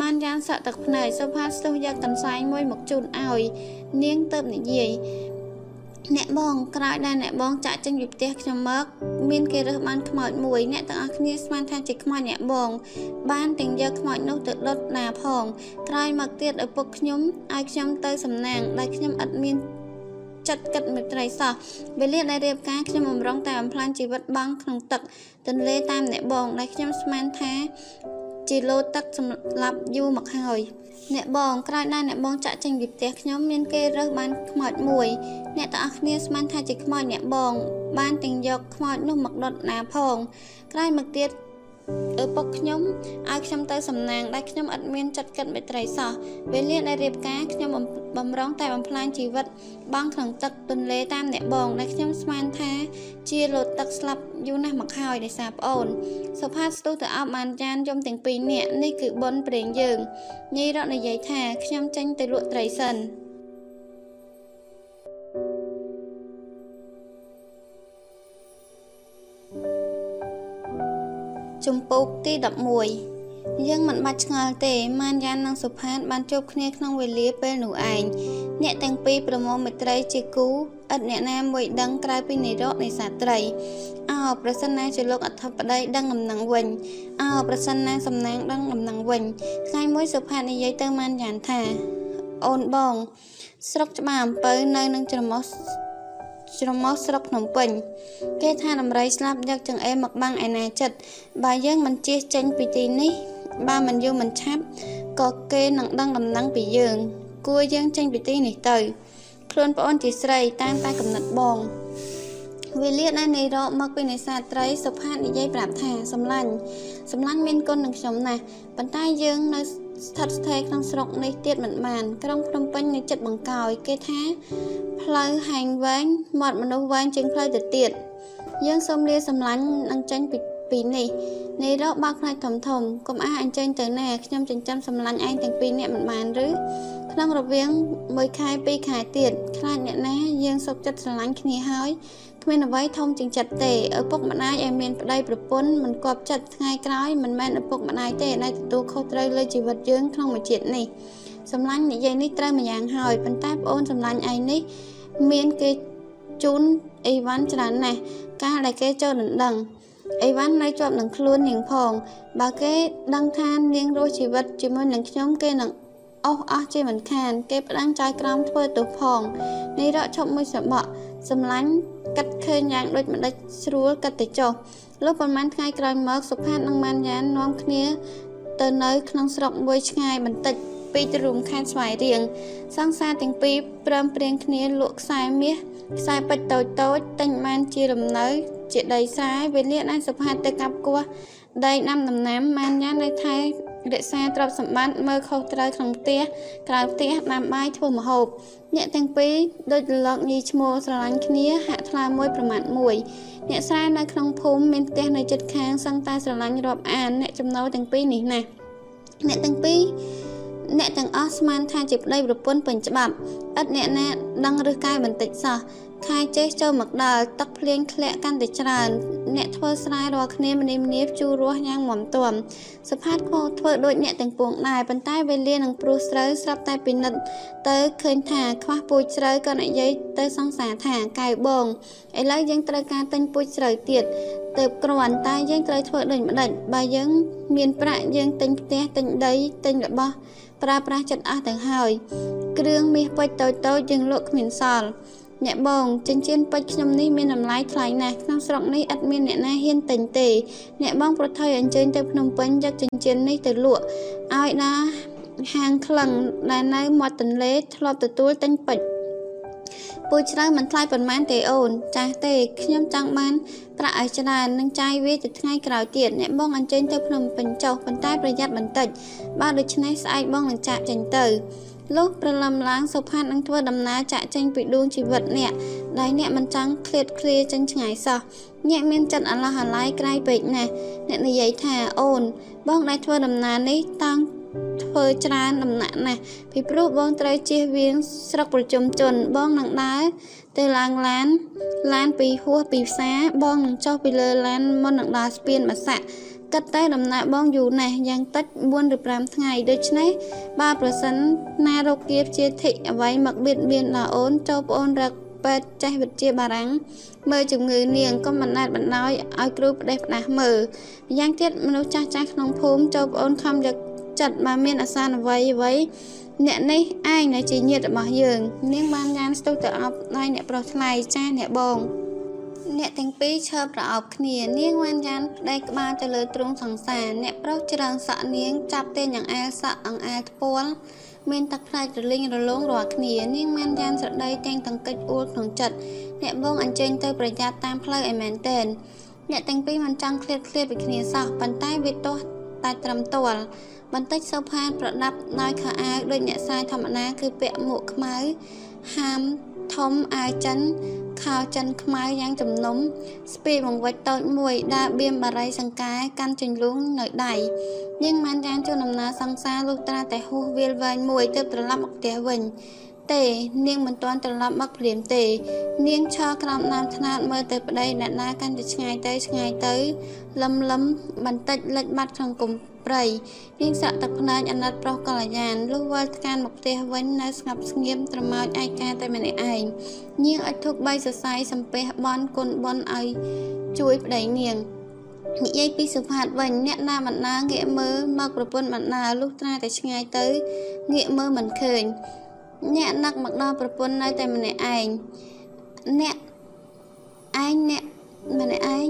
ម៉ានយ៉ាងសាក់ទឹកភ្នែកសុផាតស្ទុះយកកន្សែងមួយមកជូនឲ្យនាងទៅនិយាយអ្នកបងក្រោយដែលអ្នកបងចាក់ចេញពីផ្ទះខ្ញុំមកមានគេរើសបានខ្មោចមួយអ្នកទាំងអស់គ្នាស្មានថាជាខ្មោចអ្នកបង បានទាំងយកខ្មោចនោះទៅដុតណាផងក្រោយមកទៀតឪពុកខ្ញុំឲ្យខ្ញុំទៅសំណាងដែលខ្ញុំឥតមានចិត្តគិតមេត្រីសោះវេលាដែលរៀបការខ្ញុំបំរុងតែបំផ្លាញជីវិតបងក្នុងទឹកទន្លេតាមអ្នកបងដែលខ្ញុំស្មានថា ជាលោទឹកសម្រាប់យូរមកហើយអ្នកបងក្រោយដែលអ្នកបងចាក់ចេញពីផ្ទះខ្ញុំមានគេរើសបានខ្មោចមួយអ្នកទាំងអស់គ្នាស្មានថាជាខ្មោចអ្នកបង បានទាំងយកខ្មោចនោះមកដុតណាផងក្រោយមកទៀត ឪពុកខ្ញុំឲ្យខ្ញុំទៅសំណាងដែលខ្ញុំអត់មានចិត្តគិតមេត្រីសោះវេលាដែលរៀបការខ្ញុំបំរុងតែបំផ្លាញជីវិតបងក្នុងទឹកទន្លេតាមអ្នកបងដែលខ្ញុំស្មានថា ជាលោតទឹកស្លាប់យូរណាស់មកហើយដោយសារប្អូនសុផាតស្ទុះទៅអបបានចានយំទាំងពីរនាក់នេះគឺប៉ុនព្រេងយើងញីរកនិយាយថាខ្ញុំចេញទៅលក់ត្រីសិន ជំពូកទី11យើងមិនបាច់ឆ្ងល់ទេម៉ានយ៉ាននិងសុផាតបានជួបគ្នាក្នុងវេលាពេលនោះឯងអ្នកទាំងពីរប្រមូលមិត្តរីជាគូឥតអ្នកណាមួយដឹងក្រៅពីនិរោនៃសាត្រីអោប្រសិនណាជាលោកអធិបតីដឹងដំណឹងវិញអោប្រសិនណាសំណាងដឹងដំណឹងវិញថ្ងៃមួយសុផាតនិយាយទៅម៉ានយ៉ានថាអូនបងស្រុកច្បារអំពៅនៅនឹងច្រមុះ ច្រមុះស្រុកភ្នំពេញ គេថាដំរីស្លាប់យកចង្អេរមកបាំងឯណាចិត្តបើយើងមិនជៀសចេញពីទីនេះបើមិនយូរមិនឆាប់ក៏គេនឹងដឹងដំណឹងពីយើង គួរយើងចេញពីទីនេះទៅខ្លួនប្អូនជាស្រីតាមតែកំណត់បងវេលាដែលនៃរកមកពីនេសាទត្រីសុផាតនិយាយប្រាប់ថាសម្លាញ់សម្លាញ់មានគុណនឹងខ្ញុំណាស់ប៉ុន្តែយើងនៅ ស្ថិតស្ថេរក្នុងស្រុកនេះទៀតមិនបាន ក្រុងភ្នំពេញនៅចិត្តបង្កោយគេថា ផ្លូវហែងវែងមាត់មនុស្សវែងជាងផ្លូវទៅទៀតយើងសូមលាសម្លាញ់នឹងចេញពីពីនេះនាយរកបើកផ្នែកធំធំកុំអាអញ្ជើញទៅណាខ្ញុំចិញ្ចឹមសម្លាញ់ឯងទាំងពីរនាក់មិនបានឬក្នុងរវាង1ខែ2ខែទៀតខ្លាចអ្នកណាយើងសុខចិត្តស្រឡាញ់គ្នាហើយ គ្មានអ្វីធំជាងចិត្តទេឪពុកម្ដាយឲ្យមានប្តីប្រពន្ធមិនគប់ចិត្តថ្ងៃក្រោយមិនមែនឪពុកម្ដាយទេដែលទទួលខុសត្រូវលើជីវិតយើងក្នុងមួយជាតិនេះសម្លាញ់និយាយនេះត្រូវម្យ៉ាងហើយប៉ុន្តែប្អូនសម្លាញ់ឯងនេះមានគេជូនអីវ៉ាន់ច្រើនណាស់កាលដែលគេចូលដណ្ដឹងអីវ៉ាន់នៅជាប់នឹងខ្លួននាងផង បើគេដឹងថានាងរស់ជីវិតជាមួយនឹងខ្ញុំគេនឹងអស់អស់ជាមិនខាន គេផ្ដាំងចៅក្រមធ្វើទោសផងនេះរកឈប់មួយសបក សម្លាញ់កាត់ឃើញយ៉ាងដូចម្ដេចស្រួលកាត់ទៅចុះលុះប្រហែលថ្ងៃក្រោយមកសុផាតនិងម៉ានយ៉ាននាំគ្នា ទៅនៅ ក្នុងស្រុកមួយឆ្ងាយបន្តិចពីទ្រូងខេត្តស្វាយរៀងសង្សារទាំងពីរព្រមព្រៀងគ្នាលក់ខ្សែមាសខ្សែពេជ្រតូចតូចទិញបានជារំនៅ ជាដីស្រែវេលាដែលសុផាតទៅកាប់គាស់ដីដាំដំណាំម៉ានយ៉ាននៅថែ រក្សាទ្រព្យសម្បត្តិមើលខុសត្រូវក្នុងផ្ទះក្រៅផ្ទះដាំបាយធ្វើម្ហូបអ្នកទាំងពីរដូចលកញីឈ្មោះស្រឡាញ់គ្នាហាក់ថ្លើមមួយប្រមាថមួយអ្នកស្រែនៅក្នុងភូមិមានផ្ទះនៅជិតខាងសឹងតែស្រឡាញ់រាប់អានអ្នកចំណូលទាំងពីរនេះណាស់អ្នកទាំងពីរអ្នកទាំងអស់ស្មានថាជាប្តីប្រពន្ធពេញច្បាប់ឥតអ្នកណាដឹងឬកែបន្តិចសោះ ខែចេះចូលមកដល់ទឹកភ្លៀងធ្លាក់កាន់តែច្រើន អ្នកធ្វើស្រែរាល់គ្នាម្នីម្នាជួររស់យ៉ាងមុំទាំ សុផាតខោធ្វើដូចអ្នកទាំងពួងដែរប៉ុន្តែវេលានឹងព្រោះស្រូវស្រាប់តែពិនិត្យទៅឃើញថាខ្វះពូជស្រូវក៏និយាយទៅសង្សារថាកៅបងឥឡូវយើងត្រូវការទិញពូជស្រូវទៀតទៅគ្រាន់តែយើងត្រូវធ្វើដូចម្ដេចបើយើងមានប្រាក់យើងទិញផ្ទះទិញដីទិញរបស់ប្រើប្រាស់ចិត្តអស់ទាំងហើយគ្រឿងមាសពេជ្រតូចតូចយើងលក់គ្មានសល់ អ្នកបងចិញ្ចៀនពេជ្រខ្ញុំនេះមានតម្លៃថ្លៃណាស់ក្នុងស្រុកនេះឥតមានអ្នកណាហ៊ានទិញទេ អ្នកបងប្រថុយអញ្ជើញទៅភ្នំពេញយកចិញ្ចៀននេះទៅលក់ឲ្យណាហាងក្លឹងដែលនៅមាត់ទន្លេធ្លាប់ទទួលទិញពេជ្រពូជច្រើនមិនថ្លៃប៉ុន្មានទេអូន ចាស់ទេខ្ញុំចង់បានប្រាក់ឲ្យច្រើននឹងចាយវាទៅថ្ងៃក្រោយទៀតអ្នកបងអញ្ជើញទៅភ្នំពេញចុះប៉ុន្តែប្រយ័ត្នបន្តិចបើដូច្នេះស្អែកបងនឹងចាក់ចេញទៅ លុះប្រឡំឡើងសុផាតនឹងធ្វើដំណើរចាក់ចេញពីដួងជីវិតអ្នកដែលអ្នកមិនចង់ឃ្លាតឃ្លាចេញឆ្ងាយសោះអ្នកមានចិត្តអាឡោះអាល័យក្រៃពេកណាស់អ្នកនិយាយថាអូន បងដែលធ្វើដំណើរនេះតាំងធ្វើច្រើនដំណាក់ណាស់ពីព្រោះបងត្រូវជៀសវាងស្រុកប្រជុំជនបងនឹងដើរទៅឡើងឡានឡានពីហួសពីផ្សារបងនឹងចុះពីលើឡានមុននឹងដល់ស្ពានបាសាក់ គិតតែដំណើរបងយូរណាស់យ៉ាងតិច4ឬ5ថ្ងៃដូច្នេះបើប្រសិនណារោគាជាធិអ្វីមកបៀតបៀនដល់អូនចូលប្អូនរកពេទ្យចេះវិទ្យាបារាំងមើលជំងឺនាងកុំបណ្ដាច់បណ្ដោយឲ្យគ្រូផ្ដេសផ្ដាស់មើលម្យ៉ាងទៀតមនុស្សចាស់ចាស់ក្នុងភូមិចូលប្អូនខំយកចិត្តបើមានអាសានអ្វីអ្វីអ្នកនេះឯងដែលជាញាតិរបស់យើង នាងបានយ៉ាងស្ទុះទៅអបដៃអ្នកប្រុសថ្លៃចាស់អ្នកបង អ្នកទាំងពីរឈើប្រអប់គ្នា នាងវ៉ាន់យ៉ានផ្ដេកក្បាលទៅលើទ្រូងសង្សារអ្នកប្រុសច្រើងសក់នាងចាប់ទាញអង្អែលសក់អង្អែលថ្ពាល់មានទឹកផ្លែករលីងរលោងរាល់គ្នានាងមានយ៉ានស្រដីទាំងតង្កិចអួលក្នុងចិត្តអ្នកបងអញ្ជើញទៅប្រយ័ត្នតាមផ្លូវឲ្យមែនទែនអ្នកទាំងពីរមិនចង់ឃ្លាតឃ្លាតពីគ្នាសោះប៉ុន្តែវាទាស់តែត្រឹមទាល់បន្តិចសូផានប្រដាប់ដោយខោអាវដូចអ្នកសាយធម្មតាគឺពាក់មួកខ្មៅហាមធំអាវចិន ខោចិនខ្មៅយ៉ាងជំនុំ ស្ពីបង្វិចតូចមួយដើរបៀមបារីសង្កែកាន់ជញ្លួងនៅដៃនាងបានយ៉ាងជួនដំណើរសង្សារលុះត្រាតែហួសវាលវែងមួយទើបត្រឡប់មកផ្ទះវិញទេនាងមិនទាន់ត្រឡប់មកភ្លាមទេ នាងឈរក្រោមដើមថ្នោតមើលទៅប្តីអ្នកណាកាន់តែឆ្ងាយទៅឆ្ងាយទៅលឹមលឹមបន្តិចលិចបាត់ក្នុងគុំ ព្រៃនាងសាក់ទឹកភ្នែកអាណិតប្រុសកល្យានលុះវិលថ្កានមកផ្ទះវិញនៅស្ងប់ស្ងៀមត្រមោចឯកាតែម្នាក់ឯងនាងអុជធូបបីសរសៃសំពះបន់គុណបន់ឲ្យជួយប្តីនាងនិយាយពីសុផាតវិញអ្នកណាបណ្ដាងាកមើលមកប្រពន្ធបណ្ដាលុះត្រាតែឆ្ងាយទៅងាកមើលមិនឃើញអ្នកនឹកមកដល់ប្រពន្ធនៅតែម្នាក់ឯងអ្នកឯងអ្នកម្នាក់ឯង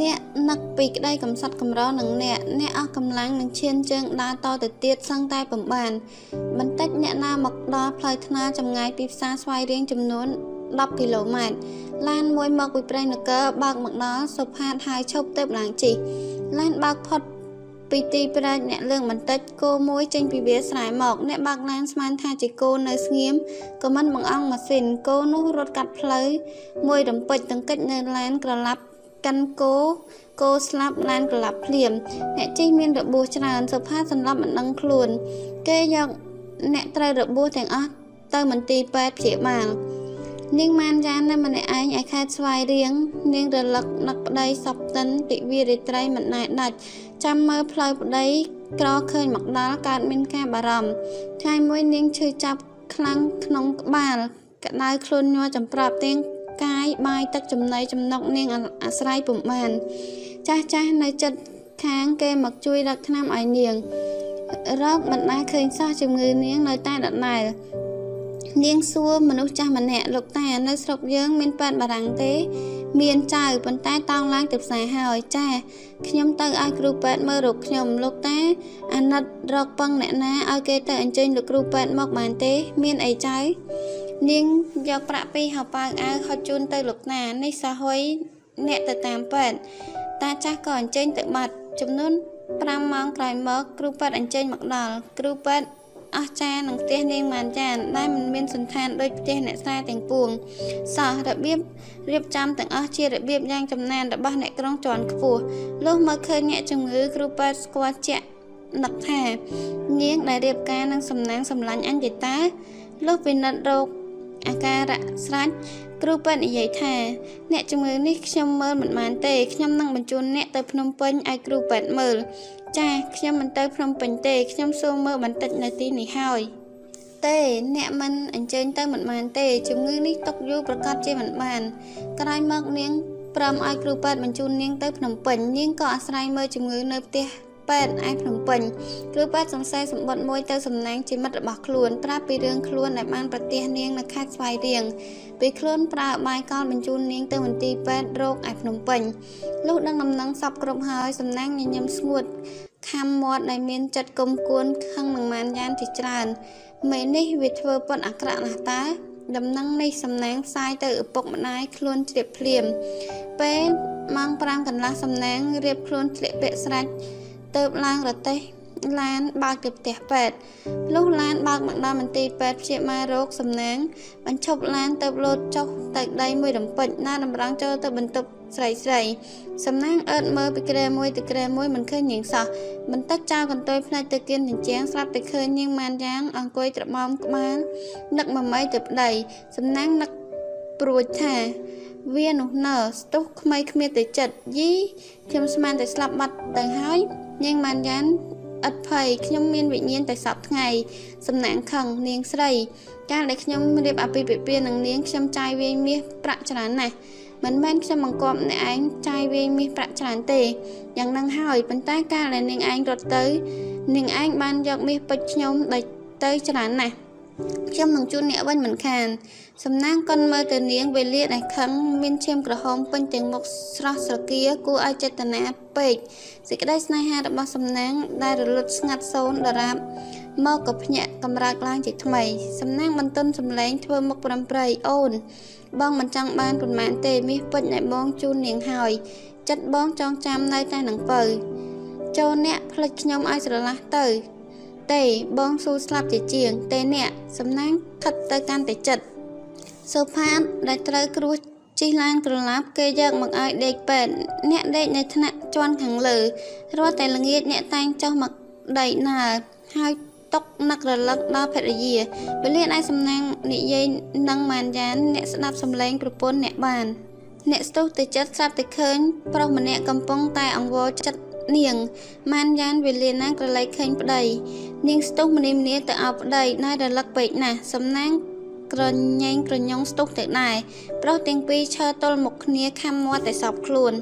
អ្នកនឹកពីក្តីកំសត់កំរនឹងអ្នកអ្នកអស់កម្លាំងនឹងឈានជើងដើរតទៅទៀតសឹងតែពំបានបន្តិចអ្នកណាមកដល់ផ្លូវថ្នល់ចម្ងាយពីផ្សារស្វាយរៀងចំនួន10គីឡូម៉ែត្រឡានមួយមកពីព្រៃនគរបើកមកដល់សុផាតហើយឈប់ទៅឡើងជិះឡានបើកផុតពីទីប្រាជ្ញអ្នកលឿងបន្តិចគោមួយចេញពីវាស្រែមកអ្នកបើកឡានស្មានថាជាគោនៅស្ងៀមក៏មិនបង្អង់ម៉ាស៊ីនគោនោះរត់កាត់ផ្លូវមួយរំពេចតង្កិចនៅឡានក្រឡាប់ កាន់គោគោស្លាប់ឡានក្រឡាប់ភ្លាម អ្នកជិះមានរបួសច្រើនសុផាសន្លប់មិនដឹងខ្លួន គេយកអ្នកត្រូវរបួសទាំងអស់ទៅមន្ទីរពេទ្យព្យាបាលនាងម៉ានយ៉ាននៅម្នាក់ឯងឯខេត្តស្វាយរៀងនាងរលឹកនឹកប្តីសពតិនទិវារាត្រីមិនណែដាច់ចាំមើលផ្លូវប្តីក្រឃើញមកដល់កើតមានការបារម្ភថ្ងៃមួយនាងឈឺចាប់ខ្លាំងក្នុងក្បាលក្តៅខ្លួនញ័រចម្ប្រាប់ទាំង កាយបាយទឹកចំណីចំណុកនាងអាស្រ័យពុំបាន ចាស់ចាស់នៅចិត្តខាងគេមកជួយរកថ្នាំឲ្យនាងរកមិនដែលឃើញសោះជំងឺនាងនៅតែដដែល នាងសួរមនុស្សចាស់ម្នាក់លោកតានៅស្រុកយើងមានប៉ែនបារាំងទេ មានចៅប៉ុន្តែតោងឡើងទៅផ្សារហើយចាខ្ញុំទៅឲ្យគ្រូពេទ្យមើលរោគខ្ញុំលោកតាអាណិតរកពឹងអ្នកណាឲ្យគេទៅអញ្ជើញលោកគ្រូពេទ្យមកបានទេ មានអីចៅនាងយកប្រាក់ពីហៅប៉ៅអាវហុចជូនទៅលោកតានេះសហុយអ្នកទៅតាមពេទ្យតាចាស់ក៏អញ្ជើញទៅបាត់ចំនួន5ម៉ោងក្រោយមកគ្រូពេទ្យអញ្ជើញមកដល់គ្រូពេទ្យ អស្ចារ្យនឹងផ្ទះនាងម៉ានចានដែលមិនមានសន្តានដូចផ្ទះអ្នកស្រែទាំងពួងសោះរបៀបរៀបចំទាំងអស់ជារបៀបយ៉ាងចំណានរបស់អ្នកក្រុងជាន់ខ្ពស់លុះមកឃើញអ្នកជំងឺគ្រូពេទ្យស្គាល់ជាក់នឹកថានាងដែលរៀបការនឹងសំណាងសម្លាញ់អញ្ញតាលុះពិនិត្យរោគ អាការៈស្រាច់គ្រូពេទ្យនិយាយថា អ្នកជំងឺនេះខ្ញុំមើលមិនបានទេខ្ញុំនឹងបញ្ជូនអ្នកទៅភ្នំពេញឲ្យគ្រូពេទ្យមើល ចាខ្ញុំមិនទៅភ្នំពេញទេខ្ញុំសួរមើលបន្តិចនៅទីនេះហើយទេអ្នកមិនអញ្ជើញទៅមិនបានទេជំងឺនេះຕົកយូរប្រកាសជាមិនបាន ក្រោយមកនាងព្រមឲ្យគ្រូពេទ្យបញ្ជូននាងទៅភ្នំពេញនាងក៏អាស្រ័យមើលជំងឺនៅផ្ទះ ពេទ្យឯភ្នំពេញគ្រូពេទ្យសង្ស័យសម្បត្តិមួយទៅសំណាងជាមិត្តរបស់ខ្លួនប្រាប់ពីរឿងខ្លួនដែលបានប្រទះនាងនៅខេត្តស្វាយរៀងពេលខ្លួនប្រើបាយកលបញ្ជូននាងទៅមន្ទីរពេទ្យរោគឯភ្នំពេញលុះដឹងដំណឹងសពគ្រប់ហើយសំណាងញញឹមស្ងួតខំមាត់ដែលមានចិត្តគុំគួនខឹងនឹងមានយ៉ានជាច្រើនមេនេះវាធ្វើប៉ុនអាក្រក់ណាស់តើដំណឹងនេះសំណាងផ្សាយទៅឪពុកម្ដាយខ្លួនជ្រាបភ្លាមពេលម៉ោង5កន្លះសំណាងរៀបខ្លួនស្លៀកពាក់ស្រេច ទៅឡើងរទេះឡានបើកទៅផ្ទះពេទ្យលុះឡានបើកមកដល់មន្ទីរពេទ្យព្យាបាលរោគសំណាងបញ្ឈប់ឡានទៅលោតចុះទៅដីមួយរំពេចណាតម្រង់ចូលទៅបន្ទប់ស្រីស្រីសំណាងអើតមើលពីក្រែមួយទៅក្រែមួយមិនឃើញនាងសោះបន្តិចចោលកន្ទុយផ្នែកទៅគៀនជញ្ជាំងស្រាប់តែឃើញនាងម៉ានយ៉ាងអង្គុយត្របមក្បាលនឹកមមីទៅប្តីសំណាងនឹកព្រួចថាវានោះណើស្ទុះក្មៃគ្មានទៅចិត្តយី ខ្ញុំស្មានតែស្លាប់បាត់ទៅហើយនាងម៉ានយ៉ាងឥតភ័យខ្ញុំមានវិញ្ញាណតែសពថ្ងៃសំណាងខឹងនាងស្រីកាលដែលខ្ញុំរៀបអាពាហ៍ពិពាហ៍នឹងនាងខ្ញុំចាយវាយមាសប្រាក់ច្រើនណាស់មិនមែនខ្ញុំបង្គាប់អ្នកឯងចាយវាយមាសប្រាក់ច្រើនទេយ៉ាងនឹងហើយប៉ុន្តែកាលដែលនាងឯងរត់ទៅនាងឯងបានយកមាសពេជ្រខ្ញុំដោយទៅច្រើនណាស់ ខ្ញុំនឹងជូនអ្នកវិញមិនខាន សំណាងកុនមើលទៅនាងវេលាដែលខឹងមានឈាមក្រហមពេញទាំងមុខស្រស់ស្រគាគួរឲ្យចេតនាពេកសេចក្តីស្នេហារបស់សំណាងដែលរលត់ស្ងាត់សូន្យដរាបមកក៏ភ្ញាក់កម្រើកឡើងជាថ្មី សំណាងបន្ទន់សម្លេងធ្វើមុខប្រំប្រៃអូន បងមិនចង់បានប៉ុន្មានទេមាសពេជ្រនៃបងជូននាងហើយចិត្តបងចងចាំនៅតែនឹងពៅចូលអ្នកផ្លិចខ្ញុំឲ្យស្រឡះទៅ ទេបងស៊ូស្លាប់ជាជាង ទេអ្នកសំណាងខិតទៅកាន់តែចិត្តសូផាតដែលត្រូវគ្រោះជិះឡានក្រឡាប់គេយកមកឲ្យដេកពេទ្យអ្នកដេកនៅថ្នាក់ជាន់ខាងលើរាល់តែល្ងាចអ្នកតែងចុះមកដីណាហើយຕົកនឹករលឹកដល់ភរិយាពេលលានឯសំណាងនិយាយនឹងម៉ានយ៉ានអ្នកស្ដាប់សំឡេងប្រពន្ធអ្នកបាន អ្នកស្ទុះទៅចិត្តស្រាប់តែឃើញប្រុសម្នាក់កំពុងតែអង្វរចិត្ត នាងម៉ានយ៉ានវេលាណាក្រឡេកឃើញប្តីនាងស្ទុះម្នីម្នាទៅអោបប្តីណែរលឹកពេកណាស់សំណាងក្រញែងក្រញងស្ទុះទៅដែរប្រុសទាំងពីរឈរទល់មុខគ្នាខំមាត់តែសពខ្លួន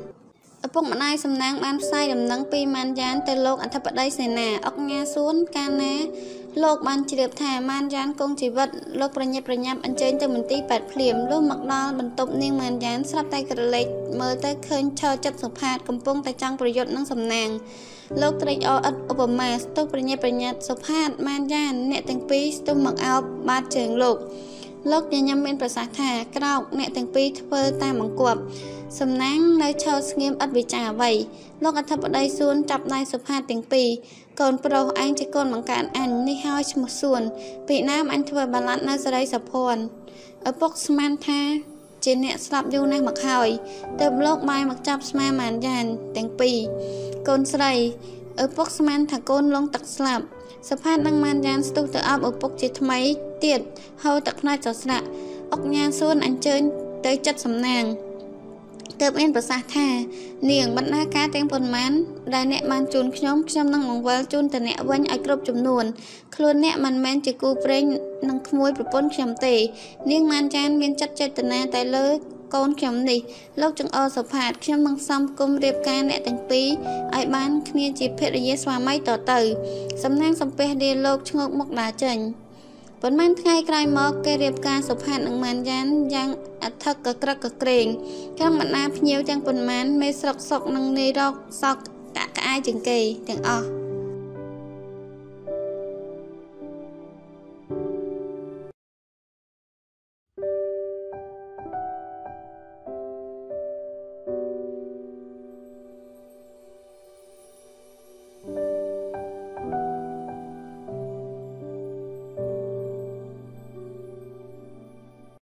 ឪពុកម្ដាយសំណាងបានផ្សាយដំណឹងពីម៉ានយ៉ានទៅលោកអធិបតីសេនាអុកញ៉ាសួនកាលណា លោកបានជ្រាបថាម៉ានយ៉ានគង់ជីវិតលោកប្រញាប់ប្រញាប់អញ្ជើញទៅមន្ទីរពេទ្យភ្លាមលុះមកដល់បន្ទប់នាងម៉ានយ៉ានស្រាប់តែក្រឡេកមើលទៅឃើញឈរចិត្តសុផាតកំពុងតែចង់ប្រយុទ្ធនឹងសំណាងលោកត្រេកអរឥតឧបមាស្ទុះប្រញាប់ប្រញាប់សុផាតម៉ានយ៉ានអ្នកទាំងពីរស្ទុះមកអោបបាតជើងលោកលោកញញឹមមានប្រសាសន៍ថាក្រោកអ្នកទាំងពីរធ្វើតាមបង្គាប់សំណាងនៅឈរស្ងៀមឥតវិចារអ្វីលោកអធិបតីសួនចាប់ដៃសុផាតទាំងពីរ កូនប្រុសឯងជាកូនបង្កើតអញនេះហើយឈ្មោះសួន ពីណាមអញធ្វើបាឡាត់នៅសេរីសុភ័ណ្ឌឪពុកស្មានថា ជាអ្នកស្លាប់យូរណាស់មកហើយទៅលោកបាយមកចាប់ស្មាម៉ានយ៉ានទាំងពីរកូនស្រីឪពុកស្មានថាកូនលងទឹកស្លាប់សុផាតនឹងម៉ានយ៉ានស្ទុះទៅអបឪពុកជាថ្មីទៀតហូរទឹកភ្នែកសស្រាក់អុកញ៉ាសួនអញ្ជើញទៅចិត្តសំណាង ទើបមានប្រសាសន៍ថានាងបណ្ដាការទាំងប៉ុន្មានដែលអ្នកបានជូនខ្ញុំខ្ញុំនឹងបង្វិលជូនទៅអ្នកវិញឲ្យគ្រប់ចំនួនខ្លួនអ្នកមិនមែនជាគូព្រេងនឹងក្មួយប្រពន្ធខ្ញុំទេ នាងម៉ានចានមានចិត្តចេតនាតែលើកូនខ្ញុំនេះលោកចង្អុលសុផាតខ្ញុំនឹងសំគុំរៀបការអ្នកទាំងពីរឲ្យបានគ្នាជាភរិយាស្វាមីតទៅសំណាងសំពះលាលោកឈ្ងោកមុខដើរចេញ ប៉ុន្មានថ្ងៃក្រោយមកគេរៀបការសុផាតនឹងម៉ានយ៉ានយ៉ាងអធិកកក្រឹកកក្រែងក្រុមបណ្ដាភ្ញៀវទាំងប៉ុន្មានមេស្រុកសុកនឹងនាយរកសក់កាក់ក្អាយជាងគេទាំងអស់